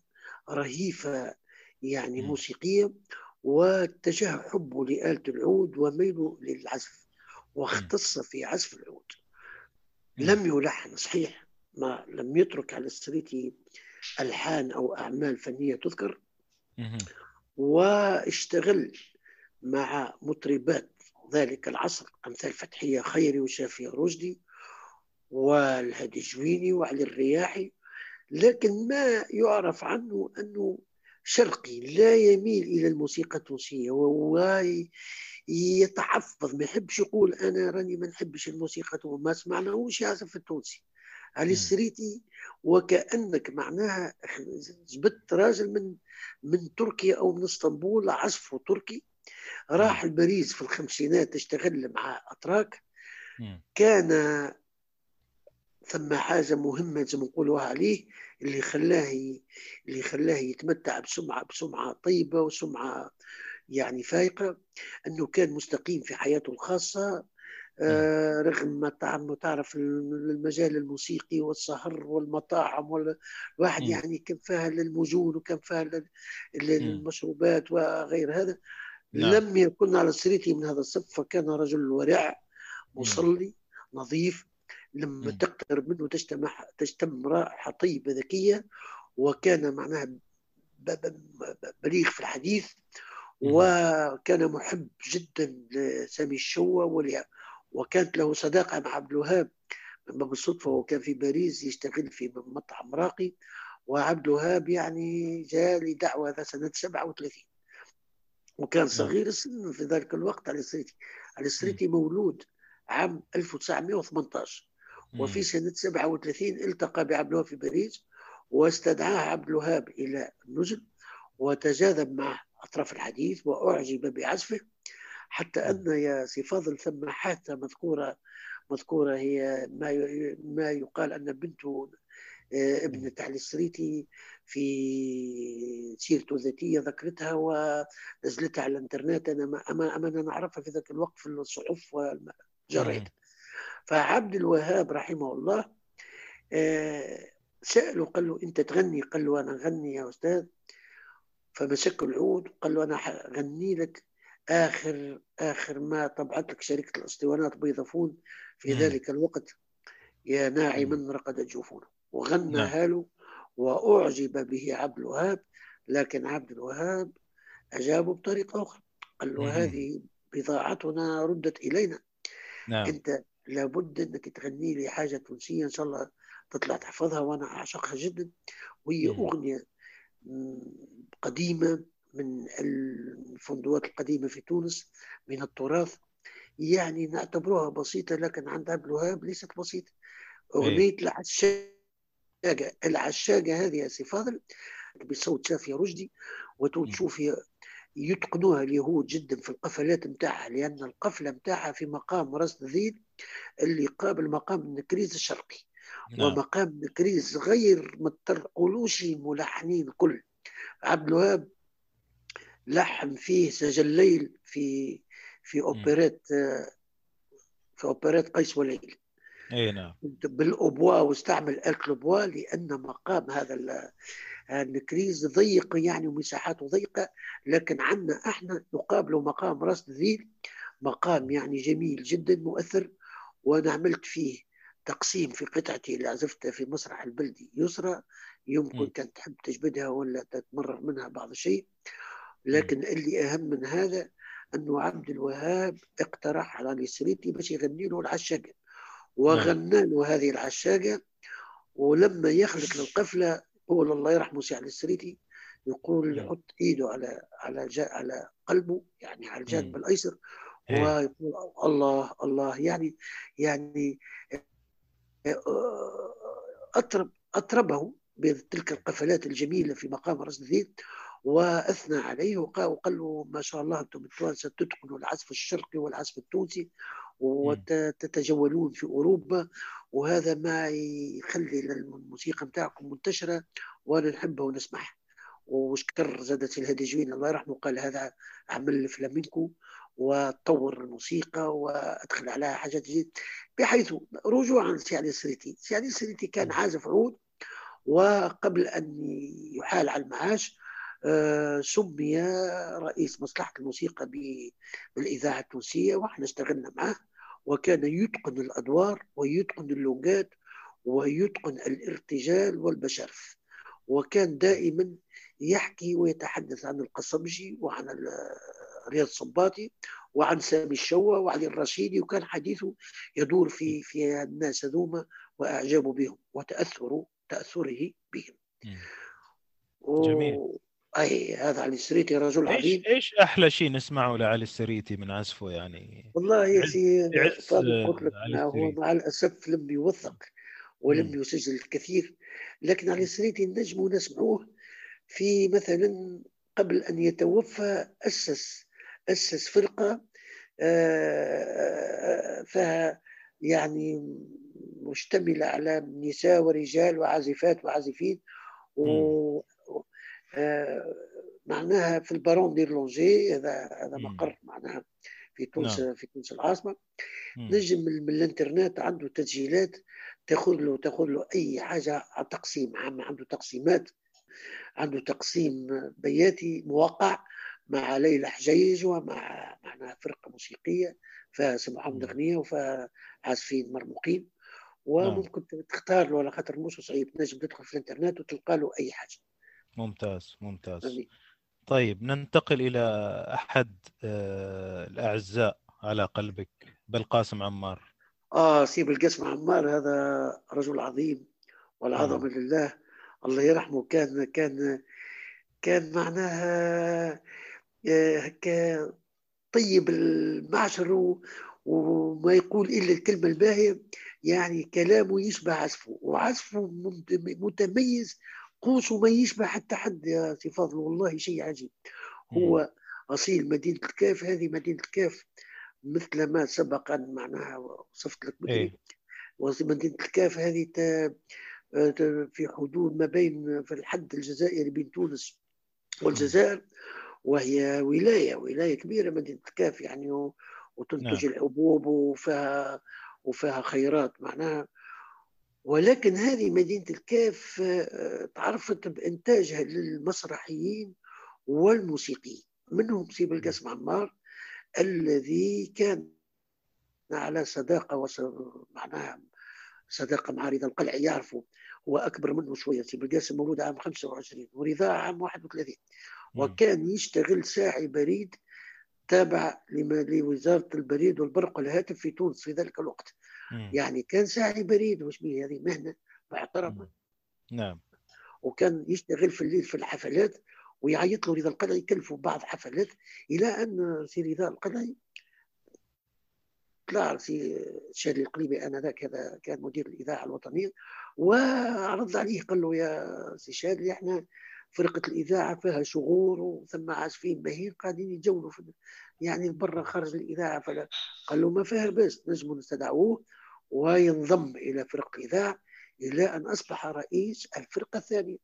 رهيفة يعني. موسيقية واتجه حبه لآلة العود وميله للعزف واختص في عزف العود. لم يلحن صحيح ما لم يترك على السريتي ألحان أو أعمال فنية تذكر. واشتغل مع مطربات ذلك العصر أمثال فتحية خيري وشافية رشدي والهادي جويني وعلي الرياحي لكن ما يعرف عنه أنه شرقي لا يميل إلى الموسيقى التونسية وهو يتحفظ ما يحبش يقول أنا راني ما نحبش الموسيقى وما سمعناهوش يعزف التونسي علي مم. السريتي وكأنك معناها جبت راجل من من تركيا أو من إسطنبول عزفه تركي راح لباريس في الخمسينات اشتغل مع أتراك مم. كان ثم حاجة مهمة زي ما نقولوا عليه اللي خلاه اللي خلاه يتمتع بسمعة بسمعة طيبة وسمعة يعني فايقة أنه كان مستقيم في حياته الخاصة آه، رغم ما تع- ما تعرف المجال الموسيقي والسهر والمطاعم والواحد. يعني كان فيها للمجون وكان فيها. للمشروبات وغير هذا نعم لم يكن على سريته من هذا الصف فكان رجل ورع. مصلي نظيف لما. تقترب منه تجتمع تجتم رائحة طيبة ذكية وكان معناها بليغ في الحديث. وكان محب جدا لسامي الشوة ول- وكانت له صداقة مع عبد الوهاب بالصدفة وكان في باريس يشتغل في مطعم راقي. وعبد الوهاب يعني جاء لدعوة ذا سنة 37 وكان نعم. صغير السن في ذلك الوقت علي السريتي. مم. السريتي مولود عام 1918 وفي. سنة 37 التقى بعبد الوهاب في باريس واستدعاه عبد الوهاب إلى النزل وتجاذب مع أطراف الحديث وأعجب بعزفه. حتى مم. أن يا سي فاضل ثم حادثة مذكورة مذكورة هي ما ما يقال أن بنته آه، مم. ابنة علي السريتي في سيرته الذاتية ذكرتها ونزلتها على الإنترنت أنا ما أما أنا نعرفها في ذاك الوقت في الصحف والجرايد مم. فعبد الوهاب رحمه الله آه، سأله قال له أنت تغني قال له أنا أغني يا أستاذ فمسك العود وقال له أنا حغني لك آخر آخر ما طبعت لك شركة الأسطوانات بيضافون في مم. ذلك الوقت يا. ناعما رقدت جفونه وغنى نعم هاله وأعجب به عبد الوهاب لكن عبد الوهاب أجابه بطريقة أخرى قال له. هذه بضاعتنا ردت إلينا نعم أنت لابد أنك تغني لي حاجة تونسية إن شاء الله تطلع تحفظها وأنا أعشقها جدا وهي. أغنية قديمة من الفندوات القديمة في تونس من التراث. يعني نعتبرها بسيطة لكن عند عبد الوهاب ليست بسيطة. إيه. أغنية العشاقة العشاقة هذه يا سي فاضل بصوت شافية رشدي. وتشوف يتقنوها اليهود جدا في القفلات متاعها لأن القفلة متاعها في مقام راست ذيل اللي قابل مقام النكريز الشرقي. نعم. ومقام النكريز غير ما ترقلوش الملحنين كل عبد الوهاب لحن فيه سجل ليل في في. أوبريت في أوبريت قيس وليل إي نعم بالاوبوا واستعمل الأوبوا لأن مقام هذا ال- النكريز ضيق يعني ومساحاته ضيقة لكن عندنا إحنا نقابله مقام راس ذيل مقام يعني جميل جدا مؤثر وأنا عملت فيه تقسيم في قطعتي اللي عزفتها في مسرح البلدي يسرى يمكن مم. كانت تحب تجبدها ولا تتمرر منها بعض الشيء. لكن اللي أهم من هذا أنه عبد الوهاب اقترح على السريتي باش يغني له العشاقة نعم وغنى له هذه العشاقة ولما يخلق للقفله قول الله يرحمه سي علي السريتي يقول نعم. يحط إيده على على جا على قلبه يعني على الجانب مم. الأيسر إيه. ويقول الله الله يعني يعني أطرب أطربه بتلك القفلات الجميلة في مقام راست الذيل وأثنى عليه وقال, له ما شاء الله أنتم التوانسه تتقنوا العزف الشرقي والعزف التونسي وتتجولون في أوروبا وهذا ما يخلي الموسيقى نتاعكم منتشرة وأنا نحبها ونسمعها. وشكر زادة الهادي جويني الله يرحمه قال هذا عمل الفلامينكو وطور الموسيقى وأدخل عليها حاجات جديدة. بحيث رجوعا لسعد السريتي. سعد السريتي كان عازف عود وقبل أن يحال على المعاش سمي رئيس مصلحة الموسيقى بالإذاعة التونسية وإحنا اشتغلنا معه وكان يتقن الأدوار ويتقن اللغات ويتقن الارتجال والبشرف وكان دائما يحكي ويتحدث عن القصبجي وعن رياض الصباطي وعن سامي الشوا وعلي الرشيدي وكان حديثه يدور في في الناس هذوما واعجابه بهم وتاثره تأثره بهم. جميل. أي هذا علي السريتي رجل عظيم إيش أحلى شيء نسمعه لعلي السريتي من عزفه يعني والله يا سي قلت لك هو. مع الأسف لم يوثق ولم مم. يسجل الكثير لكن علي السريتي نجم نسمعوه في مثلا قبل أن يتوفى أسس أسس فرقة آه، فيها يعني مشتملة على نساء ورجال وعازفات وعازفين و معناها في البارون دي لونجي هذا هذا. مقر معناها في تونس نعم. في تونس العاصمة مم. نجم من, الانترنت عنده تسجيلات تاخذ له تاخذ له أي حاجة على تقسيم عام عنده تقسيمات عنده تقسيم بياتي موقع مع ليلى حجيج ومع معنا فرقة موسيقية. غنيه وفيها عازفين مرموقين وممكن تختار له على خاطر مش صعيب تنجم تدخل في الانترنت وتلقى له أي حاجة ممتاز ممتاز؟ طيب ننتقل إلى أحد آه، الأعزاء على قلبك بالقاسم عمار. آه سيب القسم عمار هذا رجل عظيم والعظمة لله. الله يرحمه. كان كان كان معناها آه، هكا طيب المعشر وما يقول إلا الكلمة الباهية يعني كلامه يشبه عزفه وعزفه مت- متميز قوسه ما يشبه حتى حد يا سي فاضل والله شيء عجيب. هو أصيل مدينة الكاف هذه مدينة الكاف مثل ما سبق أن معناها وصفت لك إيه. بدري ومدينه الكاف هذه في حدود ما بين في الحد الجزائري بين تونس والجزائر وهي ولاية ولاية كبيرة مدينة الكاف يعني وتنتج الحبوب وفيها وفيها خيرات معناها ولكن هذه مدينة الكاف آه، تعرفت بانتاجها للمسرحيين والموسيقيين منهم سيب القاسم عمار الذي كان على صداقة وص... معناها صداقة مع رضا القلعي يعرفه هو أكبر منه شوية سيب القاسم مولود عام 25 ورضا عام 31 وكان يشتغل ساعي بريد تابع لما لوزارة البريد والبرق والهاتف في تونس في ذلك الوقت. مم. يعني كان ساعي بريد وش به هذه مهنة محترمه نعم. وكان يشتغل في الليل في الحفلات ويعيط له رضا القلعي يكلفوا بعض حفلات إلى أن سي رضا القلعي طلع سي شاذلي القليبي آنذاك هذا كان مدير الإذاعة الوطنية وعرض عليه قال له يا سي شاذلي إحنا فرقة الإذاعة فيها شغور وثم عازفين ماهرين قاعدين يتجولوا في يعني برا خارج الإذاعة فلا قال له ما فيها بس نجم نستدعوه وينضم إلى فرقه الإذاعة إلى أن أصبح رئيس الفرقة الثانية.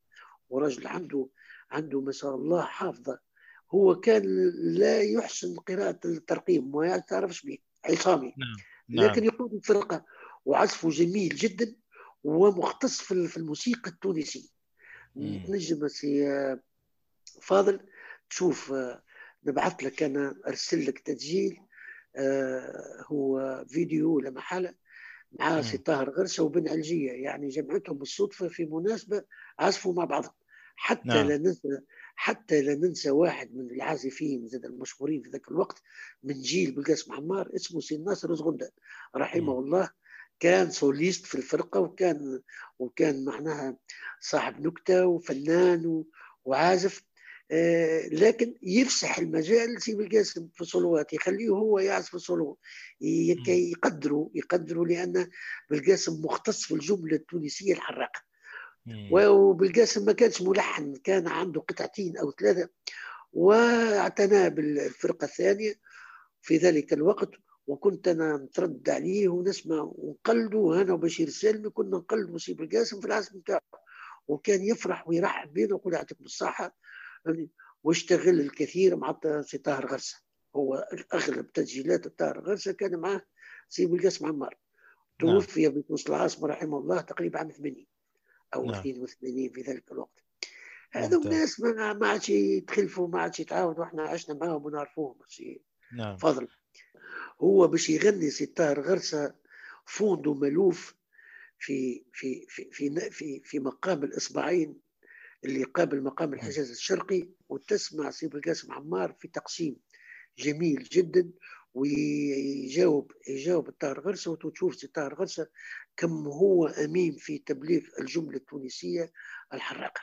ورجل عنده عنده ما شاء الله حافظة. هو كان لا يحسن قراءة الترقيم ما تعرفش به عصامي. نعم لكن يقود الفرقة وعزفه جميل جدا ومختص في الموسيقى التونسية. نجم سي فاضل تشوف آه، نبعث لك أنا أرسل لك تسجيل آه، هو فيديو لا محاله مع. سي طاهر غرسة وبن علجية يعني جمعتهم بالصدفة في مناسبة عزفوا مع بعضهم حتى نعم. لا ننسى حتى لا ننسى واحد من العازفين زاد المشهورين في ذاك الوقت من جيل بالقاسم عمار اسمه سي ناصر زغندة رحمه. الله كان soliste في الفرقة وكان وكان معناها صاحب نكتة وفنان وعازف لكن يفسح المجال لسيب القاسم في الصلوات يخليه هو يعزف. كي يقدروا يقدروا لأن بالقاسم مختص في الجملة التونسية الحراقة. وبالقاسم ما كانش ملحن كان عنده قطعتين أو ثلاثة واعتنى بالفرقة الثانية في ذلك الوقت وكنت أنا نترد عليه ونسمع ونقلده أنا وبشير السالمي كنا نقلد مصيب القاسم في العزف بتاعه وكان يفرح ويرحب بينا ويقول يعطيكم الصحة واشتغل الكثير مع سي طاهر غرسة هو أغلب تسجيلات طاهر غرسة كان معاه سي بالقاسم عمار نعم. توفي بمصر العاصمة رحمه الله تقريبا عام 80 أو نعم. 82 في ذلك الوقت هذا ممتاز. الناس ما ما عادش يتخلفوا ما عادش يتعاونوا إحنا عشنا معاهم ونعرفوهم سي نعم فضل هو باش يغني سي طاهر غرسة فوندو ملوف في في في في في, في مقام الإصبعين اللي قابل مقام الحجاز الشرقي وتسمع سي بالقاسم عمار في تقسيم جميل جدا ويجاوب يجاوب الطاهر غرسة وتشوف سي طاهر غرسة كم هو أمين في تبليغ الجملة التونسية الحراقة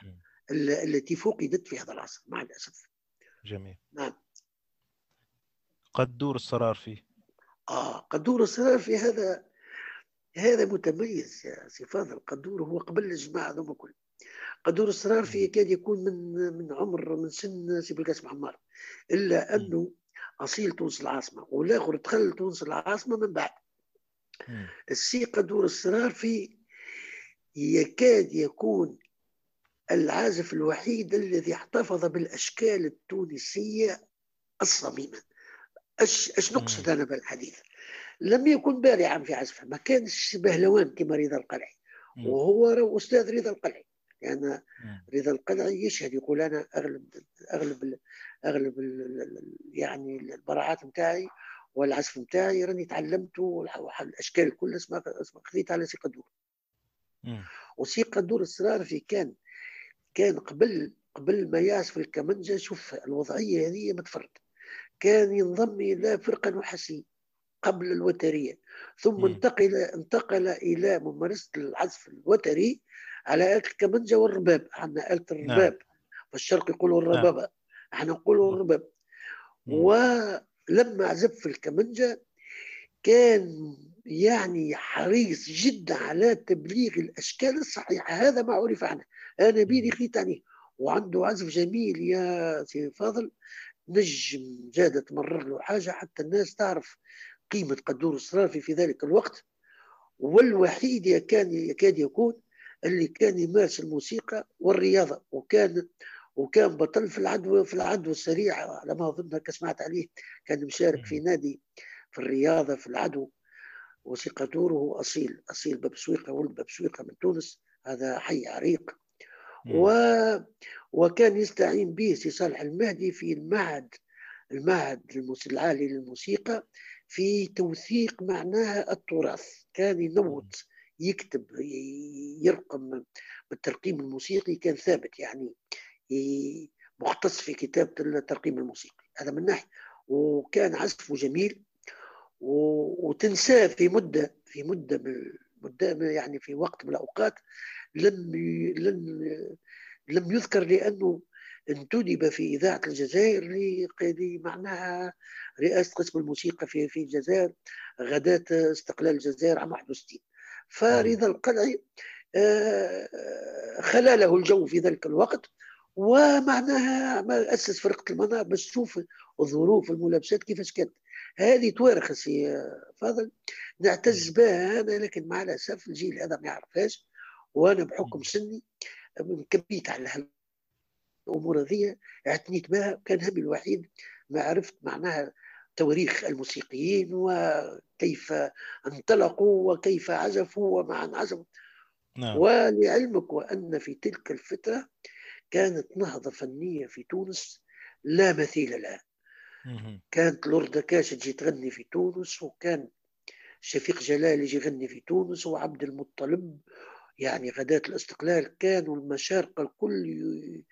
التي فقدت في هذا العصر مع الأسف. جميل. نعم. قدور الصرارفي؟ آه قدور الصرارفي هذا هذا متميز يا سي فاضل. قدور هو قبل الجماعه هذوما كل قدور الصرارفي يكاد يكون من من عمر من سن سي بالقاسم عمار إلا أنه أصيل تونس العاصمة والآخر دخل تونس العاصمة من بعد. السي قدور الصرارفي يكاد يكون العازف الوحيد الذي احتفظ بالأشكال التونسية الصميمة. إيش إيش نقصد أنا بالحديث؟ لم يكن بارعا في عزفه. ما كانش بهلوان كما رضا القلعي. وهو أستاذ رضا القلعي. لأن. رضا القلعي يشهد يقول أنا أغلب أغلب أغلب يعني البراعات نتاعي والعزف نتاعي راني تعلمته الأشكال كلها اسمها خذيت على سي قدور. وسي قدور الصرافي كان كان قبل قبل ما يعزف الكمنجه شوف الوضعية هذه ما تفرد كان ينضم إلى فرقة نحاسيه قبل الوترية ثم. انتقل انتقل إلى ممارسة العزف الوتري على آلة الكمنجة والرباب. عندنا آلة الرباب. في الشرق يقولوا الربابة إحنا نقولوا الرباب مم. ولما عزف في الكمنجة كان يعني حريص جدا على تبليغ الأشكال الصحيحة. هذا ما عرف عنه. أنا بيدي خيت عليه وعنده عزف جميل يا سي فاضل. نجم زاد تمرر له حاجة حتى الناس تعرف قيمة قدور الصرافي في ذلك الوقت. والوحيد يكاد يكاد يكون اللي كان يمارس الموسيقى والرياضة وكان وكان بطل في العدوى في العدوى السريعه على ما أظن هكا سمعت عليه كان مشارك في نادي في الرياضة في العدو وثيقة دوره أصيل أصيل ببسويقة ولد ببسويقة من تونس هذا حي عريق. و... وكان يستعين به سي صالح المهدي في المعهد المعهد العالي للموسيقى في توثيق معناها التراث. كان ينوت يكتب يرقم بالترقيم الموسيقي كان ثابت يعني مختص في كتابة الترقيم الموسيقي. هذا من ناحية. وكان عزفه جميل وتنساه في مدة في مدة من مدة يعني في وقت من الأوقات لم لم لم يذكر لأنه انتدب في إذاعة الجزائر معناها. رئاسة قسم الموسيقى في في الجزائر غداة استقلال الجزائر عام 61 فرضا القلعي آه، خلا له الجو في ذلك الوقت ومعناها ما أسس فرقة المنار باش تشوف الظروف الملابسات كيفاش كانت. هذه توارخ سي فاضل. نعتز بها أنا لكن مع الأسف الجيل هذا ما يعرفهاش وأنا بحكم سني كبيت على الأمور هذه اعتنيت بها كان همي الوحيد ما عرفت معناها تواريخ الموسيقيين وكيف انطلقوا وكيف عزفوا ومعا عزفوا. نعم. ولعلمك وأن في تلك الفترة كانت نهضة فنية في تونس لا مثيل لها مهم. كانت لوردا كاش تجي تغني في تونس وكان شفيق جلال يجي يغني في تونس وعبد المطلب يعني غداة الاستقلال كانوا المشارقة الكل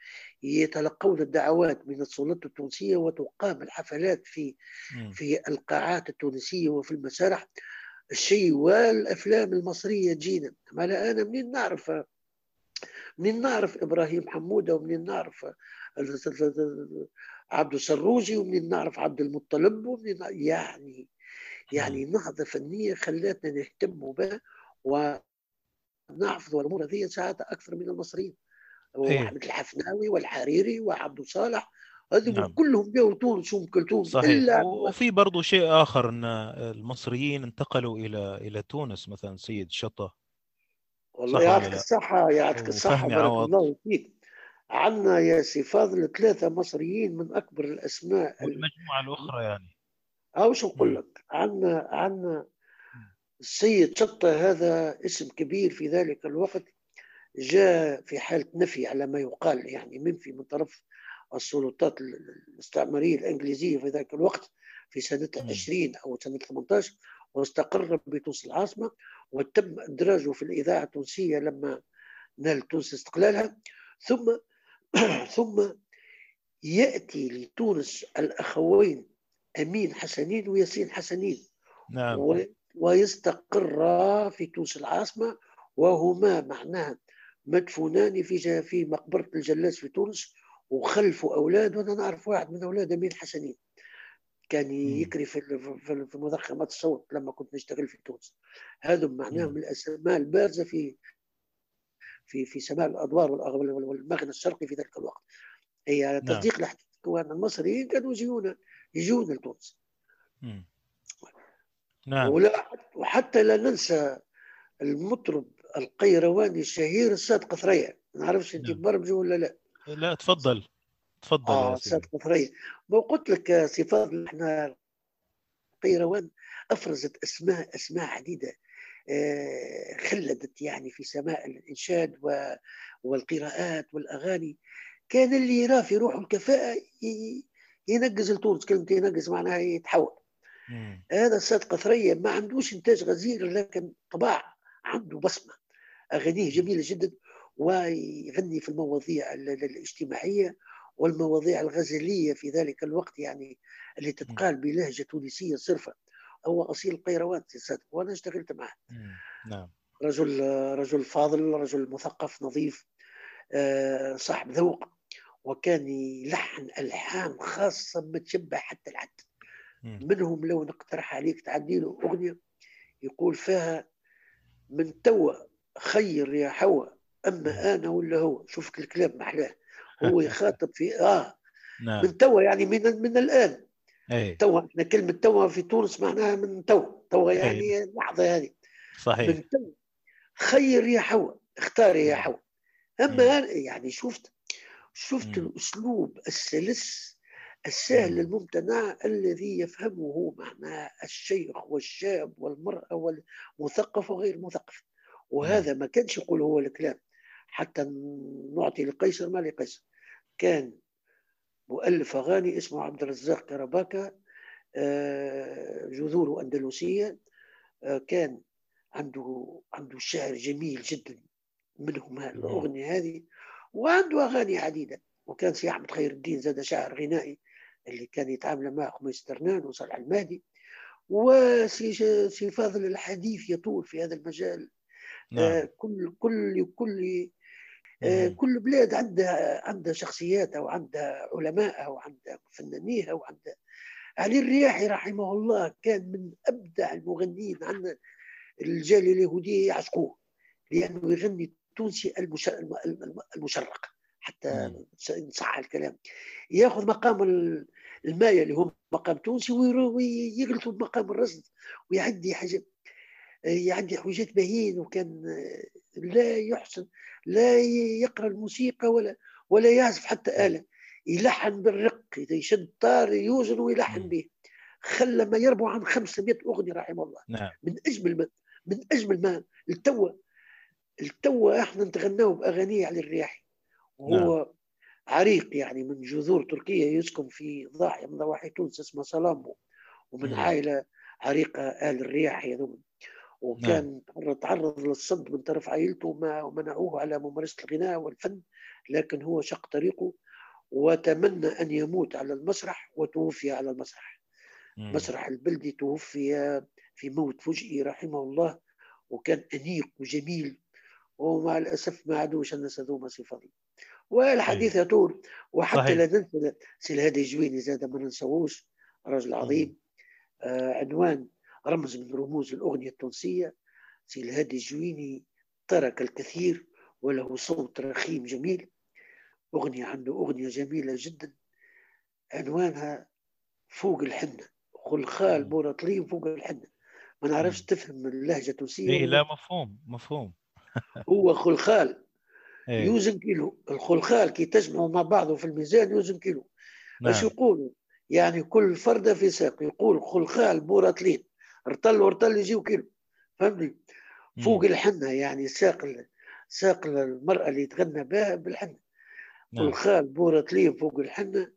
يتلقون الدعوات من السلطات التونسية وتقام الحفلات في. في القاعات التونسية وفي المسارح الشيء والافلام المصرية تجينا ما أنا منين نعرف؟ منين نعرف إبراهيم حمودة؟ ومنين نعرف عبد السروجي؟ ومنين نعرف عبد المطلب؟ ومنين يعني يعني نهضة فنية خلتنا نهتم بها ونحفظ الأمور هذه ساعتها أكثر من المصريين. واحمد الحفناوي والحريري وعبد صالح هذول نعم. كلهم جاوا تونس ام كلثوم صحيح إلا وفي برضو شيء آخر أن المصريين انتقلوا إلى إلى تونس مثلا سيد شطة والله يعطيك؟ الصحة يعطيك الصحة بارك. الله فيك عندنا يا سي فاضل ثلاثة مصريين من أكبر الأسماء ال- والمجموعة الأخرى يعني أو شو نقول. لك عندنا عندنا السيد شطة هذا اسم كبير في ذلك الوقت جاء في حالة نفي على ما يقال يعني منفي من طرف السلطات ال- الاستعمارية الإنجليزية في ذلك الوقت في سنة مم. 20 أو سنة 18 واستقر بتونس العاصمة وتم إدراجه في الإذاعة التونسية لما نال تونس استقلالها. ثم ثم يأتي لتونس الأخوين أمين حسنين وياسين حسنين. نعم. و- ويستقرا في تونس العاصمة وهما معناها مدفونان في في مقبرة الجلاز في تونس وخلفوا أولاد وأنا نعرف واحد من أولاد أمين حسنين كان يكري في في مضخمات الصوت لما كنت نشتغل في تونس هذم معناهم. الأسماء البارزة في في في سماء وال- والمغنى الشرقي في ذلك الوقت هي نعم. تصديق الحديث وأن المصريين كانوا يجون يجون لتونس. نعم. ولا وحتى لا ننسى المطرب القيرواني الشهير الساد قثرية ما نعرفش أنت نعم. برمجه ولا لا. لا تفضل. تفضل آه الساد قثرية ما قلت لك فاضل إحنا قيروان أفرزت أسماء أسماء عديدة آه، خلدت يعني في سماء الإنشاد والقراءات والأغاني. كان اللي يراه في روحه الكفاءه ينقز لتونس كلمه ينقز معناها يتحول. هذا السيد قثرية ما عندوش إنتاج غزير لكن طباع عنده بصمة. أغانيه جميلة جدا ويغني في المواضيع ال- ال- الاجتماعية والمواضيع الغزلية في ذلك الوقت يعني اللي تتقال بلهجة تونسية صرفة. هو أصيل القيروان سي سيد وأنا اشتغلت معه. نعم. رجل رجل فاضل رجل مثقف نظيف آه، صاحب ذوق وكان يلحن ألحان خاصة ما تشبه حتى العد. منهم لو نقترح عليك تعدي له أغنية يقول فيها من توا خير يا حوا أما أنا ولا هو؟ شوف الكلام محلاه هو يخاطب في آه. نعم. من توا يعني من من الآن. توا إحنا كلمة توا في تونس معناها من توا. توا. يعني اللحظة هذه. صحيح. من توا. خير يا حوا اختاري يا حوا. مم. أما يعني شفت شفت. الأسلوب السلس السهل مم. الممتنع الذي يفهمه معنى الشيخ والشاب والمرأة والمثقف وغير المثقف. وهذا ما كانش يقول هو الكلام. حتى نعطي لقيصر ما لقيصر. كان مؤلف أغاني اسمه عبد الرزاق كرباكا آه، جذوره أندلسية آه، كان عنده عنده شعر جميل جدا منهم هذه الأغنية هذه وعنده أغاني عديدة وكان سي أحمد خير الدين زاد شاعر غنائي. اللي كان يتعامل مع خميس ترنان وصالح المهدي. وسي سي فاضل الحديث يطول في هذا المجال. آه، نعم. كل كل كل آه،. كل بلاد عندها عندها شخصياتها وعندها علمائها وعندها فنانيها وعندها علي الرياحي رحمه الله كان من أبدع المغنيين عندنا الجالية اليهودية يعشقوه لأنه يغني تونسي المش- الم- الم- المشرق حتى مم. إن صح الكلام. يأخذ مقام ال- المايه اللي هو مقام تونسي ويجلسوا بمقام الرصد ويعدي حاجة يعدي حويجات باهين وكان لا يحسن لا يقرأ الموسيقى ولا ولا يعزف حتى آلة. يلحن بالرق إذا يشد طار يوزن ويلحن مم. به. خلى ما يربو عن 500 أغنية رحمه الله. نعم. من أجمل ما من أجمل ما التوا التوا إحنا نتغناه بأغانيه على الرياحي وهو عريق يعني من جذور تركيا يسكن في ضاحية من ضواحي تونس اسمها سلامبو. ومن مم. عائلة عريقة آل الرياحي هذوما وكان تعرض للصد من طرف عائلته وما- ومنعوه على ممارسة الغناء والفن لكن هو شق طريقه وتمنى أن يموت على المسرح وتوفي على المسرح. مم. مسرح البلدي توفي في موت فجئي رحمه الله وكان أنيق وجميل. ومع الأسف ما عادوش الناس هذوما سي فضل. والحديث يطول. وحتى صحيح. لا ننسى سي الهادي الجويني زاد ما ننساوش رجل عظيم آه عنوان رمز من رموز الأغنية التونسية. سي الهادي الجويني ترك الكثير وله صوت رخيم جميل. أغنية عنده أغنية جميلة جدا. عنوانها فوق الحنة. خلخال مم. بورطلين فوق الحنة. ما نعرفش. تفهم اللهجة التونسية ولا لا مفهوم مفهوم. هو خلخال اي يوزن كيلو. الخلخال كي تجمعوا مع بعضه في الميزان يوزن كيلو. نعم. يقولوا يعني كل فردة في ساق يقول خلخال بورطلين رطل ورطل يجيو كيلو. فهمتني؟ فوق مم. الحنة يعني ساق ساق المرأة اللي يتغنى بها بالحنة. نعم. خلخال بورطلين فوق الحنة.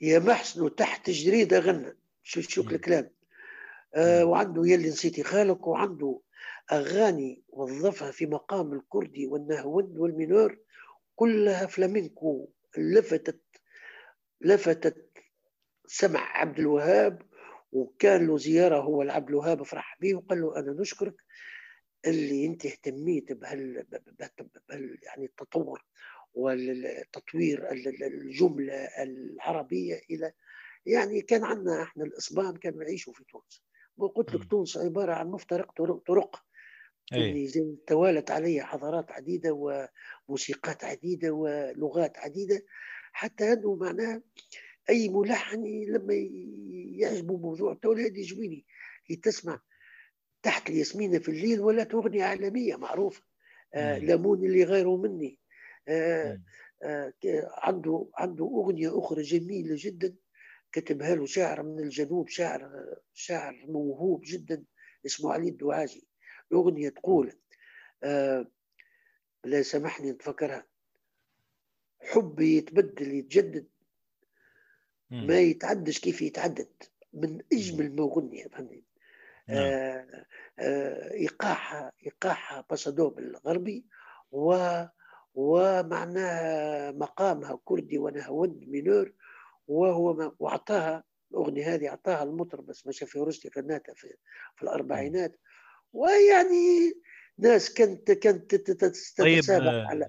يا محسن تحت جريدة غنى. شوف شوف. الكلام. آه. وعنده يلي نسيتي خالك وعنده أغاني وظفها في مقام الكردي والنهوند والمينور كلها فلامينكو. لفتت لفتت سمع عبد الوهاب وكان له زيارة هو لعبد الوهاب فرح به وقال له أنا نشكرك اللي أنت اهتميت بهال, بهال... يعني التطور والتطوير ال- ال- الجملة العربية إلى يعني كان عندنا إحنا الإسبان كانوا يعيشوا في تونس. وقلت لك. تونس عبارة عن مفترق طرق, اي اللي توالت عليه حضارات عديدة وموسيقات عديدة ولغات عديدة حتى أنه معناه أي ملحن لما يعجبه موضوع تولد يجويني تسمع تحت الياسمينة في الليل ولا أغنية عالمية معروفة آه مم. لامون اللي غيره مني آه مم. آه عنده عنده أغنية أخرى جميلة جدا كتبها له شاعر من الجنوب شاعر شاعر موهوب جدا اسمه علي الدواجي الأغنية تقول آه لا سامحني نتفكرها. حبي يتبدل يتجدد. ما يتعدش كيف يتعدد. من أجمل ما أغنية فهمني نعم. آه، آه، ايقاعها ايقاعها باسادوب الغربي و ومعناها مقامها كردي ونهوند مينور وهو ما وأعطاها الأغنية هذه أعطاها المطرب بس مشى في رشدي غناتها في, في الأربعينات. ويعني ناس كانت كانت تت- تت- طيب تتسابق آه، على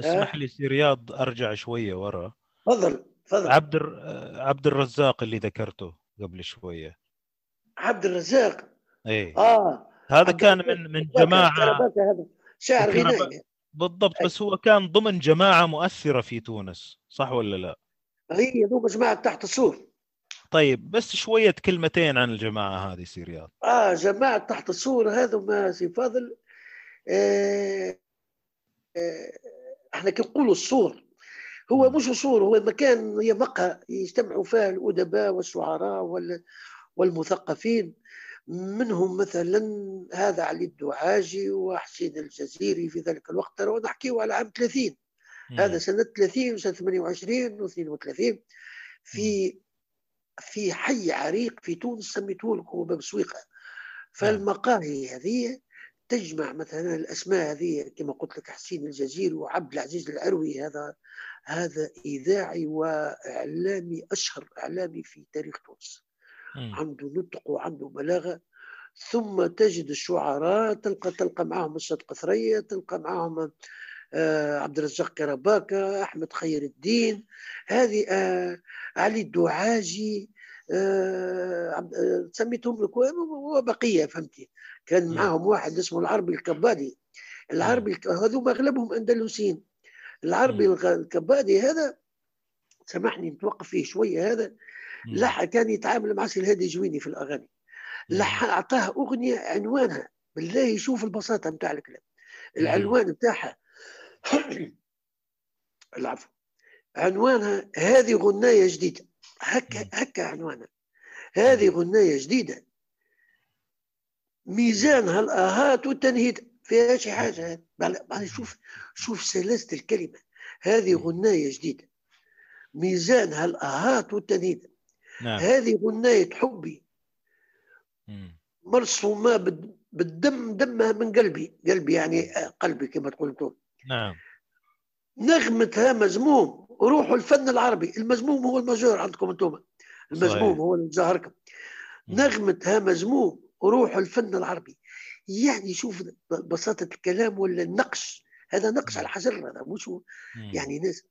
اسمح لي سي رياض أرجع شوية ورا. تفضل تفضل. عبد الر- آه، عبد الرزاق اللي ذكرته قبل شوية. عبد الرزاق؟ اي آه. هذا كان من من جماعة شاعر غنائي. بالضبط. بس هو كان ضمن جماعة مؤثرة في تونس صح ولا لا؟ هي ذي جماعة تحت السور. طيب بس شوية كلمتين عن الجماعة هذه سي رياض آه جماعة تحت السور هذوما سي فاضل. آه آه إحنا كي نقولوا السور هو. مش سور هو مكان هي مقهى يجتمعوا فيها الأدباء والشعراء وال- والمثقفين. منهم مثلا هذا علي الدعاجي وحسين الجزيري في ذلك الوقت ترى نحكيه على عام 30 هذا. سنة 30 وسنة 28 و32 في في حي عريق في تونس سميته لك هو باب سويقة. فالمقاهي هذه تجمع مثلا الأسماء هذه كما قلت لك حسين الجزيري وعبد العزيز العروي هذا هذا إذاعي وإعلامي أشهر إعلامي في تاريخ تونس. مم. عنده نطق وعنده بلاغة. ثم تجد الشعراء تلقى تلقى معهم الصدق ثريا تلقى معهم آه، عبد الرزاق كرباكة أحمد خير الدين هذه آه، علي الدعاجي آه، آه، سميتهم لك وبقية فهمتي؟ كان مم. معهم واحد اسمه العربي الكبادي. العربي الك- هذوما أغلبهم أندلسيين. العربي. الغ- الكبادي هذا سامحني نتوقف فيه شوية هذا مم. لح كان يتعامل مع سي الهادي جويني في الأغاني. مم. لح أعطاه أغنية عنوانها. بالله شوف البساطة نتاع الكلام. العنوان نتاعها العفو. عنوانها هذه غناية جديدة. هكا. هكا عنوانها. هذه غناية جديدة. ميزانها الآهات والتنهيد. فيها شي حاجة؟ بعد شوف شوف سلاسة الكلمة. هذه غناية جديدة. ميزانها الآهات والتنهيد. نعم. هذه غناية حبي. مرسومة بال- بالدم دمها من قلبي. قلبي يعني قلبي كما تقول أنتم نعم. نغمتها مزموم روح الفن العربي. المزموم هو المجور عندكم أنتم المزموم صحيح. هو اللي ظاهركم مم. نغمتها مزموم روح الفن العربي. يعني شوف بساطة الكلام ولا النقش. هذا نقص على الحجر هذا مش. يعني ناس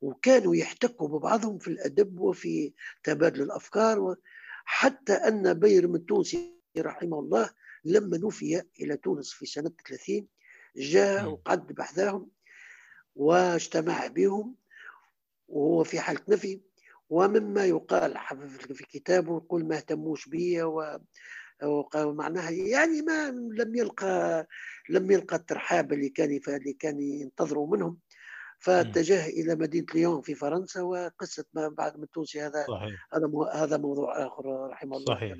وكانوا يحتكوا ببعضهم في الأدب وفي تبادل الأفكار و- حتى أن بيرم التونسي رحمه الله لما نفي إلى تونس في سنة 30 جاء. وقعد بحذاهم واجتمع بهم وهو في حاله نفي ومما يقال في كتابه يقول ما اهتموش بي و معناها يعني ما لم يلقى لم يلقى الترحاب اللي كان اللي كان ينتظروا منهم فاتجه إلى مدينة ليون في فرنسا وقصة ما بعد بيرم التونسي هذا صحيح هذا هذا موضوع آخر رحمه الله صحيح.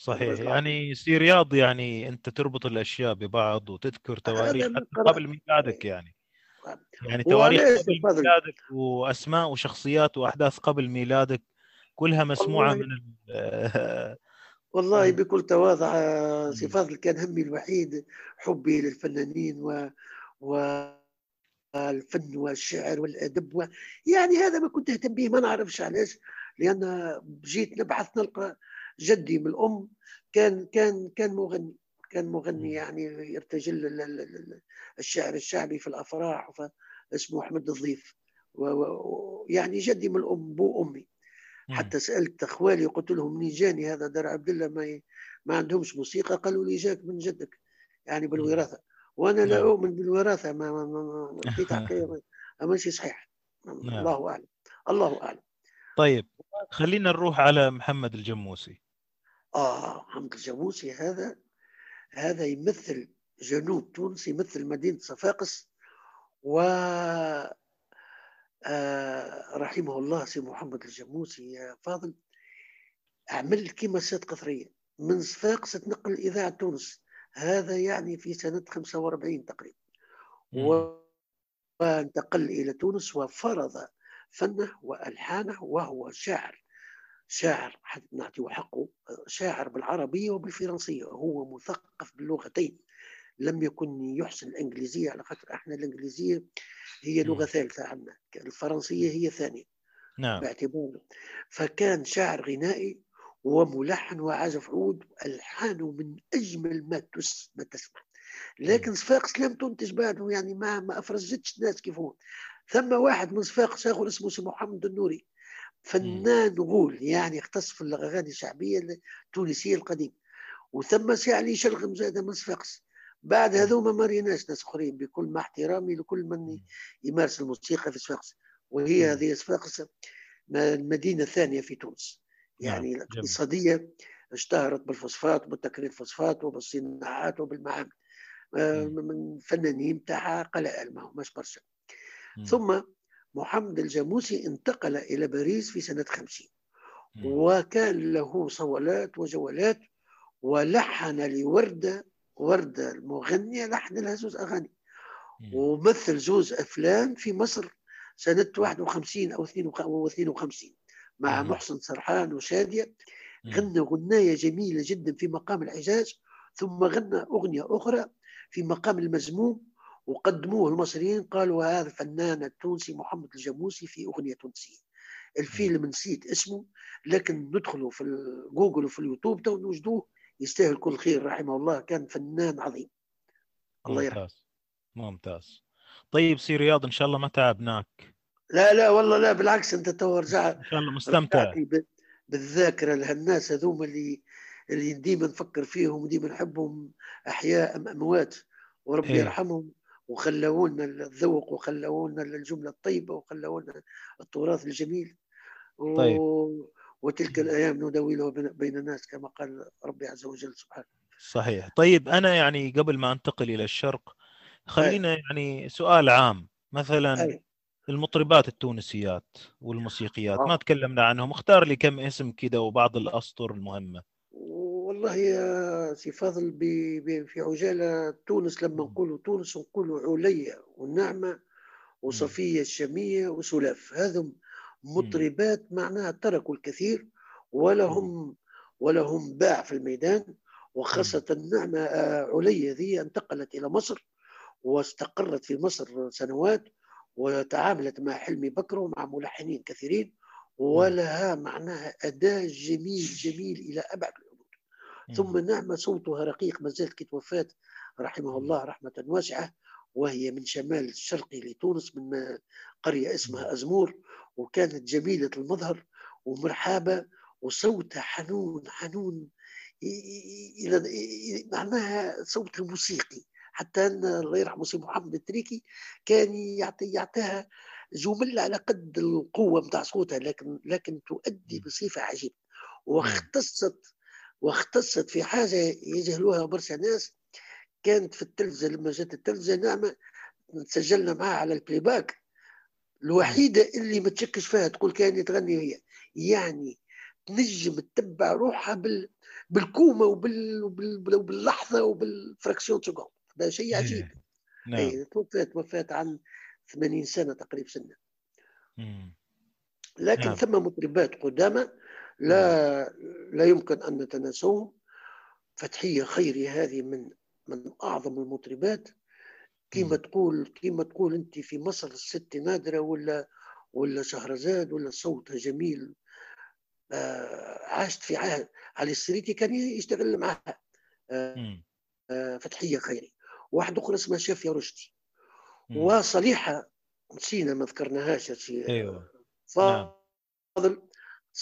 صحيح يعني سي رياض يعني أنت تربط الأشياء ببعض وتذكر تواريخ قبل ميلادك يعني يعني تواريخ قبل. ميلادك وأسماء وشخصيات وأحداث قبل ميلادك كلها مسموعة. من ال- والله مم. بكل تواضع سي. فاضل كان همي الوحيد حبي للفنانين و والفن والشعر والأدب و... يعني هذا ما كنت أهتم به ما نعرفش علاش لأن جيت نبحث نلقى جدي من الأم كان كان كان مغني. كان مغني. يعني يرتجل ال- ال- ال- الشعر الشعبي في الأفراح اسمه أحمد الضيف. و- و- يعني جدي من الأم بو أمي. حتى سألت أخوالي قلت لهم منين جاني هذا دار عبد الله؟ ما ي... ما عندهمش موسيقى. قالوا لي جاك من جدك. يعني بالوراثة. وأنا لا نعم. أؤمن بالوراثة ما ما ما- ما في ما- ماشي صحيح. الله أعلم. الله أعلم. طيب خلينا نروح على محمد الجموسي. آه محمد الجموسي هذا هذا يمثل جنوب تونس يمثل مدينة صفاقس و آه رحمه الله سي محمد الجموسي يا فاضل عمل كيما سيد قطرية. من صفاقس تنقل إذاعة تونس. هذا يعني في سنة 45 تقريبا. و- وانتقل إلى تونس وفرض فنه وألحانه وهو شاعر. شاعر نعطيه حقه شاعر بالعربية وبالفرنسية هو مثقف باللغتين. لم يكن يحسن الإنجليزية على خاطر إحنا الإنجليزية هي لغة. ثالثة عندنا الفرنسية هي ثانية نعم. باعتباره فكان شاعر غنائي وملحن وعازف عود ألحانه من أجمل ما تس ما تسمع. لكن صفاقس لم تنتج بعده يعني ما ما أفرزتش الناس كيف هو. ثم واحد من صفاقس آخر اسمه سي محمد النوري. فنان غول يعني اختص في الأغاني الشعبية التونسية القديمة وثم سي علي شلغم زاد من صفاقس بعد هذوما ما ريناش ناس آخرين بكل مع احترامي لكل من. يمارس الموسيقى في صفاقس وهي مم. هذه صفاقس المدينة الثانية في تونس نعم، يعني جميل. الاقتصادية اشتهرت بالفوسفات وبالتكرير الفوسفات وبالصناعات وبالمعامل آه،. من فنانين بتاعها قلائل ما هماش برشا. ثم محمد الجاموسي انتقل إلى باريس في سنة 50 مم. وكان له صولات وجولات ولحن لوردة وردة المغنية لحن لها زوز أغاني. ومثل زوز أفلام في مصر سنة 51 أو 52 مع. محسن سرحان وشادية. غنى غناية جميلة جدا في مقام الحجاز ثم غنى أغنية أخرى في مقام المزموم وقدموه المصريين قالوا هذا الفنان التونسي محمد الجموسي في أغنية تونسية. الفيلم نسيت اسمه لكن ندخلوا في جوجل وفي اليوتيوب تو نوجدوه يستاهل كل خير رحمه الله كان فنان عظيم. الله يرحمه. ممتاز ممتاز. طيب سي رياض إن شاء الله ما تعبناك. لا لا والله لا بالعكس أنت تو رجع إن شاء الله مستمتع. بالذاكرة لهالناس هذوما اللي اللي ديما نفكر فيهم وديما نحبهم أحياء أم أموات وربي إيه. يرحمهم. وخلونا الذوق وخلونا الجملة الطيبة وخلونا التراث الجميل. و... طيب. وتلك الأيام نداولها بين- الناس كما قال ربي عز وجل سبحانه. صحيح. طيب أنا يعني قبل ما أنتقل إلى الشرق خلينا يعني سؤال عام. مثلا أي. المطربات التونسيات والموسيقيات آه. ما تكلمنا عنهم؟ اختار لي كم اسم كده وبعض الأسطر المهمة. والله يا سي فاضل في عجالة تونس لما. نقولوا تونس نقولوا عليا والنعمة وصفية الشاميه وسلاف هذم مطربات معناها تركوا الكثير ولهم ولهم باع في الميدان وخاصة النعمة آه، عليا ذي انتقلت إلى مصر واستقرت في مصر سنوات وتعاملت مع حلمي بكر ومع ملحنين كثيرين ولها معناها اداء جميل جميل إلى أبعد الحدود ثم نعمة صوتها رقيق ما زالت كي توفات رحمه الله رحمة واسعة وهي من شمال الشرقي لتونس من قرية اسمها أزمور وكانت جميلة المظهر ومرحابة وصوتها حنون حنون إلى معناها صوتها موسيقي حتى أن الله يرحمه سي محمد التريكي كان يعطي يعطيها جمل على قد القوة نتاع صوتها لكن لكن تؤدي بصفة عجيبة واختصت واختصت في حاجة يجهلوها برشا ناس كانت في التلفزة لما جات التلفزة نعمة سجلنا معها على play-back ال الوحيدة اللي ما تشكش فيها تقول كان تغني هي. يعني تنجم تتبع روحها بال بال comma وبال... وبال... وباللحظة وبال fraction seconde هذا شيء عجيب. نعم. أي توفات وفات عن 80 سنة تقريبا سنة. لكن نعم. ثم مطربات قدامى. لا لا يمكن أن نتناسوهم فتحية خيري هذه من من أعظم المطربات. كيما تقول كيما تقول أنت في مصر الست نادرة ولا ولا شهرزاد ولا صوتها جميل آه عاشت في عهد علي السريتي كان يشتغل معها آه آه فتحية خيري واحدة أخرى اسمها شافية رشدي. وصليحة نسينا ما ذكرناهاش أيوه. فاضل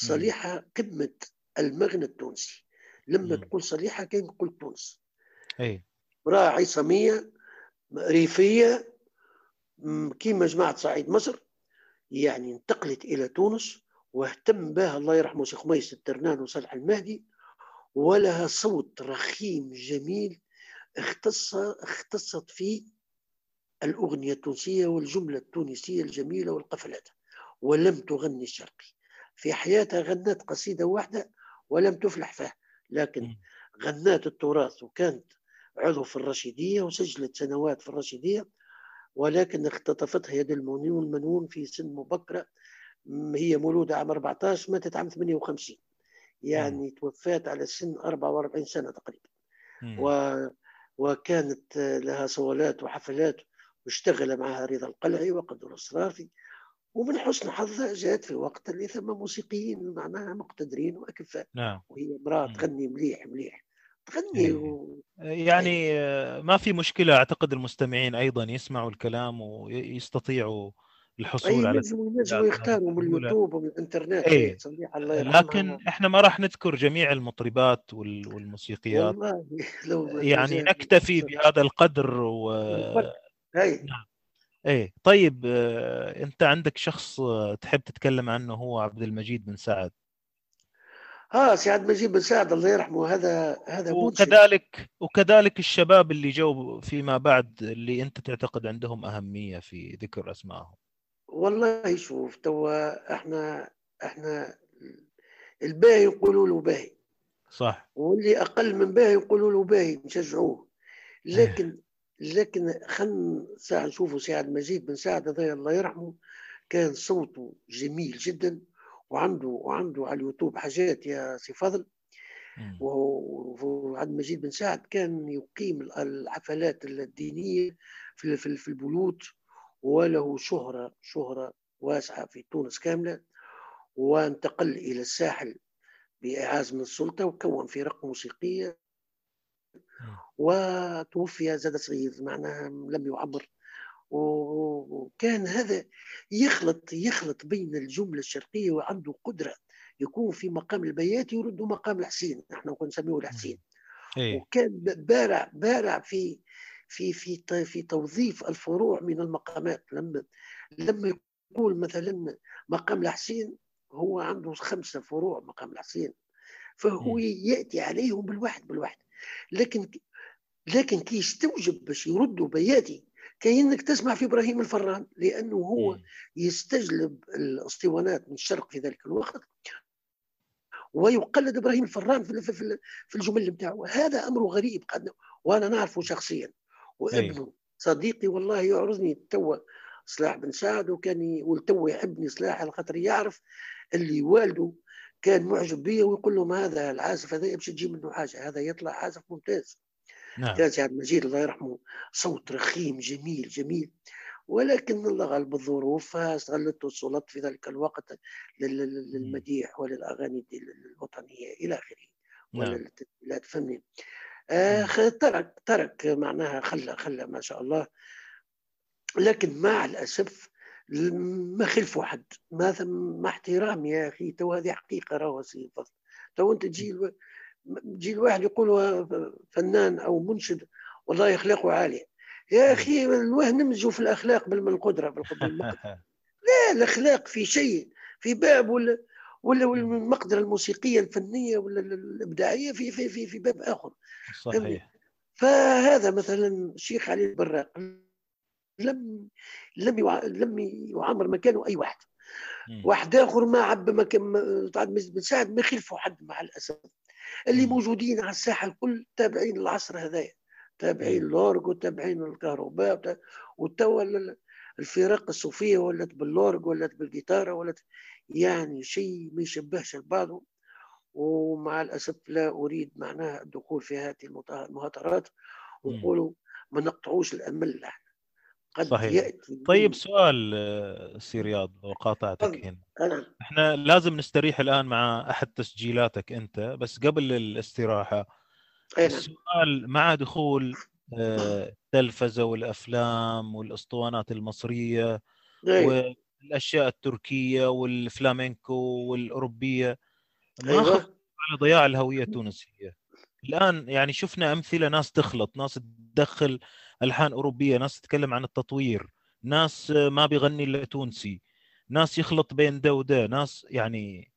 صليحة قمة المغنى التونسي. لما مم. تقول صليحة كان تقول تونس أي. امرأة عصامية ريفية م- كيما جماعة صعيد مصر يعني انتقلت إلى تونس واهتم بها الله يرحمه شيخ ميس الترنان وصالح المهدي ولها صوت رخيم جميل اختص اختصت في الأغنية التونسية والجملة التونسية الجميلة والقفلات ولم تغني الشرقي. في حياتها غنت قصيدة واحدة ولم تفلح فيها. لكن مم. غنات التراث وكانت عضو في الرشيدية وسجلت سنوات في الرشيدية ولكن اختطفتها يد المنون المنون في سن مبكرة هي مولودة عام 14 ماتت عام 58 يعني توفات على سن 44 سنة تقريبا. مم. و... وكانت لها صولات وحفلات واشتغل معها رضا القلعي وقدر الصرافي ومن حسن حظها جاءت في وقت اللي ثم موسيقيين معناها مقتدرين واكفاء نعم. وهي امرأة. تغني مليح مليح. تغني إيه. و... يعني آه، ما في مشكلة أعتقد المستمعين أيضا يسمعوا الكلام ويستطيعوا الحصول على ينجموا يختاروا من اليوتيوب ومن الإنترنت إيه. إيه، صليح الله لكن إحنا ما راح نذكر جميع المطربات وال- والموسيقيات. والله لو يعني نكتفي بهذا القدر و هاي إيه. طيب آه، أنت عندك شخص آه، تحب تتكلم عنه هو عبد المجيد بن سعد؟ آه سعد مجيب بن سعد الله يرحمه هذا هذا منشد وكذلك وكذلك الشباب اللي جو فيما بعد اللي أنت تعتقد عندهم أهمية في ذكر أسمائهم. والله شوف توا إحنا إحنا الباهي يقولوا له باهي. صح. واللي أقل من باهي يقولوا له باهي نشجعوه. لكن لكن خلينا ساعة نشوفوا سعد مجيد بن سعد هذا الله يرحمه كان صوته جميل جدا وعنده وعنده على اليوتيوب حاجات يا سي فضل. وعبد المجيد بن سعد كان يقيم الحفلات الدينية في في في البيوت وله شهرة شهرة واسعة في تونس كاملة وانتقل إلى الساحل بإعاز من السلطة وكون فرق موسيقية وتوفي زاد صغير معناها لم يعمر و- وكان هذا يخلط يخلط بين الجملة الشرقية وعنده قدرة يكون في مقام البيات يرد مقام الحسين نحن نسميه الحسين. إيه. وكان بارع بارع في في في في توظيف الفروع من المقامات. لما لما يقول مثلا مقام الحسين هو عنده خمسة فروع مقام الحسين فهو مم. يأتي عليهم بالواحد بالواحد. لكن لكن كي يستوجب باش يردوا بياتي كأنك تسمع في إبراهيم الفران لأنه هو. يستجلب الأسطوانات من الشرق في ذلك الوقت ويقلد إبراهيم الفران في في- الجمل نتاعو هذا أمر غريب قد وأنا نعرفه شخصيا. وابنه صديقي والله يعرضني توا صلاح بن سعد وكان والتو يحبني صلاح على خاطر يعرف اللي والده كان معجب بي ويقول لهم هذا العازف هذا باش تجيب منه حاجة هذا يطلع عازف ممتاز. نعم. كان سعد مجيد الله يرحمه صوت رخيم جميل جميل. ولكن الله غالب الظروف استغلته السلطات في ذلك الوقت لل- لل- للمديح وللأغاني الوطنيه إلى آخره ولا فني آه، ترك ترك معناها خلى خلى ما شاء الله. لكن مع الأسف ما خلفوا حد ماذا مع احترامي يا أخي تو هذه حقيقة راهو سي فضل. تو أنت تجي ألو... تجي الواحد يقول فنان أو منشد والله أخلاقه عالية. يا أخي الواه نمزجوا في الأخلاق بال- بالقدرة بالقدرة المقدرة. لا الأخلاق في شيء في باب ولا ولا المقدرة الموسيقية الفنية ولا ال- الإبداعية في في في في باب آخر. صحيح. فهذا مثلا الشيخ علي البراق. لم لم لم يعمر مكانه أي واحد. واحد آخر ما عب مكان بن سعد ما خلفوا حد مع الأسف اللي. موجودين على الساحة الكل تابعين العصر هذايا تابعين. لورج وتابعين الكهرباء وت- وتوا ال- الفرق الصوفية ولات باللورج ولات بالجيتارة ولات يعني شيء ما يشبهش لبعضه ومع الأسف لا أريد معناها الدخول في هذه المهاترات. ونقولوا ما نقطعوش الأمل إحنا قد صحيح. يأتي طيب سؤال سي رياض لو قاطعتك. هنا أنا إحنا لازم نستريح الآن مع أحد تسجيلاتك أنت بس قبل الاستراحة أنا السؤال مع دخول آه، التلفزة والأفلام والأسطوانات المصرية أيوة. والأشياء التركية والفلامينكو والأوروبية ما أيوة. على ضياع الهوية التونسية الآن يعني شفنا أمثلة ناس تخلط ناس تدخل الحان أوروبية ناس تتكلم عن التطوير ناس ما بيغني إلا تونسي ناس يخلط بين ده وده ناس يعني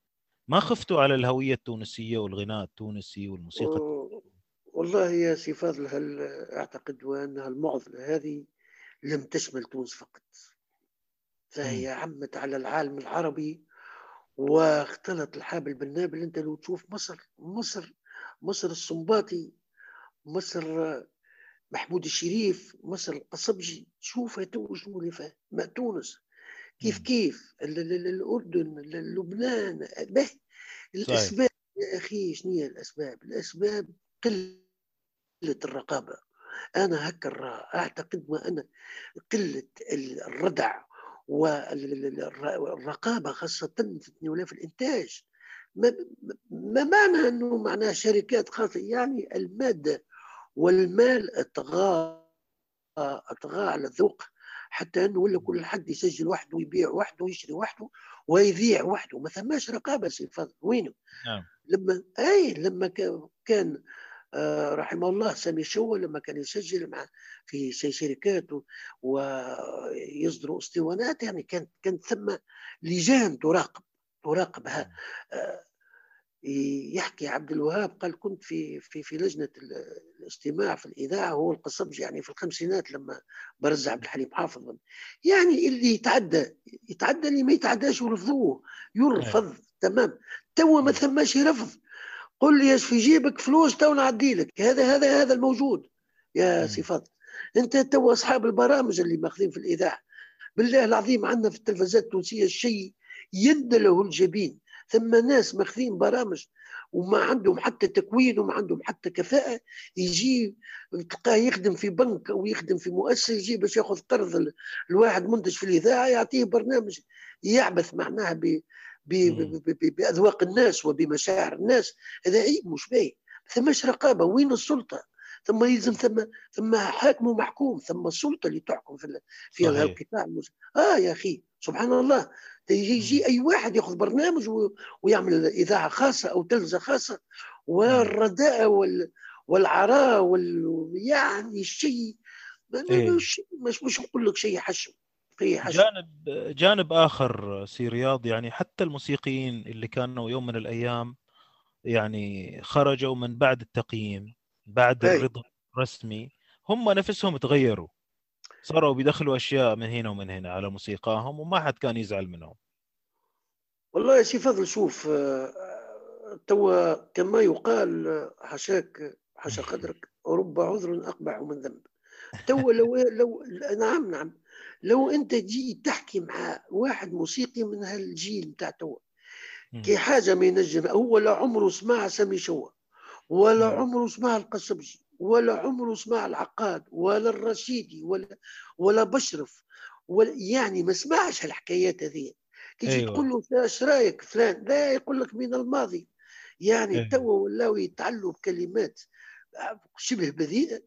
ما خفتوا على الهوية التونسية والغناء التونسي والموسيقى و- والله يا سي فاضل هل أعتقد وأن المعضلة هذه لم تشمل تونس فقط فهي عمت على العالم العربي واختلط الحابل بالنابل أنت لو تشوف مصر مصر مصر السنباطي مصر محمود الشريف مصر القصبجي شوف تو شنو اللي فيه ما تونس. كيف. كيف؟ ال- ال- ال- الأردن ال- لبنان. به. الأسباب يا أخي شنو هي الأسباب؟ الأسباب قلة الرقابة. أنا هكا. أعتقد ما أنا قلة ال- الردع والرقابة خاصة في التناول في الإنتاج. ما, ما معنى إنه معناها شركات خاصة؟ يعني المادة والمال أطغى أطغى على الذوق حتى أنه ولا كل حد يسجل وحده ويبيع وحده ويشري وحده ويذيع وحده ما ثماش رقابة سي فضل وينه؟ نعم. لما أي لما كا- كان آه، رحمه الله سامي شوى لما كان يسجل مع في شركات و- ويصدروا اسطوانات يعني كانت كانت ثم لجان تراقب تراقبها آه، يحكي عبد الوهاب قال كنت في في في لجنة ال- الاستماع في الإذاعة هو القصبجي يعني في الخمسينات لما برز عبد الحليم حافظ يعني اللي يتعدى يتعدى اللي ما يتعداش يرفضوه يرفض تمام. توا ما ثماش رفض. قل لي إيش في جيبك فلوس تو نعدي لك هذا هذا هذا الموجود. يا. سي فضل انت تو اصحاب البرامج اللي ماخذين في الإذاعة. بالله العظيم عندنا في التلفزيات التونسية شيء يندى له الجبين. ثم ناس ماخذين برامج وما عندهم حتى تكوين وما عندهم حتى كفاءة يجي تلقاه يخدم في بنك أو يخدم في مؤسسة يجي باش ياخذ قرض ال- الواحد منتج في الإذاعة يعطيه برنامج يعبث معناها ب بأذواق الناس وبمشاعر الناس. هذا عيب مش باهي. ثماش رقابة؟ وين السلطة؟ ثم يلزم ثم ثم حاكم ومحكوم ثم السلطة اللي تحكم في في صحيح. القطاع. آه يا أخي سبحان الله. يجي أي واحد ياخذ برنامج. ويعمل إذاعة خاصة أو تلفزة خاصة والرداء وال... والعراء وال... يعني الشيء إيه. مش مش نقول لك شيء حشم شيء جانب جانب آخر سي رياض يعني حتى الموسيقيين اللي كانوا يوم من الأيام يعني خرجوا من بعد التقييم بعد أي. الرضا الرسمي هم نفسهم تغيروا صاروا بيدخلوا أشياء من هنا ومن هنا على موسيقاهم وما حد كان يزعل منهم والله يا سي فضل شوف آه، توا كما يقال آه، حشاك حشا قدرك رب عذر أقبح من ذنب توا لو لو نعم نعم لو أنت جيت تحكي مع واحد موسيقي من هالجيل بتاع توا. كي حاجة ما ينجم هو لا عمره سمع سامي شوا ولا مم. عمره سمع القصبجي ولا عمره سمع العقاد ولا الرشيدي ولا ولا بشرف. ولا يعني ما سمعش هالحكايات هذه تيجي أيوة. تقول له إيش رأيك فلان؟ لا يقول لك من الماضي. يعني أيوة. توا ولاو يتعلوا بكلمات شبه بذيئه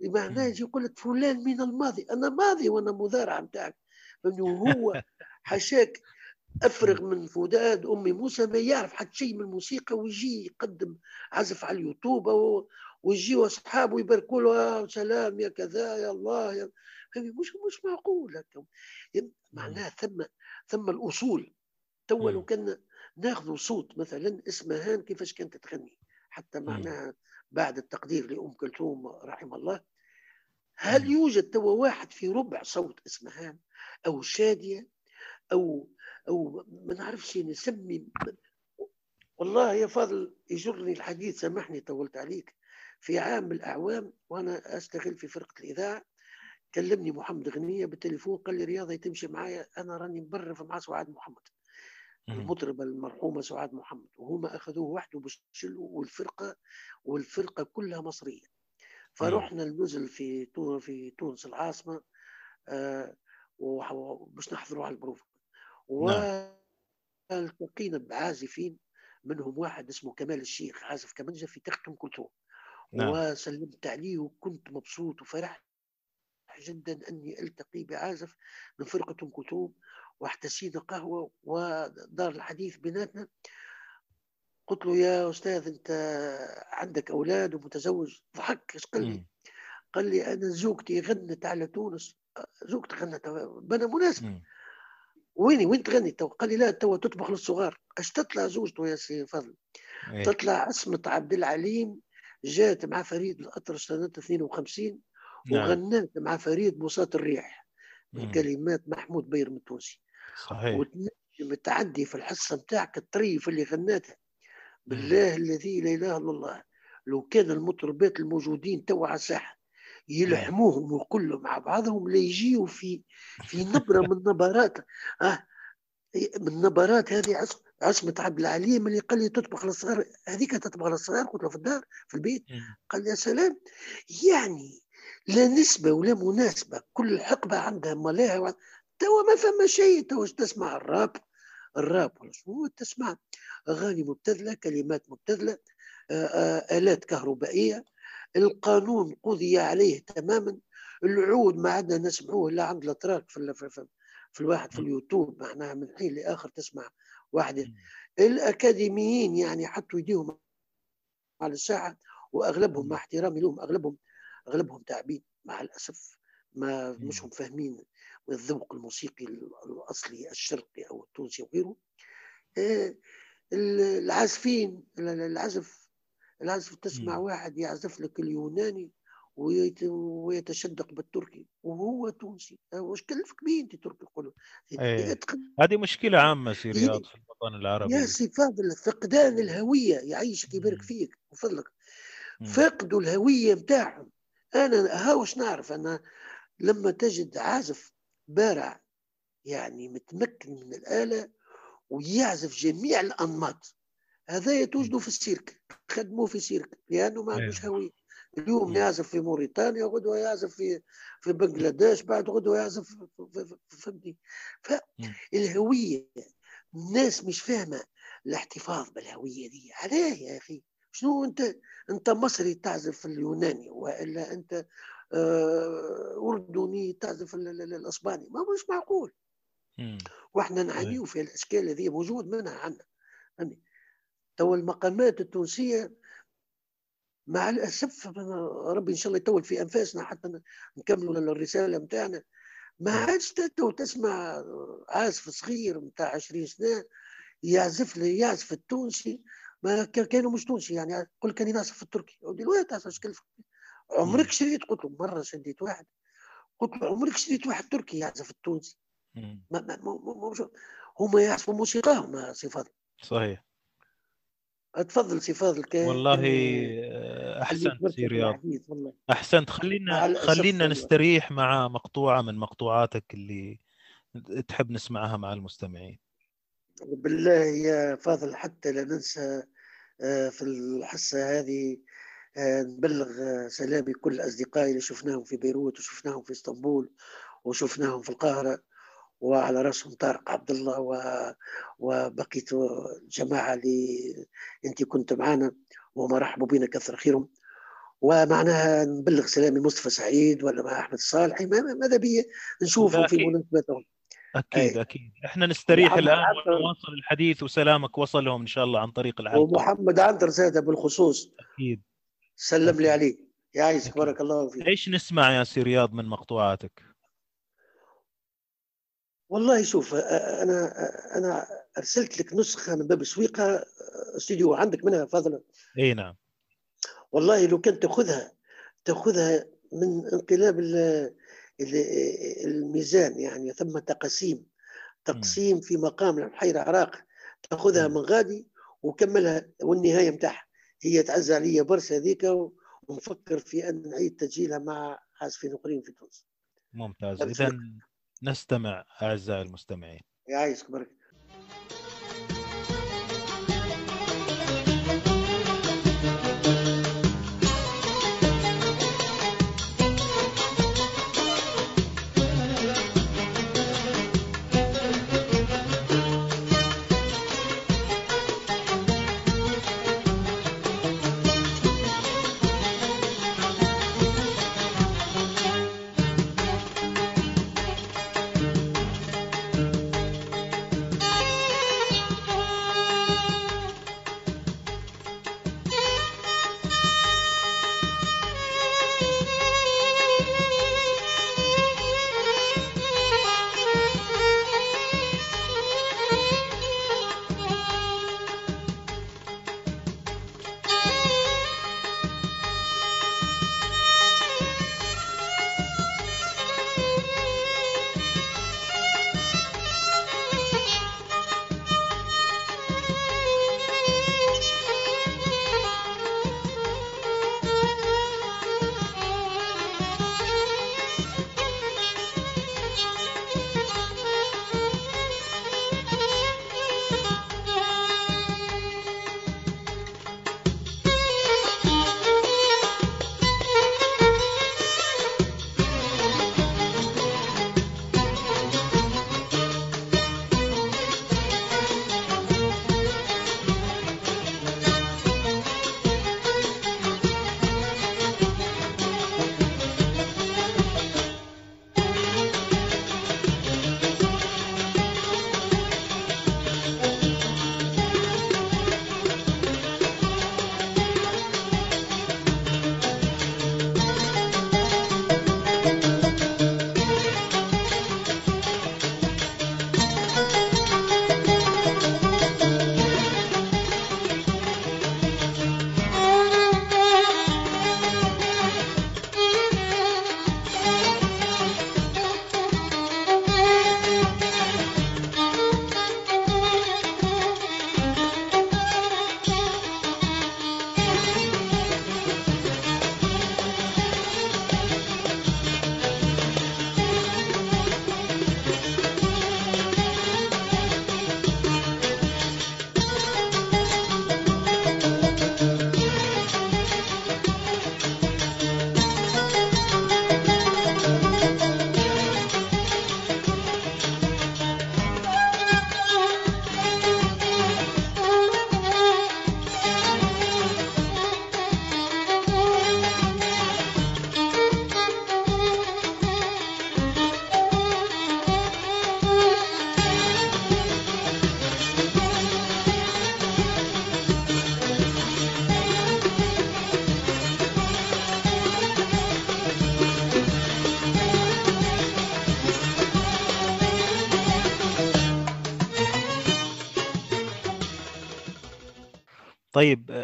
معناه يجي يقول لك فلان من الماضي أنا ماضي وأنا مضارع نتاعك. هو حشاك أفرغ من فؤاد امي موسى ما يعرف حتى شيء من الموسيقى ويجي يقدم عزف على اليوتيوب و- ويجيوا اصحابه يباركوا له آه سلام يا كذا يا الله يا مش مش معقول هكا. معناها ثم ثم الأصول. توا لو. كان ناخذ صوت مثلا اسمهان كيفاش كانت تغني؟ حتى معناها بعد التقدير لأم كلثوم رحم الله. هل. يوجد توا واحد في ربع صوت اسمهان أو شادية؟ أو أو ما نعرفش نسمي والله يا فاضل يجرني الحديث سامحني طولت عليك. في عام من الأعوام وأنا أشتغل في فرقة الإذاعة. كلمني محمد غنية بالتليفون قال لي رياضة تمشي معايا أنا راني مبرف مع سعاد محمد. مم. المطربة المرحومة سعاد محمد وهما أخذوه وحده باش يشلوا والفرقة والفرقة كلها مصرية. فرحنا ننزل في في تونس العاصمة آه باش نحضروا على البروف والتقينا بعازفين منهم واحد اسمه كمال الشيخ عازف كمنجه في تخت ام كلثوم. نعم. وسلمت عليه وكنت مبسوط وفرحت جدا أني ألتقي بعازف من فرقة أم كلثوم واحتسينا قهوة ودار الحديث بيناتنا قلت له يا أستاذ أنت عندك أولاد ومتزوج ضحك إيش قال لي؟ قال لي أنا زوجتي غنت على تونس زوجتي غنت بنا مناسب مم. وينهي وين تغني تو قال لي لا تو تطبخ للصغار أش تطلع زوجته يا سي فضل إيه. تطلع عصمة عبد العليم جات مع فريد الأطرش سنة 52 نعم. وغنات مع فريد بساط الريح من. كلمات محمود بيرم التونسي صحيح. وتنجم تعدي في الحصة نتاعك الطريف اللي غناتها. بالله الذي لا إله إلا الله لو كان المطربات الموجودين توا على الساحة يلحموهم وكلهم مع بعضهم لا في في نبرة من نبرات آه من نبرات هذه عص- عصمة عبد العليم اللي قال لي تطبخ للصغار هذيك تطبخ للصغار قلت له في الدار في البيت. قال يا سلام. يعني لا نسبة ولا مناسبة كل حقبة عندها ملاها توا ما فما شيء. توا تسمع؟ الراب. الراب ولا شنو تسمع؟ أغاني مبتذلة كلمات مبتذلة آلات كهربائية. القانون قضي عليه تماما. العود ما عدنا نسمعوه إلا عند الأتراك في, في, في, في الواحد في اليوتيوب. معناها من حين لآخر تسمع واحد مم. الأكاديميين يعني حطوا يديهم على الساحة وأغلبهم مع احترامي لهم أغلبهم أغلبهم تعبين مع الأسف ما مم. مشهم فاهمين الذوق الموسيقي الأصلي الشرقي أو التونسي وغيره آه، العازفين العزف العزف تسمع. واحد يعزف لك اليوناني ويتشدق بالتركي وهو تونسي آه، واش كلفك بيه أنت تركي يقولوا. اتقن هذه مشكلة عامة في إيه. رياض في الوطن العربي يا سي فاضل فقدان الهوية يعيشك يبارك. فيك من فضلك مم. فقدوا الهوية متاعهم أنا ها واش نعرف أنا لما تجد عازف بارع يعني متمكن من الآلة ويعزف جميع الأنماط هذا توجدوا في السيرك خدموه في سيرك لأنه ما عندوش إيه. هوية اليوم. يعزف في موريتانيا غدوة يعزف في في بنغلاديش بعد غدوة يعزف فهمتني. فالهوية الناس مش فاهمة الاحتفاظ بالهوية دي. علاه يا أخي. شنو أنت أنت مصري تعزف اليوناني وإلا أنت آه، أردني تعزف ال- ال- ال- الأسباني؟ ما مش معقول. وإحنا نعانيو في الأشكال هذه موجود منها عندنا تو المقامات التونسية مع الأسف ربي إن شاء الله يطول في أنفاسنا حتى نكملوا الرسالة نتاعنا ما نعم. عادش تو تسمع عازف صغير نتاع 20 سنة يعزف لي يعزف التونسي. ما كا- كانوا مش تونسي يعني قل كان يعزف في التركي دلوقتي تعرف إيش كلف عمرك شريت قلت له مرة شديت واحد. قلت له عمرك شريت واحد تركي يعزف التونسي. ما ما ما ما ما هما يعزفوا موسيقاهم فاضل صحيح. تفضل سي فاضل والله آه، خليك احسنت سي رياض. والله. أحسنت. خلينا خلينا والله. نستريح مع مقطوعة من مقطوعاتك اللي تحب نسمعها مع المستمعين. بالله يا فاضل حتى لا ننسى آه، في الحصة هذه آه، نبلغ سلامي كل أصدقائي اللي شفناهم في بيروت وشفناهم في إسطنبول وشفناهم في القاهرة. وعلى رأسهم طارق عبد الله و... وبقية الجماعة اللي أنت كنت معنا وهم رحبوا بنا كثر خيرهم. ومعناها نبلغ سلامي مصطفى سعيد ولا مع أحمد ما- ماذا بي نشوفه في أكيد. مناسبتهم. أكيد أي. أكيد. إحنا نستريح الآن ونواصل الحديث وسلامك. وصلهم إن شاء الله عن طريق الحلقة ومحمد عنتر زاد بالخصوص. أكيد. سلم أكيد. لي عليه أكيد. بارك الله فيك. إيش نسمع يا سي رياض من مقطوعاتك؟ والله شوف أنا أنا أرسلت لك نسخة من باب سويقه استوديو عندك منها فضلا. إي نعم. والله لو كنت تأخذها تأخذها من انقلاب ال- ال- الميزان يعني ثم تقسيم تقسيم في مقام الحيرة عراق تأخذها مم. من غادي وكملها والنهاية نتاعها هي تعز عليا برشا هذيك ونفكر في أن نعيد تسجيلها مع عازفين أخرين في تونس. ممتاز. اذا نستمع أعزائي المستمعين. يعيشك برك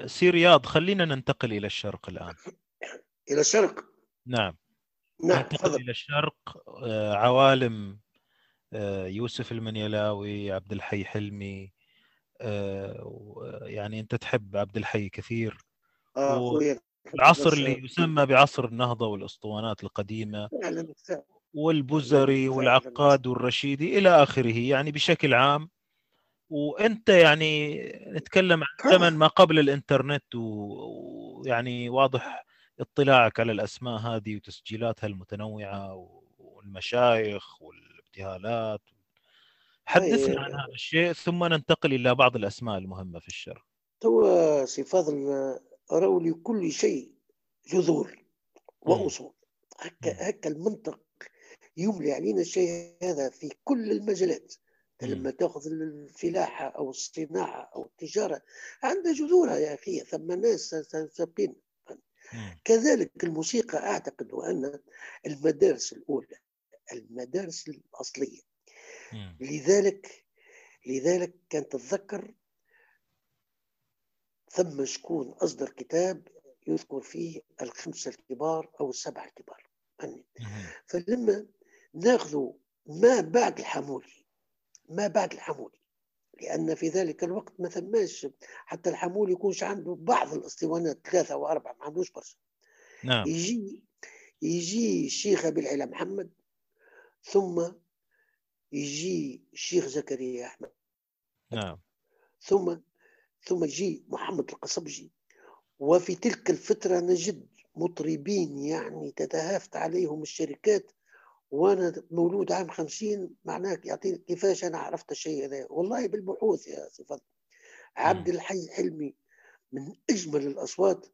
سي رياض خلينا ننتقل إلى الشرق الآن إلى الشرق نعم نعم ننتقل إلى الشرق آه، عوالم آه، يوسف المنيلاوي عبد الحي حلمي آه، يعني أنت تحب عبد الحي كثير اخويا العصر اللي يسمى بعصر النهضة والأسطوانات القديمة فعلا. والبزري. والعقاد والرشيدي إلى آخره يعني بشكل عام وانت يعني نتكلم عن زمن ما قبل الانترنت ويعني واضح اطلاعك على الأسماء هذه وتسجيلاتها المتنوعة والمشايخ والابتهالات. حدثنا عن هذا الشيء ثم ننتقل إلى بعض الأسماء المهمة في الشرق توا سي فاضل راهو لكل شيء جذور. وأصول. هكا هكا المنطق يملي علينا الشيء هذا في كل المجالات. لما تأخذ الفلاحة أو الصناعة أو التجارة عندها جذورها يا أخي ثم ناس سابقين. كذلك الموسيقى أعتقد أن المدارس الأولى المدارس الأصلية. لذلك لذلك كان تتذكر ثم شكون أصدر كتاب يذكر فيه الخمسة الكبار أو السبعة الكبار. فلما ناخذ ما بعد الحمولي ما بعد الحمولي لأن في ذلك الوقت ما ثماش حتى الحمولي يكونش عنده بعض الأسطوانات ثلاثة واربعه ما عندوش برشا. نعم. يجي يجي الشيخ أبي العلا محمد ثم يجي الشيخ زكريا أحمد. نعم. ثم ثم يجي محمد القصبجي. وفي تلك الفترة نجد مطربين يعني تتهافت عليهم الشركات وأنا مولود عام خمسين معناه يعطيني كيفاش أنا عرفت الشيء هذا؟ والله بالبحوث يا سي فضل. عبد الحي حلمي من أجمل الأصوات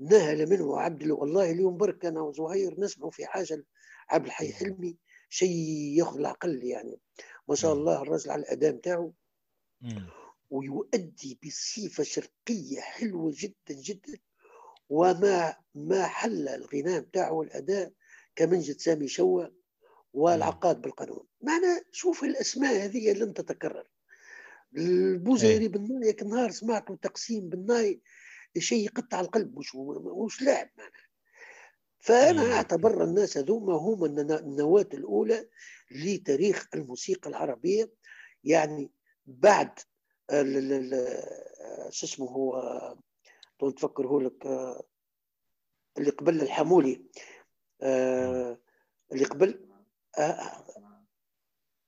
نهل منه عبد ال- والله اليوم برك أنا وزهير نسمع في حاجة عبد الحي حلمي شيء ياخذ العقل يعني. ما شاء. الله الرجل على الأداء نتاعو. ويؤدي بصفة شرقية حلوة جدا جدا. وما ما حل الغناء بتاعه والأداء كمنجد سامي شوى والعقاد بالقانون. معنى شوف الأسماء هذه لن تتكرر. البوزيري بالناي كل نهار سمعته تقسيم بالناي شيء يقطع القلب مش مش لاعب معنى. فأنا مم. أعتبر الناس هذوما هم النا- النواة الأولى لتاريخ الموسيقى العربية. يعني بعد شو اسمه هو؟ تفكر هو لك آه، اللي قبل الحمولي آه، اللي قبل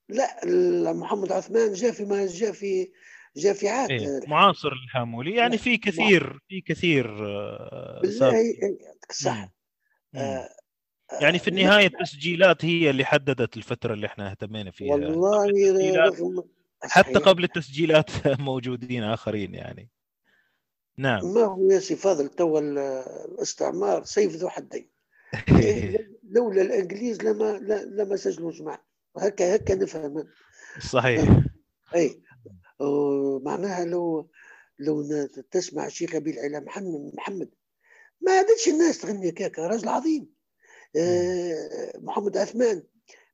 لا محمد عثمان جاء في ما جاء في جاء في عهد إيه. آه، معاصر الحامولي يعني في كثير في كثير آه، بالله صح. آه، يعني في آه، النهاية التسجيلات هي اللي حددت الفترة اللي إحنا اهتمينا فيها. والله حتى. قبل التسجيلات موجودين آخرين يعني. نعم. ما هو يا سي فاضل توا ال- الأستعمار سيف ذو حدين. إيه، لولا الإنجليز لما لما سجلوا جماعة هكا هكا نفهم. صحيح. أي. معناها لو لو تسمع الشيخ أبي العلا محمد محمد ما عادتش الناس تغني كاكا راجل عظيم. آه، محمد عثمان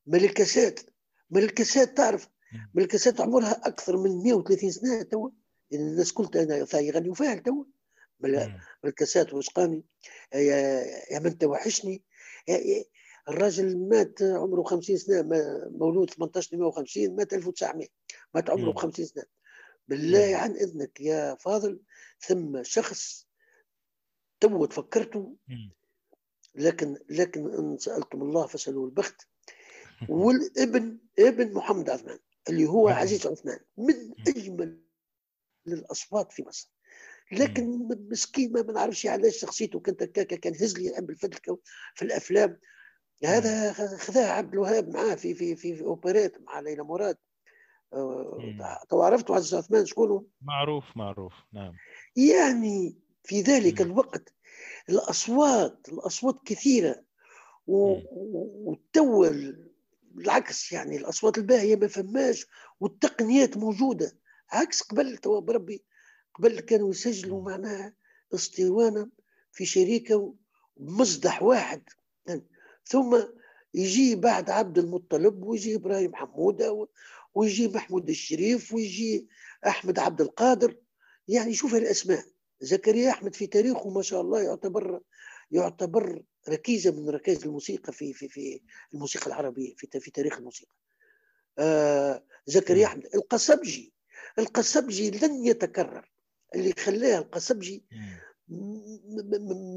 ملكسات ملكسات تعرف. ملكسات عمرها أكثر من 130 سنة توا. يعني الناس قلت يغنيوا فيها توا. مل- مم. الكاسات وسقاني يا يا من توحشني. الراجل مات عمره 50 سنة مولود 18 150 مات 1900 مات عمره مم. 50 سنة بالله مم. عن إذنك يا فاضل ثم شخص تو تفكرته. لكن لكن إن سألتم الله فاسالوا البخت والابن ابن محمد عثمان اللي هو. عزيز عثمان من أجمل الأصوات في مصر لكن مسكين ما بنعرفش علاش شخصيته كانت هكاكا كان هزلي يحب الفدلكه في الأفلام هذا خذاه عبد الوهاب معاه في في في, في أوبريت مع ليلى مراد آه،. تو عرفتوا عزيز عثمان شكون؟ معروف معروف نعم يعني في ذلك مم. الوقت الأصوات الأصوات كثيرة و- مم. و- والتو بالعكس يعني الأصوات الباهية ما فماش والتقنيات موجودة عكس قبل توا بربي قبل كانوا يسجلوا. معناها اسطوانه في شركه بمصدح واحد ثم يجي بعد عبد المطلب ويجي إبراهيم حمودة ويجي محمود الشريف ويجي أحمد عبد القادر يعني شوف الأسماء زكريا أحمد في تاريخه ما شاء الله يعتبر يعتبر ركيزة من ركائز الموسيقى في في في الموسيقى العربية في في تاريخ الموسيقى. آه زكريا. أحمد القصبجي القصبجي لن يتكرر اللي خلاه القصبجي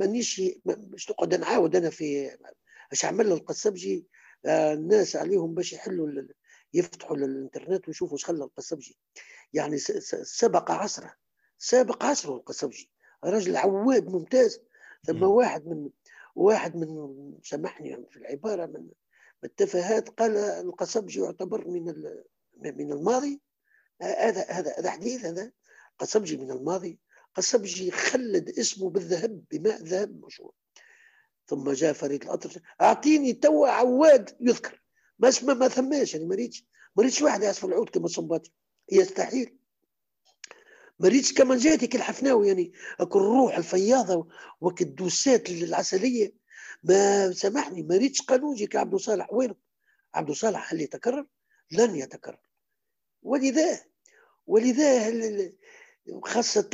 مانيش مش تقعد نعاود أنا في إيش عمل القصبجي آه، الناس عليهم باش يحلوا يفتحوا الإنترنت ويشوفوا إيش خلى القصبجي يعني سبق عصره سابق عصره القصبجي رجل عواد ممتاز. ثم. واحد من واحد من سامحني في العبارة من التفاهات قال القصبجي يعتبر من من الماضي. آه، هذا هذا هذا حديث هذا قصبجي من الماضي قصبجي خلد اسمه بالذهب بماء ذهب مشهور. ثم جاء فريد الأطرش أعطيني توا عواد يذكر. ما اسمه ما ثماش يعني ما ريتش ما واحد يعزف العود كما صنباطي يستحيل ما كما جاتك الحفناوي يعني اكل الروح الفياضة وك الدوسات العسلية. ما سامحني ما ريتش قانونجي كعبد صالح. وين؟ عبد صالح هل يتكرر؟ لن يتكرر. ولذا؟ ولذا خاصة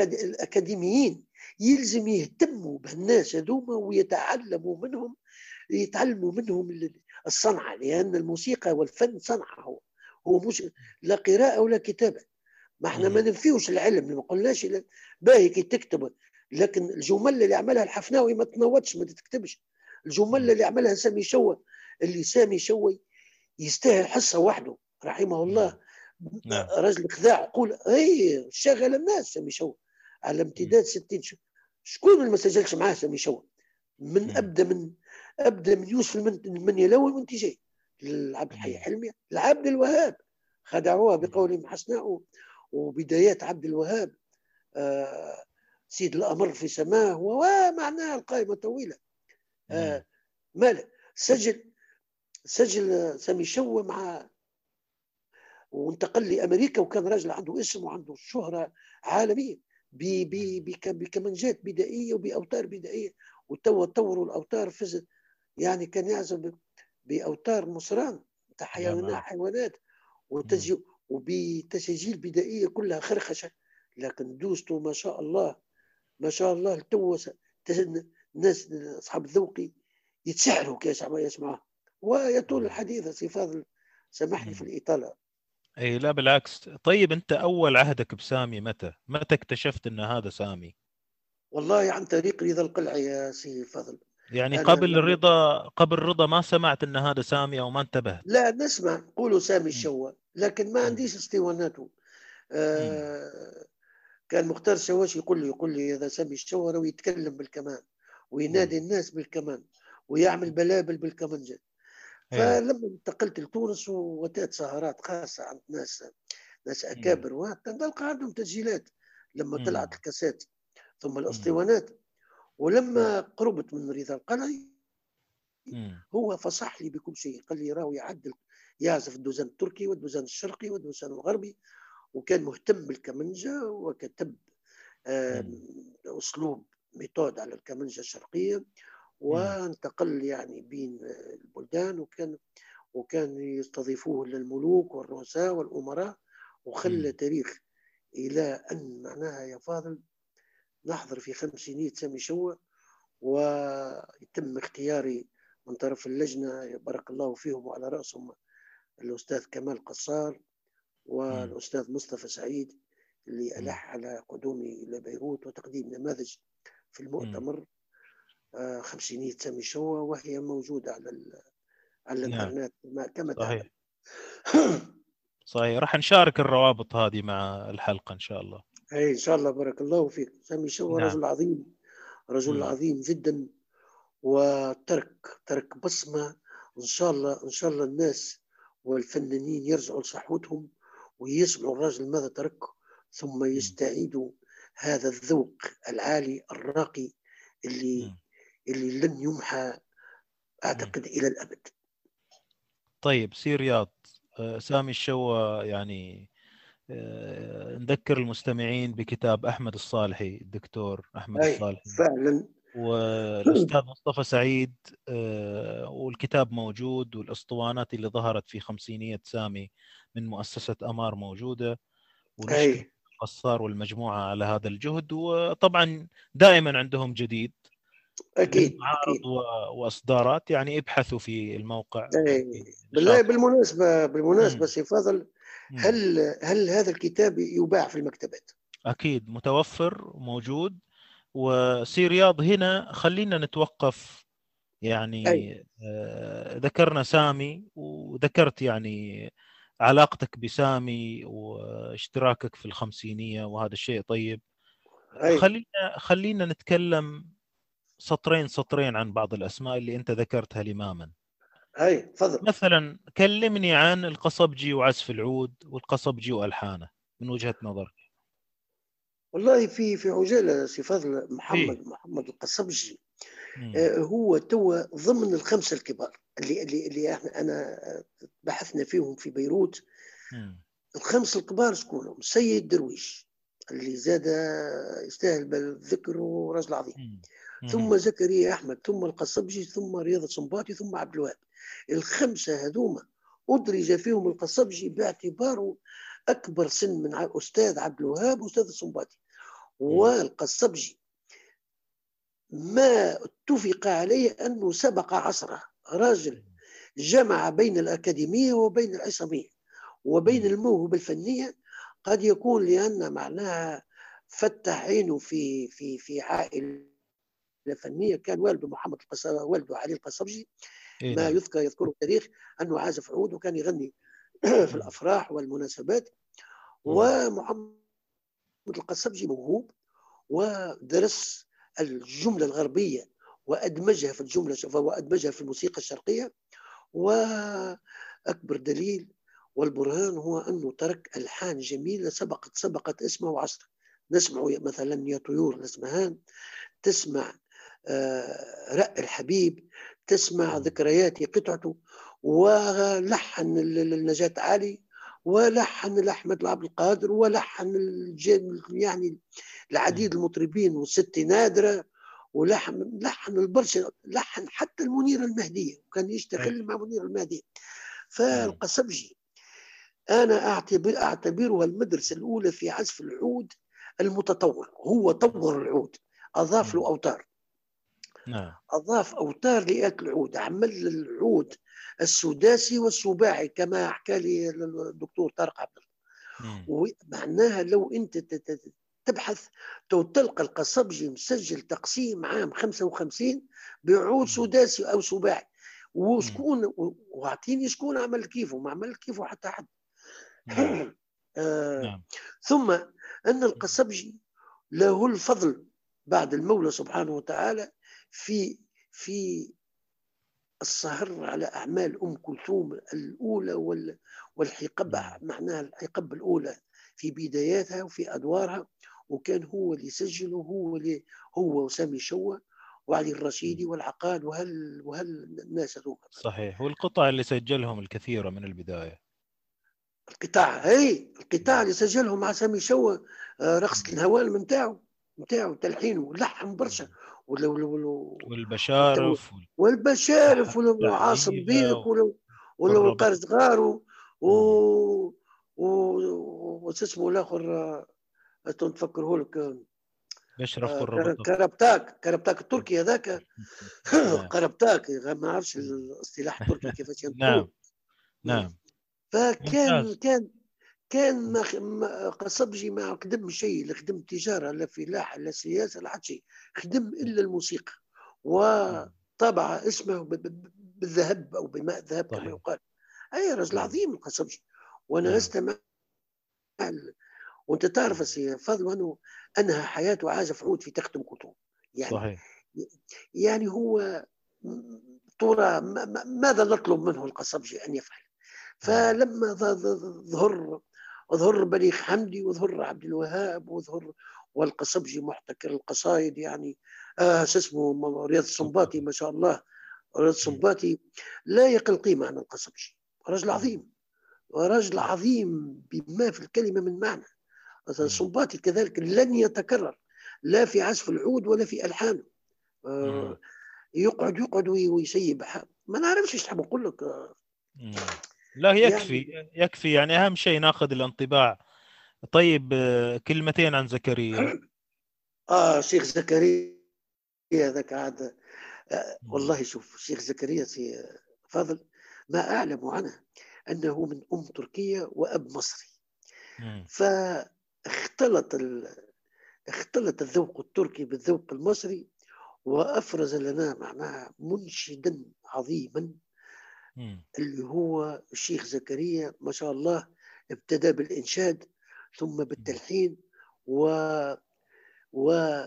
الأكاديميين يلزم يهتموا بهالناس هذوما ويتعلموا منهم يتعلموا منهم الصنعة لأن الموسيقى والفن صنعة هو. هو مش لا قراءة ولا كتابة. ما إحنا ما ننفيوش العلم ما قلناش باهي كي تكتب. لكن الجمل اللي عملها الحفناوي ما تنوتش ما تكتبش. الجمل اللي عملها سامي شوى اللي سامي شوي يستاهل حصة وحده رحمه الله. نعم. رجل خذاع يقول اي شغل الناس سامي شوى على امتداد 60 شهر شكون اللي ما سجلش معاه سامي شوى من مم. ابدا من ابدا من يوسف المن- المنيلاوي وانت جاي. لعبد الحي. حلمي. لعبد الوهاب. خدعوها بقولهم حسناء وبدايات عبد الوهاب. آه سيد الأمر في سماه ومعناها القائمة طويلة. آه ماله سجل سجل سامي شوى مع وانتقل لأمريكا وكان راجل عنده اسم وعنده شهرة عالمية. بكمنجات بدائية وبأوتار بدائية. وتوا طوروا الأوتار فز يعني كان يعزف بأوتار مصران. تاع حيوانات. حيوانات وبتسجيل بدائية كلها خرخشة. لكن دوسته ما شاء الله ما شاء الله تو الناس أصحاب الذوق يتسحروا كي يسمع يسمعها ويطول الحديث سي فاضل سامحني في الإطالة. إي لا بالعكس. طيب أنت أول عهدك بسامي متى؟ متى اكتشفت إن هذا سامي؟ والله عن طريق رضا القلعي يا سي فضل. يعني قبل الرضا قبل الرضا ما سمعت إن هذا سامي أو ما انتبهت؟ لا نسمع نقولوا سامي الشوا لكن ما عنديش اسطواناته آه كان مختار الشواش يقول لي يقول لي هذا سامي الشوا راهو يتكلم بالكمان وينادي الناس بالكمان ويعمل بلابل بالكمانجة. إيه. فلما انتقلت لتونس وطاحت سهرات خاصة عند ناس ناس أكابر وهكذا. نلقى عندهم تسجيلات لما مم. طلعت الكاسات ثم الأسطوانات. ولما قربت من رضا القلعي. هو فصح لي بكل شيء. قال لي راهو يعدل يعزف الدوزان التركي والدوزان الشرقي والدوزان الغربي وكان مهتم بالكمنجة وكتب أسلوب ميثود على الكمنجة الشرقية. وانتقل يعني بين البلدان وكان وكان يستضيفوه للملوك والرؤساء والأمراء وخلى. تاريخ إلى أن معناها يا فاضل نحضر في خمسينية سامي شوى ويتم اختياري من طرف اللجنة بارك الله فيهم وعلى رأسهم الأستاذ كمال قصار والأستاذ مصطفى سعيد اللي ألح على قدومي إلى بيروت وتقديم نماذج في المؤتمر. خمسينية سامي شوى وهي موجودة على ال- على نعم. الإنترنت ما- كما صحيح تعلم. صحيح. راح نشارك الروابط هذه مع الحلقة إن شاء الله. أي إن شاء الله. بارك الله فيك. سامي شوى نعم. رجل عظيم. رجل مم. عظيم جدا. وترك ترك بصمة. إن شاء الله إن شاء الله الناس والفنانين يرجعوا لصحوتهم ويسمعوا الراجل ماذا ترك ثم يستعيدوا هذا الذوق العالي الراقي اللي مم. اللي لن يمحى أعتقد إلى الأبد. طيب سي رياض آه، سامي الشوا يعني آه، نذكر المستمعين بكتاب أحمد الصالحي الدكتور أحمد أي الصالحي. فعلا. والأستاذ مصطفى سعيد آه، والكتاب موجود والأسطوانات اللي ظهرت في خمسينية سامي من مؤسسة أمار موجودة ونشكر أي قصار والمجموعة على هذا الجهد وطبعا دائما عندهم جديد. أكيد معارض وإصدارات يعني ابحثوا في الموقع أي بالله بالمناسبة بالمناسبة مم. سي فاضل. هل هل هذا الكتاب يباع في المكتبات؟ أكيد متوفر وموجود وسي رياض هنا خلينا نتوقف يعني أي. آه، ذكرنا سامي وذكرت يعني علاقتك بسامي واشتراكك في الخمسينية وهذا الشيء طيب أي خلينا خلينا نتكلم سطرين سطرين عن بعض الأسماء اللي أنت ذكرتها لماما أي تفضل مثلا كلمني عن القصبجي وعزف العود والقصبجي وألحانه من وجهة نظرك والله في في عجالة سي فضل محمد إيه. محمد القصبجي. آه، هو توا ضمن الخمسة الكبار اللي اللي اللي إحنا أنا بحثنا فيهم في بيروت مم. الخمس الكبار شكونهم سيد درويش اللي زاد يستاهل بالذكر ورجل عظيم مم. ثم زكريا أحمد ثم القصبجي ثم رياض الصنباطي ثم عبد الوهاب. الخمسة هذوما أدرج فيهم القصبجي باعتباره أكبر سن من أستاذ عبد الوهاب وأستاذ الصنباطي والقصبجي ما اتفق عليه أنه سبق عصره. راجل جمع بين الأكاديمية وبين العصامية وبين الموهبة الفنية. قد يكون لأن معناها فتح عينه في في في عائلة فنيه كان والده محمد القص... والده علي القصبجي إيه ما نعم. يذكر يذكره التاريخ أنه عازف عود وكان يغني في الأفراح والمناسبات ومحمد القصبجي موهوب ودرس الجملة الغربية وأدمجها في الجملة وأدمجها في الموسيقى الشرقية وأكبر دليل والبرهان هو أنه ترك ألحان جميلة سبقت سبقت اسمه وعصره نسمع مثلا يا طيور الاسمهان تسمع رق الحبيب تسمع ذكرياتي قطعته ولحن ال- ال- النجاة علي ولحن لأحمد عبد القادر ولحن يعني العديد المطربين والست نادرة ولحن لحن البرشا لحن حتى المنير المهدية وكان يشتغل مع منير المهدية. فالقصبجي أنا أعتبر أعتبرها المدرسة الأولى في عزف العود المتطور هو طور العود أضاف له أوتار. نعم. أضاف أوتار لآلة العود عمل العود السداسي والسباعي كما حكى لي الدكتور طارق عبد الله مم. ومعناها لو أنت تبحث تلقى القصبجي مسجل تقسيم عام 55 بعود سداسي أو سباعي وشكون و- واعطيني شكون عمل كيفه ما عمل كيفه حتى حد. نعم. آه نعم. ثم أن القصبجي له الفضل بعد المولى سبحانه وتعالى في في السهر على أعمال أم كلثوم الأولى وال- والحقبة معناها الحقبة الأولى في بداياتها وفي أدوارها وكان هو اللي يسجل وهو اللي هو وسامي شوة وعلي الرشيدي والعقاد وهل وهل الناس هذوك صحيح. والقطع اللي سجلهم الكثيرة من البداية. القطاع هي القطاع اللي سجلهم مع سامي شوة آه، رقصة الهوان نتاعو نتاعو تلحينه لحن برشا. والبشارف وال- والبشارف ولو تحليلة عاصم و- بيك ولو. قارس غارو و و اسمه الآخر آه، تو نفكره لك آه، بشرف والربط كربتاك كربتاك التركي هذاك نعم. كربتاك ما نعرفش الاصطلاح التركي كيفاش. نعم نعم فكان. كان كان ما قصبجي ما خدم شيء لا خدم تجارة لا فلاحه لا سياسة لا حتى شيء. خدم إلا الموسيقى. وطبع اسمه بالذهب أو بماء الذهب كما. يقال. أي رجل. عظيم القصبجي وأنا. استمع وأنت تعرف يا سي فاضل أنه انهى حياته عازف عود في تخت ام كلثوم يعني صحيح. يعني هو ترى ما- ما- ماذا نطلب منه القصبجي أن يفعل؟ فلما ظهر ظهر بليغ حمدي وظهر عبد الوهاب وظهر والقصبجي محتكر القصايد يعني آه اسمه رياض السنباطي ما شاء الله. رياض السنباطي لا يقل قيمة عن القصبجي رجل عظيم. ورجل عظيم بما في الكلمة من معنى. السنباطي كذلك لن يتكرر لا في عزف العود ولا في ألحانه. آه،. يقعد يقعد وي- ويسيب. ما نعرفش إيش أقول لك. آه،. لا يكفي يكفي. يعني أهم شيء ناخذ الانطباع. طيب آه، كلمتين عن زكريا. آه شيخ زكريا هذاك عاد آه والله شوف شيخ زكريا سي فاضل ما أعلم عنه أنه من أم تركيه وأب مصري. مم. فاختلط ال... اختلط الذوق التركي بالذوق المصري وأفرز لنا معناها منشدا عظيما. اللي هو الشيخ زكريا ما شاء الله ابتدى بالإنشاد ثم بالتلحين و و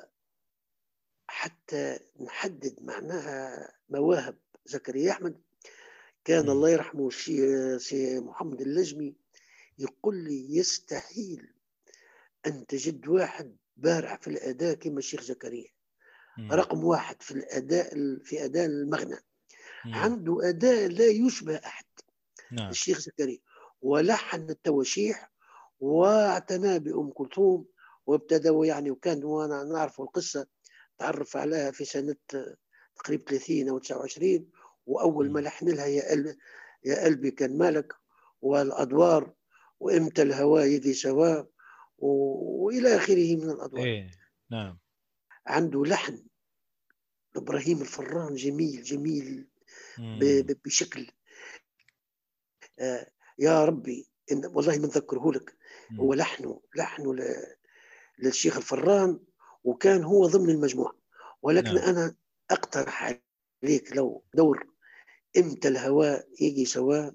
حتى نحدد معناها مواهب زكريا أحمد كان. الله يرحمه سي محمد اللجمي يقول لي يستحيل أن تجد واحد بارع في الأداء كما الشيخ زكريا. رقم واحد في الأداء في أداء المغنى. عنده أداء لا يشبه أحد. نعم. الشيخ زكريا ولحن التواشيح واعتنى بأم كلثوم وابتدى يعني وكان وأنا نعرف القصة تعرف عليها في سنة تقريبا 30 أو 29 وأول ما. لحن لها يا قلبي يا قلبي كان مالك والأدوار وإمتى الهوى يدي سوا وإلى آخره من الأدوار. إيه نعم. عنده لحن إبراهيم الفران جميل جميل. بشكل آه، يا ربي إن والله ما نذكره لك. هو لحنه لحنه للشيخ الفران وكان هو ضمن المجموعة ولكن نعم. أنا أقترح عليك لو دور إمتى الهواء يجي سواء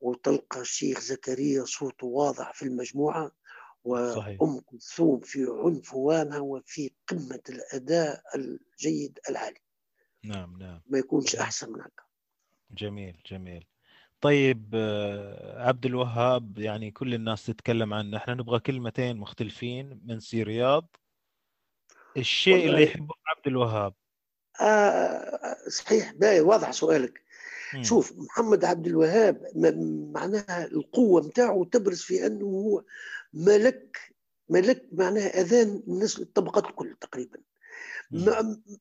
وتلقى الشيخ زكريا صوته واضح في المجموعة. وأم كلثوم في عنفوانها وفي قمة الأداء الجيد العالي نعم نعم. ما يكونش. أحسن من هكا. جميل جميل. طيب آه، عبد الوهاب يعني كل الناس تتكلم عنه. إحنا نبغى كلمتين مختلفين من سي رياض. الشيء اللي يحبه عبد الوهاب. آه صحيح. باي واضح سؤالك. مم. شوف محمد عبد الوهاب معناها القوة متاعه تبرز في أنه هو ملك ملك معناها أذان الناس الطبقات الكل تقريبا.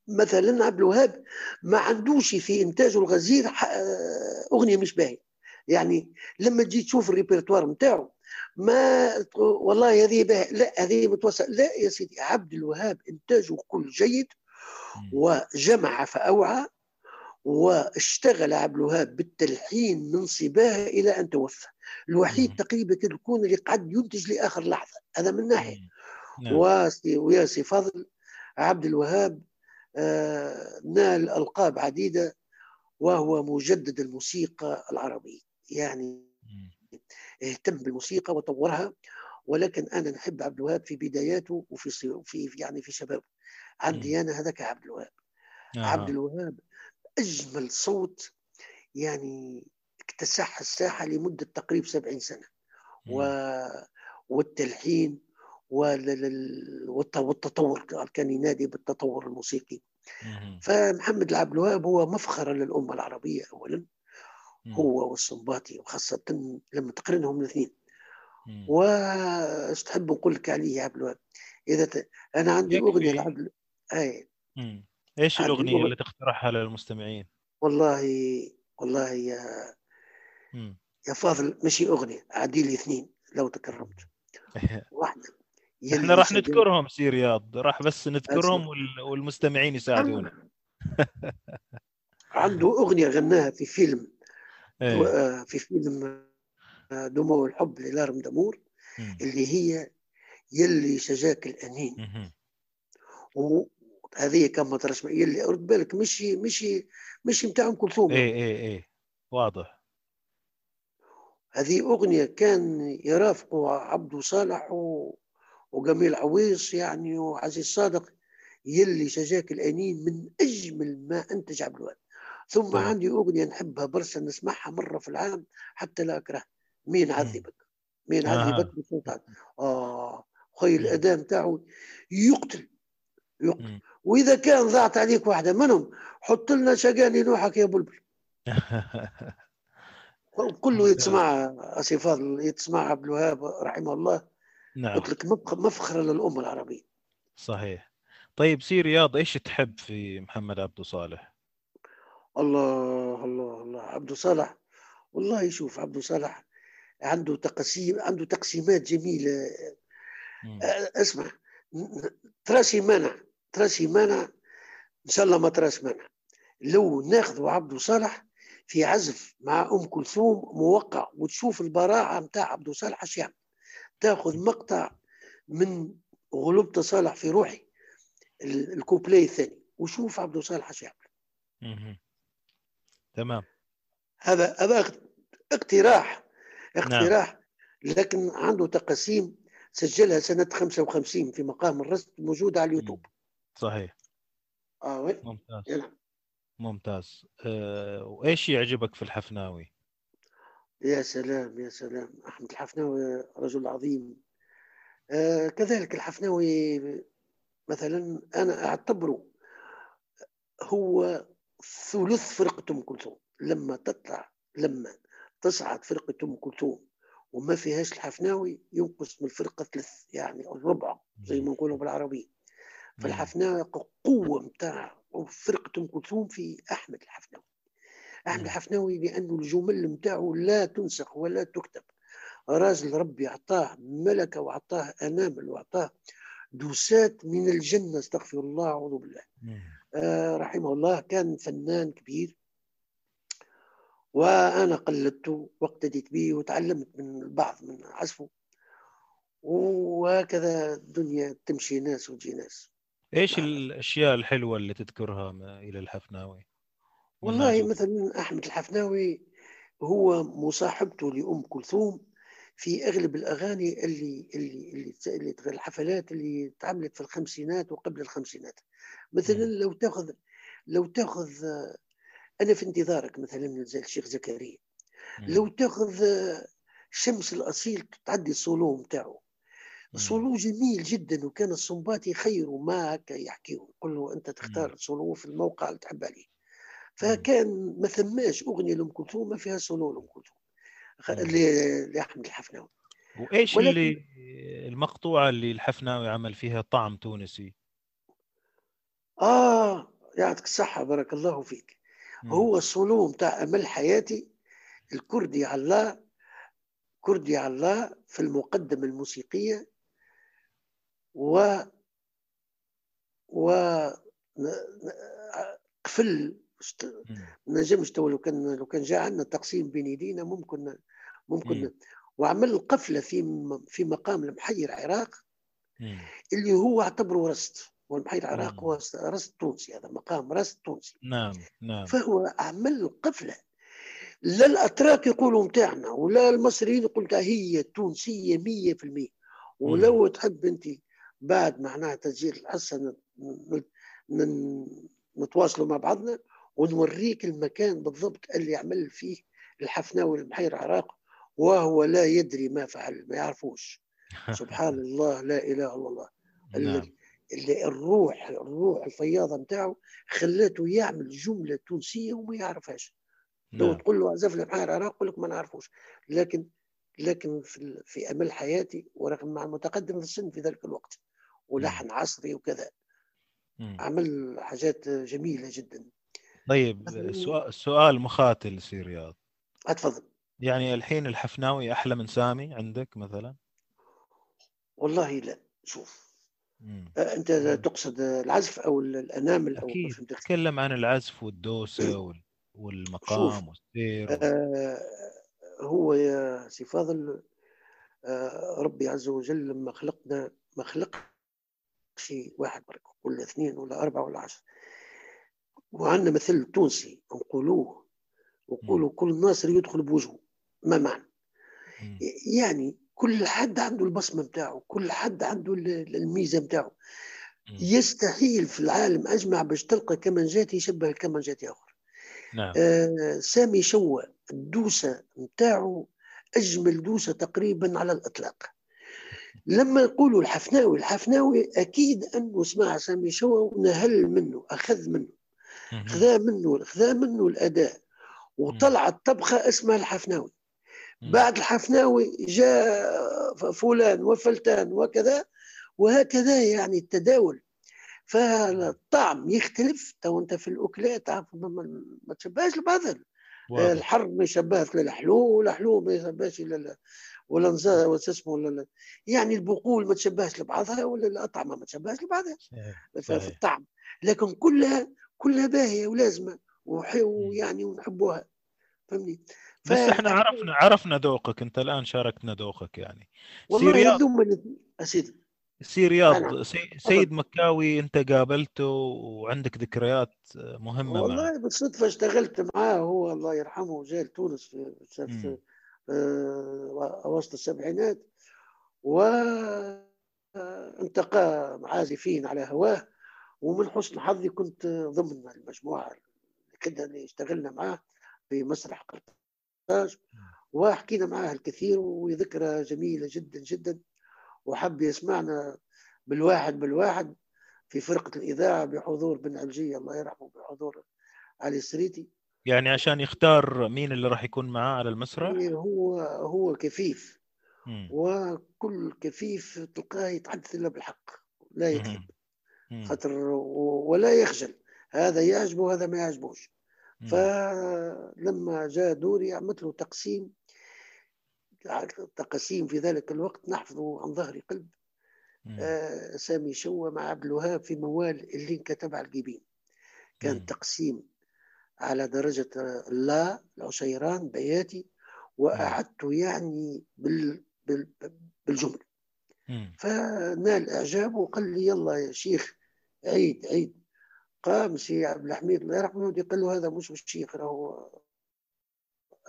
مثلا عبد الوهاب ما عندوش في إنتاجه الغزير آه، أغنية مش باهية. يعني لما تجي تشوف الريpertoire متاعه ما والله هذه باهية. لا هذه متوسط لا يا سيدي عبد الوهاب إنتاجه كل جيد. وجمع فأوعى واشتغل عبد الوهاب بالتلحين من صباه إلى أن توفى. الوحيد. تقريبا كان يكون اللي قد ينتج لآخر لحظة. هذا من ناحية. مم. نعم. وياسي فضل عبد الوهاب آه، نال ألقاب عديدة وهو مجدد الموسيقى العربية يعني. اهتم بالموسيقى وطورها ولكن أنا نحب عبد الوهاب في بداياته وفي في يعني في شبابه. عندي أنا هذاك عبد الوهاب. عبد آه. الوهاب أجمل صوت يعني اكتسح الساحة لمدة تقريبا 70 سنة. و... والتلحين وال- ال- والت- والتطور كان ينادي بالتطور الموسيقي. فمحمد عبد الوهاب هو مفخرة للأمة العربية أولا. هو والسنباطي وخاصة لما تقرنهم الاثنين مم. واش تحب نقول لك عليه يا عبد الوهاب إذا ت... أنا عندي. أغنية لعبد أي مم. إيش عندي الأغنية أغنية. اللي تقترحها للمستمعين؟ والله والله يا مم. يا فاضل ماشي أغنية عدي لي اثنين لو تكرمت واحدة إحنا راح نذكرهم سي رياض. راح بس نذكرهم. وال- والمستمعين يساعدونا. عنده أغنية غناها في فيلم. إيه. آه، في فيلم آه، دموع الحب للارم دامور مم. اللي هي يلي شجاك الأنين. مهم. وهذه كما ترى يلي رد بالك مش مش مش نتاع ام كلثوم إيه إيه إيه. واضح. هذه أغنية كان يرافقه عبدو صالح و... وجميل عويص يعني وعزيز صادق يلي شجاك الآنين من أجمل ما أنتج عبد الوهاب ثم طبعا. عندي أغنية نحبها برشا نسمعها مرة في العام حتى لا أكره مين عذبك مين آه. عذبك بصوت عاد. آه خي. الاداء نتاعو يقتل يقتل. وإذا كان ضاعت عليك واحدة منهم حط لنا شقاني نوحك يا بلبل كله. يتسمع أسي فاضل يتسمع عبد الوهاب رحمه الله نعم. قلت لك مفخ- مفخرة للأمة العربية. صحيح. طيب سي رياض إيش تحب في محمد عبده صالح؟ الله الله الله. عبد صالح والله شوف عبد صالح عنده تقسيم عنده تقسيمات جميلة. مم. اسمع تراسي مانع تراسي مانع إن شاء الله ما تراش مانع. لو ناخذوا عبد صالح في عزف مع أم كلثوم موقع وتشوف البراعة نتاع عبد صالح اش يعمل تاخذ مقطع من غلبت صالح في روحي ال- الكوبلي الثاني وشوف عبد صالح اش يعمل. تمام. هذا هذا اقت- اقتراح اقتراح لكن عنده تقاسيم سجلها سنة 55 في مقام الرصد موجودة على اليوتيوب. صحيح. آه وين؟ ممتاز. نعم. ممتاز. أه وإيش يعجبك في الحفناوي؟ يا سلام يا سلام. أحمد الحفناوي رجل عظيم. آه كذلك الحفناوي مثلا أنا أعتبره هو ثلث فرقة أم كلثوم. لما تطلع لما تصعد فرقة أم كلثوم وما فيهاش الحفناوي ينقص من الفرقة ثلث يعني الربع زي ما نقولوا بالعربية فالحفناوي قوة متاع فرقة أم كلثوم في أحمد الحفناوي. أحمد مم. الحفناوي لأنه الجمل متاعه لا تنسخ ولا تكتب راجل ربي أعطاه ملكة وأعطاه أنامل وأعطاه دوسات من الجنة استغفر الله أعوذ بالله. آه، رحمه الله كان فنان كبير وأنا قلدته واقتديت به وتعلمت من البعض من عزفه وهكذا الدنيا تمشي ناس وتجي ناس إيش نعم. الأشياء الحلوة اللي تذكرها إلى الحفناوي والله مناجم. مثلا أحمد الحفناوي هو مصاحبته لأم كلثوم في أغلب الأغاني اللي اللي اللي, اللي الحفلات اللي تعملت في الخمسينات وقبل الخمسينات مثلا مم. لو تاخذ لو تأخذ أنا في انتظارك مثلا زي الشيخ زكريا مم. لو تأخذ شمس الأصيل تعدي الصولو مم. صولو جميل جدا وكان الصنباطي خير ما هكا يحكيه يقول له أنت تختار صولو في الموقع اللي تحب عليه فكان ما ثماش أغنية لأم كلثوم ما فيها صولو لأم كلثوم. لاحمد الحفناوي. وإيش ولكن- اللي المقطوعة اللي الحفناوي عمل فيها طعم تونسي؟ آه يعطيك الصحة بارك الله فيك. مم. هو الصولو متاع أمل حياتي الكردي علاه كردي علاه في المقدمة الموسيقية و و قفل ما نجمش تو لو كان لو كان جاء عندنا تقسيم بين يدينا ممكن ممكن مم. وعمل قفله في م- في مقام المحيي العراق مم. اللي هو اعتبره رست والمحيي العراق مم. هو رست تونسي هذا مقام رست تونسي. نعم نعم. فهو عمل قفله لا الأتراك يقولوا متاعنا ولا المصريين يقولوا هي تونسية 100% ولو تحب انت بعد معناها تسجيل الحصه نتواصلوا مع بعضنا ونوريك المكان بالضبط اللي عمل فيه الحفناوي المحيي العراق وهو لا يدري ما فعل ما يعرفوش. سبحان الله لا إله إلا الله. نعم. اللي, اللي الروح الروح الفياضة نتاعو خلاته يعمل جملة تونسية وما يعرفهاش. لو نعم. تقول له عزف لي محيي العراق يقول لك ما نعرفوش. لكن لكن في, في أمل حياتي ورغم مع المتقدم في السن في ذلك الوقت ولحن عصري وكذا. عمل حاجات جميلة جدا. طيب مثلاً- سؤال سؤال مخاتل سي رياض اتفضل. يعني الحين الحفناوي أحلى من سامي عندك مثلا؟ والله لا شوف. مم. آه، أنت. تقصد العزف أو الانامل أو أكيد. تتكلم عن العزف والدوسة وال- والمقام والسير وال- آه، هو يا سي فاضل آه، ربي عز وجل لما خلقنا ما خلقش واحد برك ولا اثنين ولا أربعة ولا عشرة وعندنا مثل تونسي نقولوه وقولوا كل ناصر يدخل بوجهه ما معنى. يعني كل حد عنده البصمة بتاعه كل حد عنده ال- الميزة بتاعه مم. يستحيل في العالم أجمع باش تلقى كمانجات يشبه الكمانجات آخر نعم آه سامي شوى الدوسة بتاعه أجمل دوسة تقريبا على الإطلاق لما نقولوا الحفناوي الحفناوي أكيد أنه سمع سامي شوى ونهل منه أخذ منه. خذا منه خذا منه الأداء وطلعت طبخة اسمها الحفناوي. بعد الحفناوي جاء فلان وفلتان وكذا وهكذا يعني التداول فالطعم يختلف تو أنت في الاكلات ما- تشبهش لبعضها. الحر ما يشبهش للحلو والحلو ما يشبهش لل ولا نزا ولا اسمه ولا. يعني البقول ما تشبهش لبعضها ولا الأطعمة ما تشبهش لبعضها. في. الطعم لكن كلها كلها باهيه ولازمة. ويعني ونحبوها. فهمني؟ بس إحنا عرفنا عرفنا ذوقك. أنت الآن شاركتنا ذوقك يعني. والله رياض هذوما الاثنين اسيدي سي رياض. سي- سيد مكاوي أنت قابلته وعندك ذكريات مهمة معه. والله بالصدفة اشتغلت معاه هو الله يرحمه جاي لتونس في في مم. آه، أواسط السبعينات وانتقى عازفين على هواه. ومن حسن حظي كنت ضمن المجموعة كده اللي اشتغلنا معاه في مسرح قرطاج وحكينا معاه الكثير وذكرى جميلة جدا جدا. وحب يسمعنا بالواحد بالواحد في فرقة الإذاعة بحضور بن علجية الله يرحمه بحضور علي السريتي. يعني عشان يختار مين اللي راح يكون معاه على المسرح؟ هو هو كفيف. مم. وكل كفيف تلقاه يتحدث إلا بالحق لا يكذب. خاطر ولا يخجل هذا يعجبه هذا ما يعجبوش. فلما جاء دوري عملت له تقسيم تقسيم في ذلك الوقت نحفظه عن ظهر قلب. آه، سامي شوة مع عبد الوهاب في موال اللي انكتب على الجبين كان مم. تقسيم على درجة لا العشيران بياتي وأعدته يعني بال بال بالجملة. فنال إعجابه وقال لي يلا يا شيخ عيد عيد. قام سي عبد الحميد الله يرحمه قال له هذا مش الشيخ راهو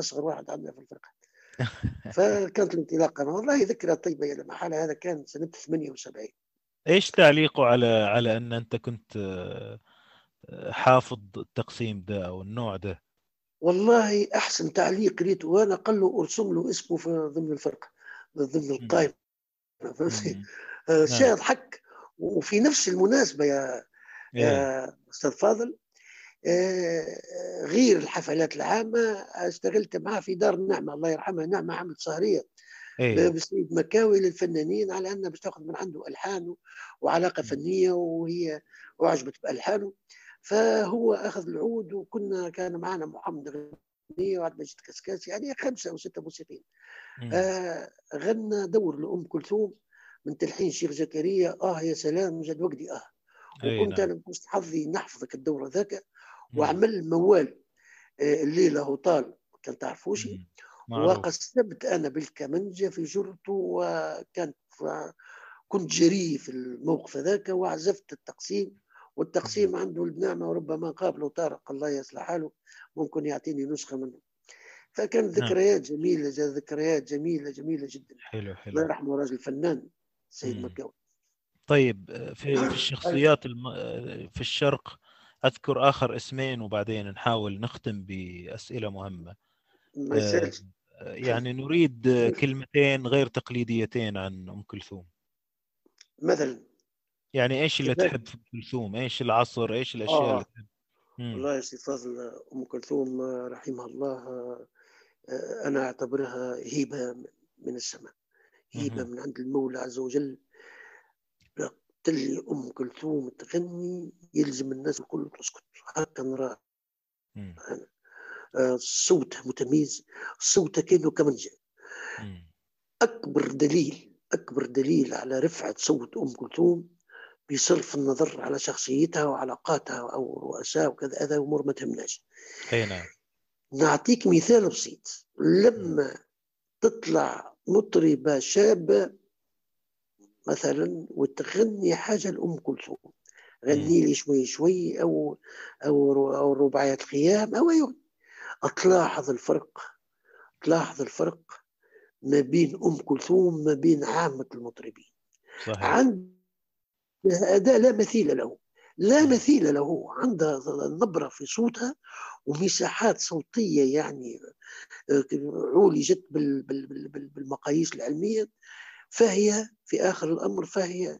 أصغر واحد عندنا في الفرقة. فكانت الانطلاقة والله ذكرى طيبة يا محالة هذا كان سنة 78 إيش تعليقه على على أن أنت كنت آه، حافظ التقسيم ده أو النوع ده؟ والله أحسن تعليق قريته وأنا قال له أرسم له اسمه في ضمن الفرقة ضمن القائمة. آه، شيء يضحك. وفي نفس المناسبة يا إيه. يا أستاذ فاضل آه، غير الحفلات العامة اشتغلت معاه في دار النعمة الله يرحمها نعمة عملت سهرية إيه. بسيد مكاوي للفنانين على أنها باش تاخذ من عنده ألحان وعلاقة فنية وهي أعجبت بألحانه. فهو أخذ العود وكنا كان معنا محمد غنية وعبد المجيد كسكاسي يعني خمسة أو ستة موسيقيين. آه غنى دور لأم كلثوم من تلحين شيخ زكريا. آه يا سلام جد وقدي آه أي وكنت نعم. أنا بحسن حظي نحفظك الدور ذاك مم. وعمل موال آه، الليلة هو طال كان تعرفوش وقسمت أنا بالكمنجة في جرته وكانت ف- كنت جريء في الموقف هذاك وعزفت التقسيم. والتقسيم عنده النعمة وربما قابله طارق الله يصلح حاله ممكن يعطيني نسخة منه. فكانت نعم. ذكريات جميلة ذكريات جميلة جميلة جدا. حلو الله حلو يرحمه راجل فنان سيد. مكاوي. طيب آه، في في الشخصيات الم... آه، في الشرق أذكر آخر اسمين وبعدين نحاول نختم بأسئلة مهمة. آه، يعني نريد كلمتين غير تقليديتين عن أم كلثوم. مثلا. يعني إيش اللي. تحب في أم كلثوم إيش العصر إيش الأشياء آه. اللي تحب مم. والله يا سي فاضل أم كلثوم رحمها الله آه، أنا أعتبرها هبه من السماء هبه. من عند المولى عز وجل قلت لي أم كلثوم تغني يلزم الناس الكل تسكت هكا نرى مم. آه، صوتها متميز صوتها كأنه كمنجة. أكبر دليل أكبر دليل على رفعة صوت أم كلثوم بصرف النظر على شخصيتها وعلاقاتها أو رؤساء وكذا هذا أمور ما تهمناش. أي نعم. نعطيك مثال بسيط. لما تطلع مطربة شابة مثلا وتغني حاجة لأم كلثوم غني لي شوي شوي أو أو أو رباعيات الخيام أو أي تلاحظ الفرق تلاحظ الفرق ما بين أم كلثوم ما بين عامة المطربين. صحيح. عندها أداء لا مثيل له. لا مثيل له. عندها نبرة في صوتها ومساحات صوتية يعني آه، عولجت بال- بال- بال- بال- بالمقاييس العلمية. فهي في آخر الأمر فهي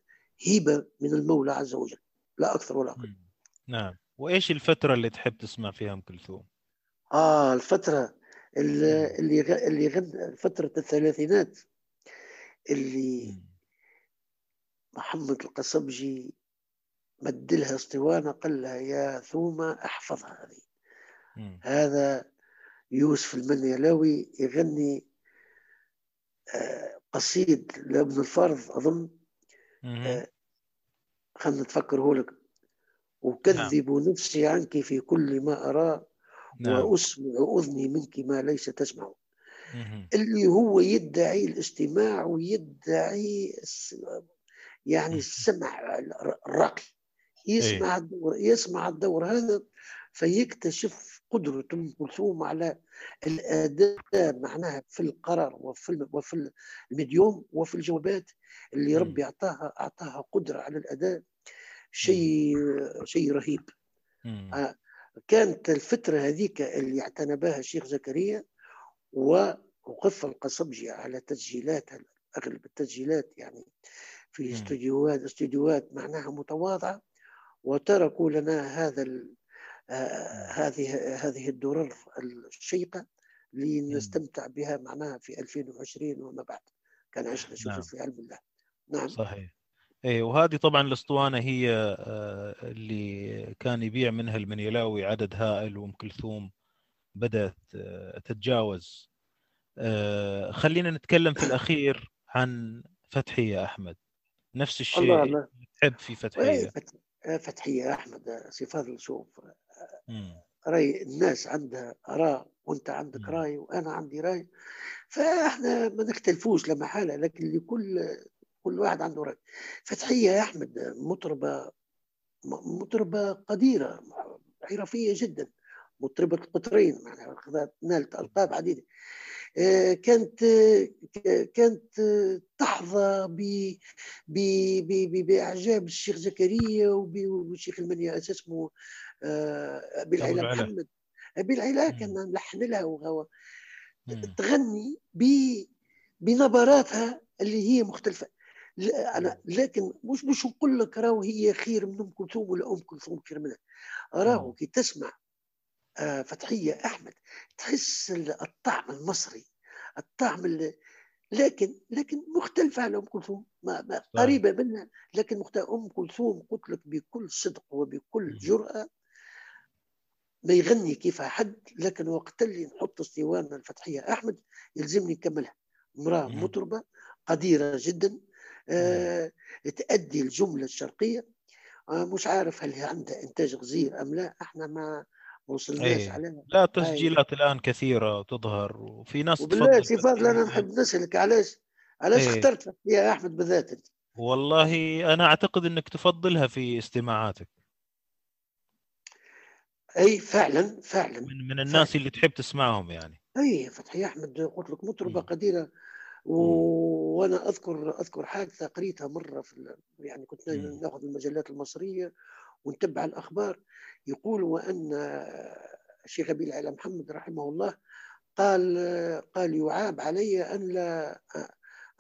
هبة من المولى عز وجل. لا أكثر ولا أقل. نعم. وإيش الفترة اللي تحب تسمع فيها أم كلثوم؟ آه الفترة اللي. اللي فترة الثلاثينات. اللي. محمد القصبجي مدلها اسطوانة قال لها يا ثومة احفظها هذه. هذا يوسف المنيلاوي يغني آه، قصيد لابن الفرض أظن. آه، خلنا نتفكره لك أكذب نفسي عنك في كل ما أرى نعم وأسمع أذني منك ما ليس تسمع. اللي هو يدعي الاستماع ويدعي يعني. السمع الراقي يسمع الدور يسمع الدور هذا فيكتشف قدرة أم كلثوم على الأداء معناها في القرار وفي وفي المديوم وفي الجوابات اللي. ربي أعطاها أعطاها قدرة على الأداء شيء شيء رهيب. آه، كانت الفترة هذيك اللي اعتنى بها الشيخ زكريا ووقف القصبجي على تسجيلات أغلب التسجيلات يعني في مم. استديوهات استديوهات معناها متواضعة وتركوا لنا هذا آه، هذه هذه الدرر الشيقة لنستمتع بها معناها في 2020 وما بعد. كان عشنا شوف نعم. في علم الله. نعم. صحيح. إيه وهذه طبعا الأسطوانة هي آه، اللي كان يبيع منها المنيلاوي عدد هائل وأم كلثوم بدأت آه، تتجاوز. خلينا نتكلم في الأخير عن فتحية أحمد. نفس الشيء تحب في إيه، فتحيه فت- فتحية أحمد آه، سي فاضل شوف. رأي الناس عندها آراء وأنت عندك مم. رأي وأنا عندي رأي فإحنا ما نختلفوش لا محالة لكن لكل كل واحد عنده رأي فتحية يا أحمد مطربة م- مطربة قديرة حرفية جدا مطربة القطرين معناها نالت ألقاب عديدة آه، كانت آه، كانت آه، تحظى ب- ب- ب- ب- بإعجاب الشيخ زكريا والشيخ المنيا اسمه آه، أبي أبو العلا العلا. محمد أبي العلا مم. كان نلحن لها وهو. تغني بنبراتها اللي هي مختلفة لا أنا لكن مش مش نقول لك راهو هي خير من أم كلثوم ولا أم كلثوم خير منها راهو. كي تسمع آه، فتحية أحمد تحس ال- الطعم المصري الطعم ال- لكن لكن مختلفة عن أم كلثوم ما ما. قريبة منها لكن مختلفة أم كلثوم قلت لك بكل صدق وبكل. جرأة ما يغني كيف حد لكن وقت اللي نحط اسطوانة الفتحية أحمد يلزمني نكملها امرأة. مطربة قديرة جدا آه تأدي الجملة الشرقية آه مش عارف هل هي عندها إنتاج غزير أم لا إحنا ما وصلناش إيه. عليها. لا تسجيلات الآن كثيرة تظهر وفي ناس وبالله تفضل سي فاضل أنا. نحب نسالك علاش؟ علاش إيه. اخترت يا أحمد بالذات أنت؟ والله أنا أعتقد إنك تفضلها في استماعاتك. أي فعلا فعلا. من من الناس اللي تحب تسمعهم يعني. أي فتحي أحمد قلت لك مطربة. قديرة. و... وأنا أذكر أذكر حادثة قريتها مرة في ال... يعني كنت. ناخذ المجلات المصرية ونتبع الأخبار. يقول وأن الشيخ أبي العلا محمد رحمه الله قال قال يعاب علي أن لا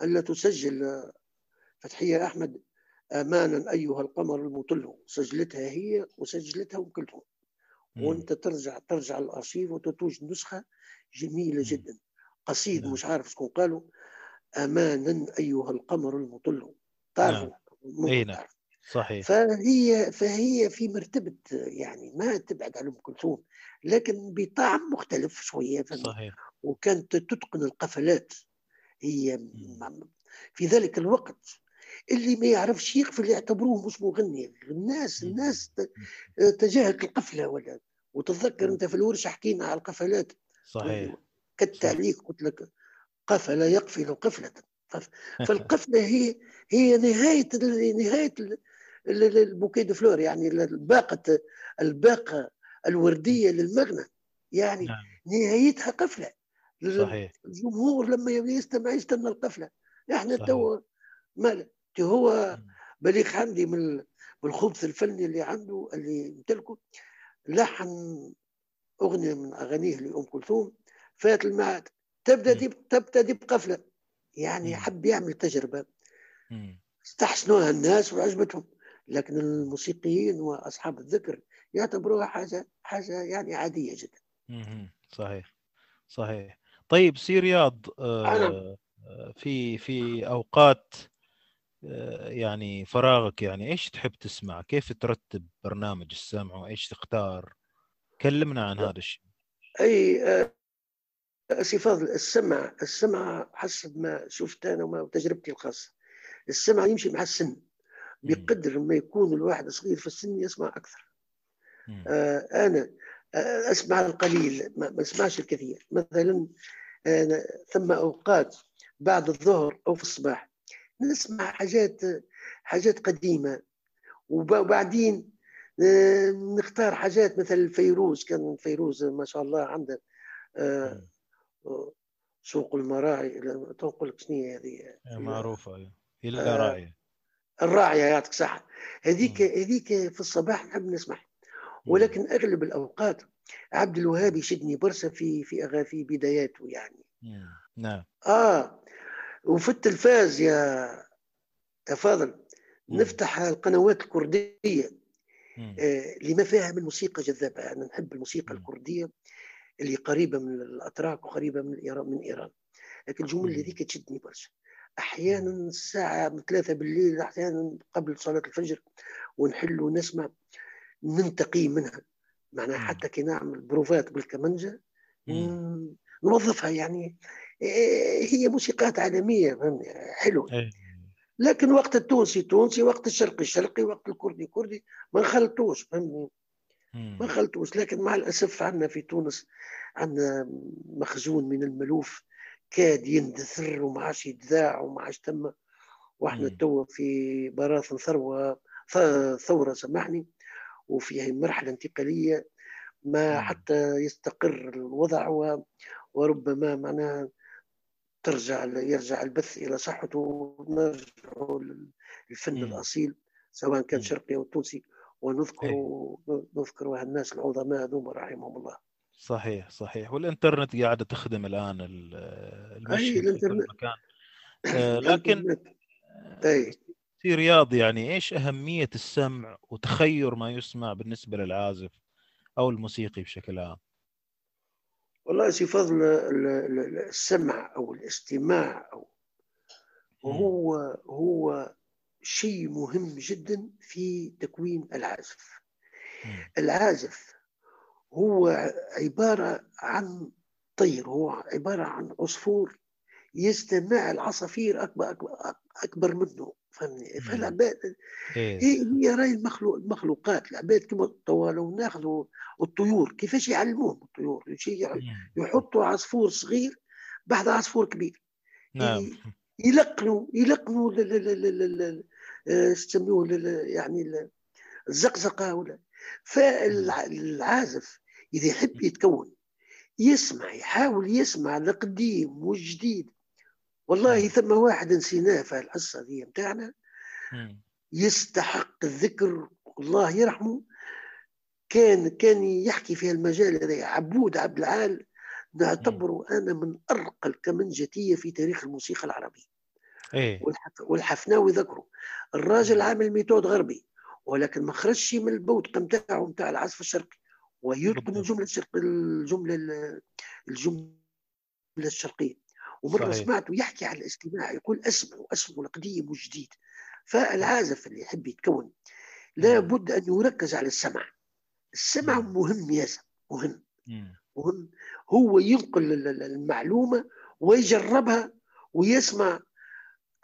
أن لا تسجل فتحية أحمد أمانا أيها القمر المطل سجلتها هي وسجلتها مم. وأنت ترجع ترجع الأرشيف وتتوج نسخة جميلة. جدا قصيد نعم. مش عارف شكون قالوا أمانا أيها القمر المطل تعرفوا إي نعم. صحيح. فهي فهي في مرتبة يعني ما تبعد عن أم كلثوم لكن بطعم مختلف شوية؟ صحيح. وكانت تتقن القفلات. هي في ذلك الوقت اللي ما يعرفش يقفل يعتبروه مش مغني. الناس. الناس تجاهلت القفلة ولا. وتتذكر أنت في الورشة حكينا على القفلات. صحيح. كالتعليق قلت لك قفل يقفل قفلة. فالقفلة هي هي نهاية نهاية ال- ال- ال- ال bouquet de fleurs يعني الباقه الباقة الوردية للمغنى يعني نعم نهايتها قفلة صحيح الجمهور لما يستمع يستنى القفلة إحنا. تو مال هو. بليغ حمدي من ال- من الخبث الفني اللي عنده اللي يمتلكه لحن أغنية من أغانيه لأم كلثوم فات الميعاد تبدأ مم. دي تبدأ دي بقفلة يعني. حب يعمل تجربة. استحسنوها الناس وعجبتهم لكن الموسيقيين وأصحاب الذكر يعتبروها حاجة حاجة يعني عادية جدا. صحيح. صحيح. طيب سي رياض. آه، آه، في في أوقات آه، يعني فراغك يعني إيش تحب تسمع؟ كيف ترتب برنامج السمع؟ وإيش تختار؟ كلمنا عن هذا الشيء. أي سي فاضل السمع السمع حسب ما شفت أنا وما تجربتي الخاصة. السمع يمشي مع السن. بقدر ما يكون الواحد صغير في السن يسمع أكثر. آه، أنا آه، أسمع القليل ما ما أسمعش الكثير. مثلا أنا ثم أوقات بعد الظهر أو في الصباح نسمع حاجات حاجات قديمة. وب- وبعدين آه، نختار حاجات مثل فيروز كان فيروز ما شاء الله عنده آه،. سوق المراعي تنقل شنو هي هذه. إيه، معروفة. أيوة. الراعيه يعطيك صحه هذيك. هذيك في الصباح نحب نسمع. ولكن أغلب الأوقات عبد الوهاب يشدني برشا في في أغا في بداياته يعني. نعم آه وفي التلفاز يا تفاضل مم. نفتح القنوات الكردية. آه، لما فيها من موسيقى جذابة أنا نحب الموسيقى. الكردية اللي قريبة من الأتراك وقريبة من ايران من إيران لكن الجمل. هذيك تشدني برشا أحيانا الساعة من ثلاثة بالليل أحيانا قبل صلاة الفجر ونحل ونسمع ننتقي منها. معناها. حتى كي نعمل بروفات بالكمنجه نوظفها يعني. إيه، هي موسيقات عالمية فهمني؟ حلوة. إيه. لكن وقت التونسي تونسي وقت الشرقي شرقي وقت الكردي كردي ما نخلطوش فهمني. ما نخلطوش. لكن مع الأسف عندنا في تونس عندنا مخزون من الملوف كاد يندثر وما عادش يتذاع وما عادش تم وإحنا. توا في براثن ثروه ثورة سامحني وفي مرحلة انتقالية ما. حتى يستقر الوضع و- وربما معناها ترجع يرجع البث إلى صحته ونرجع للفن. الأصيل سواء كان. شرقي أو تونسي ونذكر إيه. نذكر الناس العظماء هذوما رحمهم الله صحيح صحيح. والإنترنت قاعدة تخدم الآن ال- أي الإنترنت. مكان. آه، لكن أي. في رياض يعني إيش أهمية السمع وتخير ما يسمع بالنسبة للعازف أو الموسيقي بشكل عام؟ والله سي فضل ال- ال- ال- السمع أو الاستماع أو. هو هو شيء مهم جدا في تكوين العازف. العازف هو عبارة عن طير هو عبارة عن عصفور يستمع العصافير أكبر, أكبر, أكبر منه فهمني. فالعباد إيه. هي هي رأي المخلوق المخلوقات العباد كما توا لو ناخذوا الطيور كيفاش يعلموهم الطيور. يحطوا عصفور صغير بعد عصفور كبير. نعم. يلقنوا يلقنوا آه، يسموه يعني ال- الزقزقة ولا. فالعازف إذا يحب يتكون يسمع يحاول يسمع القديم والجديد والله. ثم واحد نسيناه في الحصة ذي متاعنا. مم. يستحق الذكر الله يرحمه. كان كان يحكي في المجال هذا عبود عبد العال. نعتبره أنا من أرقى الكمنجتية في تاريخ الموسيقى العربية. إيه. والحف- والحفناوي ذكره الراجل عامل ميثود غربي ولكن ما خرجش من البوتقة نتاعو نتاع العزف الشرقي. ويتقن. الجملة الجمله الجملة الشرقية. ومرة صحيح. سمعته يحكي على الاستماع يقول اسمعوا اسمعوا القديم والجديد. فالعازف اللي يحب يتكون لابد أن يركز على السمع. السمع مم. مهم يا مهم. مهم. هو ينقل ال- ال- المعلومة ويجربها ويسمع.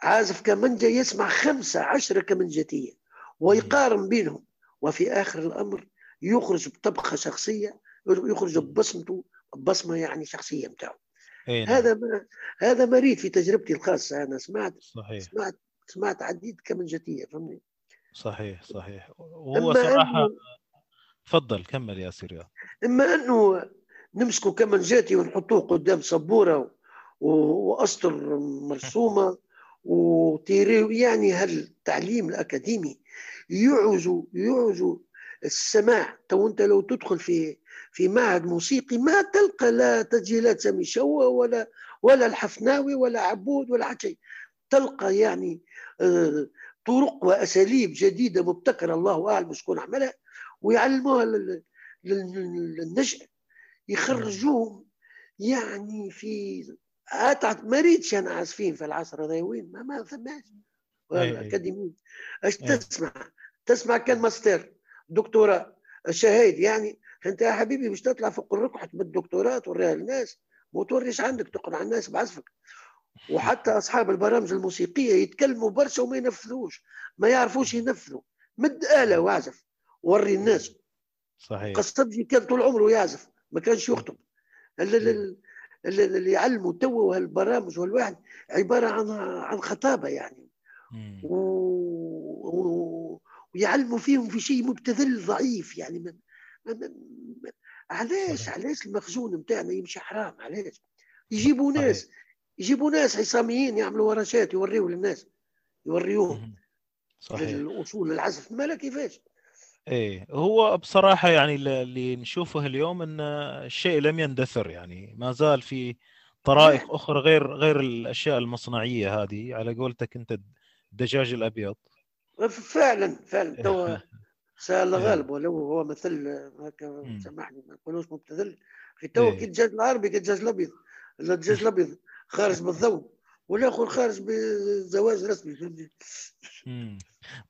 عازف كمنجة يسمع خمسة عشرة كمنجتية ويقارن بينهم. وفي آخر الأمر يخرج بطبخة شخصية يخرج ببصمته بصمة يعني شخصية متاعه إيه نعم. هذا ما هذا مريض في تجربتي الخاصة. أنا سمعت صحيح. سمعت سمعت عديد كمنجتية فهمني؟ صحيح صحيح. وهو صراحة تفضل كمل يا سي رياض. إما أنه نمسكوا كمنجاتي ونحطوه قدام سبورة و- وأسطر مرسومة و théorie يعني هالتعليم الأكاديمي يعوز يعوز السماع تو انت لو تدخل في في معهد موسيقي ما تلقى لا تسجيلات سامي شوا ولا ولا الحفناوي ولا عبود ولا حتى شيء. تلقى يعني آه، طرق وأساليب جديدة مبتكرة الله أعلم شكون عملها ويعلموها لل- لل- للنشء يخرجوهم يعني في أتعب ما ريتش أنا عازفين في العصر هذا وين؟ ما ما ثماش أي. الاكاديميين أش. تسمع؟ تسمع كان ماستر. دكتوراه شهايد يعني أنت يا حبيبي مش تطلع فوق الركحة بالدكتوراه توريها للناس ما توريش عندك تقنع الناس بعزفك. وحتى أصحاب البرامج الموسيقية يتكلموا برشا وما ينفذوش ما يعرفوش ينفذوا. مد آلة واعزف وري الناس. صحيح. قصدي كان طول عمره يعزف ما كانش يخطب. ال- ال- ال- ال- اللي يعلموا توا هالبرامج والواحد عبارة عن عن خطابة يعني. و... ويعلموا فيهم في شيء مبتذل ضعيف يعني ما... ما... ما... ما... علاش. علاش المخزون نتاعنا يمشي حرام؟ علاش؟ يجيبوا. ناس يجيبوا ناس عصاميين يعملوا ورشات يوريوا للناس يوريوهم. صحيح. الأصول العزف ما لا كيفاش؟ إيه هو بصراحة يعني ال- اللي نشوفه اليوم إن الشيء لم يندثر يعني. ما زال في طرائق أخرى غير غير الأشياء المصنعية هذه. على قولتك أنت الدجاج الأبيض. فعلا فعلا توا سأل إيه. غالب ولو هو مثل هكا. سامحني ما نقولوش مبتذل في توا إيه. كي الدجاج العربي كي الدجاج الأبيض لا الدجاج الأبيض خارج بالضوء والآخر خارج بزواج رسمي فهمتني.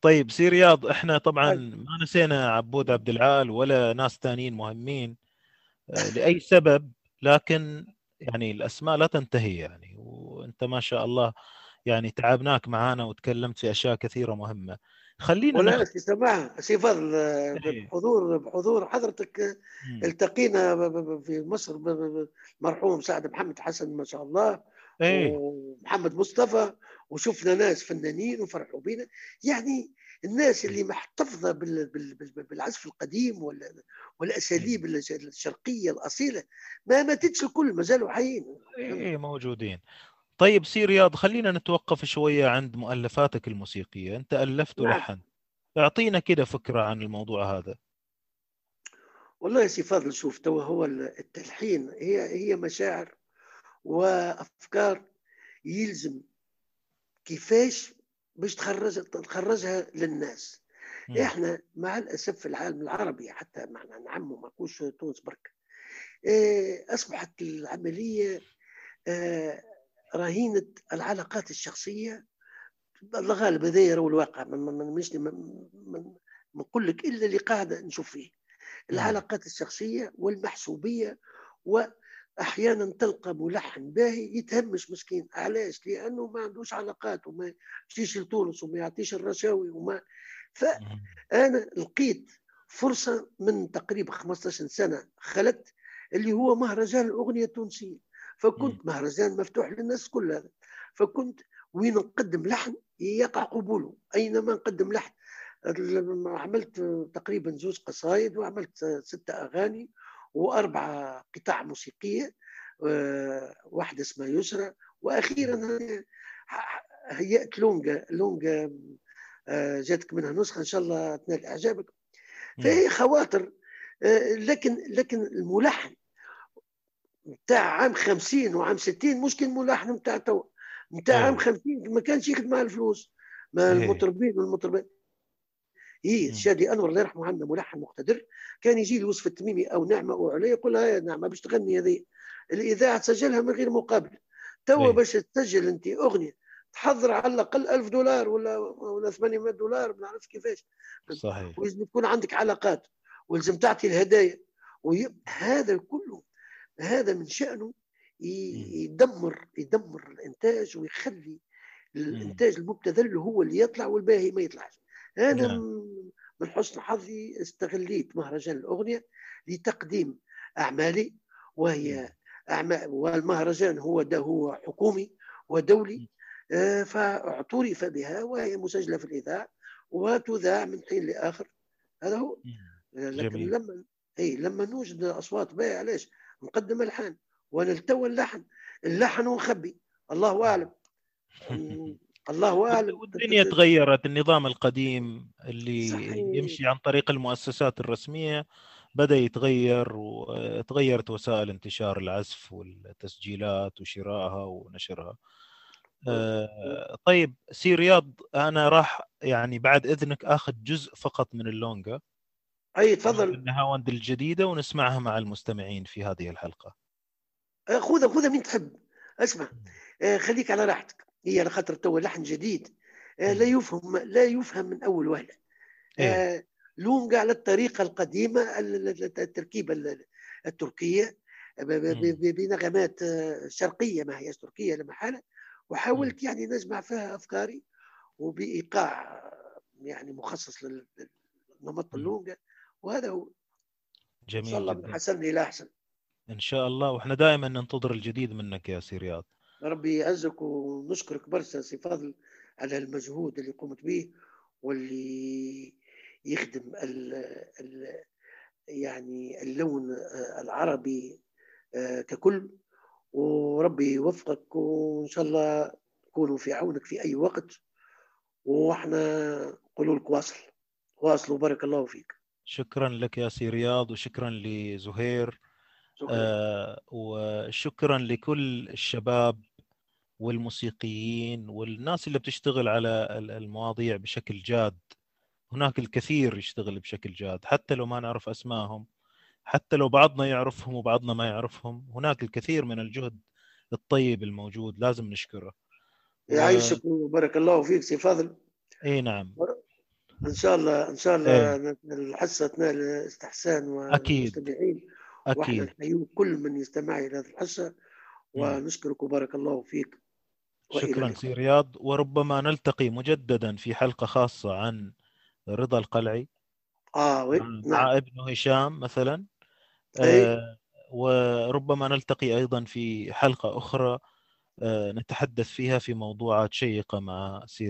طيب سي رياض إحنا طبعا ما نسينا عبود عبد العال ولا ناس ثانيين مهمين آه، لأي سبب لكن يعني الأسماء لا تنتهي يعني وأنت ما شاء الله يعني تعبناك معانا وتكلمت في أشياء كثيرة مهمة. خلينا ولا نخ... سي سماح سي فاضل. بحضور بحضور حضرتك مم. التقينا في مصر مرحوم سعد محمد حسن ما شاء الله إيه. ومحمد مصطفى وشفنا ناس فنانين وفرحوا بينا. يعني الناس اللي محتفظة بال- بال- بال- بالعزف القديم وال- والأساليب الش- الشرقية الأصيلة ما ماتتش الكل ما زالوا حيين. إيه موجودين. طيب سي رياض خلينا نتوقف شوية عند مؤلفاتك الموسيقية أنت ألفت نعم. ولحن أعطينا كده فكرة عن الموضوع هذا والله يا سي فاضل شوف تو هو التلحين هي هي مشاعر وأفكار يلزم كيفاش باش تخرج تخرجها للناس مم. إحنا مع الأسف في العالم العربي حتى معنا نعمه ما نقولش تونس برك آه، أصبحت العملية رهينة العلاقات الشخصية. الغالب هذا هو الواقع ما- ما نقول لك إلا اللي قاعدة نشوف فيه. العلاقات الشخصية والمحسوبية وأحيانا تلقى ملحن باهي يتهمش مسكين. علاش؟ لأنه ما عندوش علاقات وما يمشيش لتونس وما يعطيش الرشاوي وما ف مم. أنا لقيت فرصة من تقريبا 15 سنة خلت اللي هو مهرجان الأغنية التونسية. فكنت مهرجان مفتوح للناس كلها. فكنت وين نقدم لحن يقع قبوله. اينما نقدم لحن. عملت تقريبا زوج قصايد وعملت ستة أغاني واربع قطع موسيقية آه، واحدة اسمها يسرى. وأخيرا هيأت لونجا لونجا آه، جاتك منها نسخة إن شاء الله تنال إعجابك. فهي خواطر آه، لكن لكن الملحن بتاع عام 50 وعام 60 مش كان الملحن بتاع تو إيه. عام 50 ما كانش ياخذ معاه الفلوس ما إيه. المطربين والمطربات إيه مم. شادي أنور الله يرحمه عندنا ملحن مقتدر كان يجي لي يوسف التميمي أو نعمة أو علي يقول لها يا نعمة باش تغني هذه الإذاعة تسجلها من غير مقابل توا إيه. باش تسجل أنت أغنية تحضر على الأقل 1000 دولار ولا ولا 800 دولار ما نعرفش كيفاش صحيح ولازم تكون عندك علاقات ولازم تعطي الهدايا وهذا كله هذا من شأنه يدمر يدمر الإنتاج ويخلي الإنتاج المبتذل هو اللي يطلع والباقي ما يطلعش. أنا نعم. من حسن حظي استغليت مهرجان الأغنية لتقديم أعمالي وهي أعمال والمهرجان هو ده هو حكومي ودولي آه، فاعترف بها وهي مسجلة في الإذاعة وتذاع من حين لآخر. هذا هو. لكن جميل. لما اي لما نوجد أصوات باهية علاش؟ نقدم الحان ونلتوى اللحن. اللحن ونخبي الله أعلم. الله أعلم. والدنيا تغيرت النظام القديم اللي صحيح. يمشي عن طريق المؤسسات الرسمية بدأ يتغير وتغيرت وسائل انتشار العزف والتسجيلات وشرائها ونشرها. آه، طيب سي رياض أنا راح يعني بعد إذنك أخذ جزء فقط من اللونجا. أي تفضل. النهاوند الجديدة ونسمعها مع المستمعين في هذه الحلقة. آه، خذها خذها من تحب. اسمع. آه، خليك على راحتك. هي على خاطر تو لحن جديد. آه، لا يفهم لا يفهم من أول وهلة. إيه. لونجا على الطريقة القديمة ال- ال- التركيبة ال- التركية. بنغمات شرقية ما هيش تركية لا محالة. وحاولت يعني نجمع فيها أفكاري وبإيقاع يعني مخصص لل- للنمط مم. وهذا هو. ان جميل الله من جدا. حسن إلى أحسن. إن شاء الله. وإحنا دائما ننتظر الجديد منك يا سي رياض. ربي يعزك ونشكرك برشا سي فاضل على المجهود اللي قمت به واللي يخدم ال ال يعني اللون العربي آه، ككل. وربي يوفقك وإن شاء الله نكونوا في عونك في أي وقت. وإحنا نقولوا لك واصل. واصل وبارك الله فيك. شكرا لك يا سي رياض وشكرا لزهير شكرا. آه وشكرا لكل الشباب والموسيقيين والناس اللي بتشتغل على ال- المواضيع بشكل جاد. هناك الكثير يشتغل بشكل جاد حتى لو ما نعرف أسمائهم حتى لو بعضنا يعرفهم وبعضنا ما يعرفهم. هناك الكثير من الجهد الطيب الموجود لازم نشكره. يعيشك وبارك الله فيك سي فاضل. إي نعم. إن شاء الله إن شاء الله الحصة تنال استحسان. والمستمعين. وإحنا أكيد نحيي كل من يستمع إلى هذه الحصة. ونشكرك وبارك الله فيك. شكرا. سي رياض. وربما نلتقي مجددا في حلقة خاصة عن رضا القلعي. آه oui. مع نعم. مع ابنه هشام مثلا. أي. آه، وربما نلتقي أيضا في حلقة أخرى. آه، نتحدث فيها في موضوعات شيقة مع سي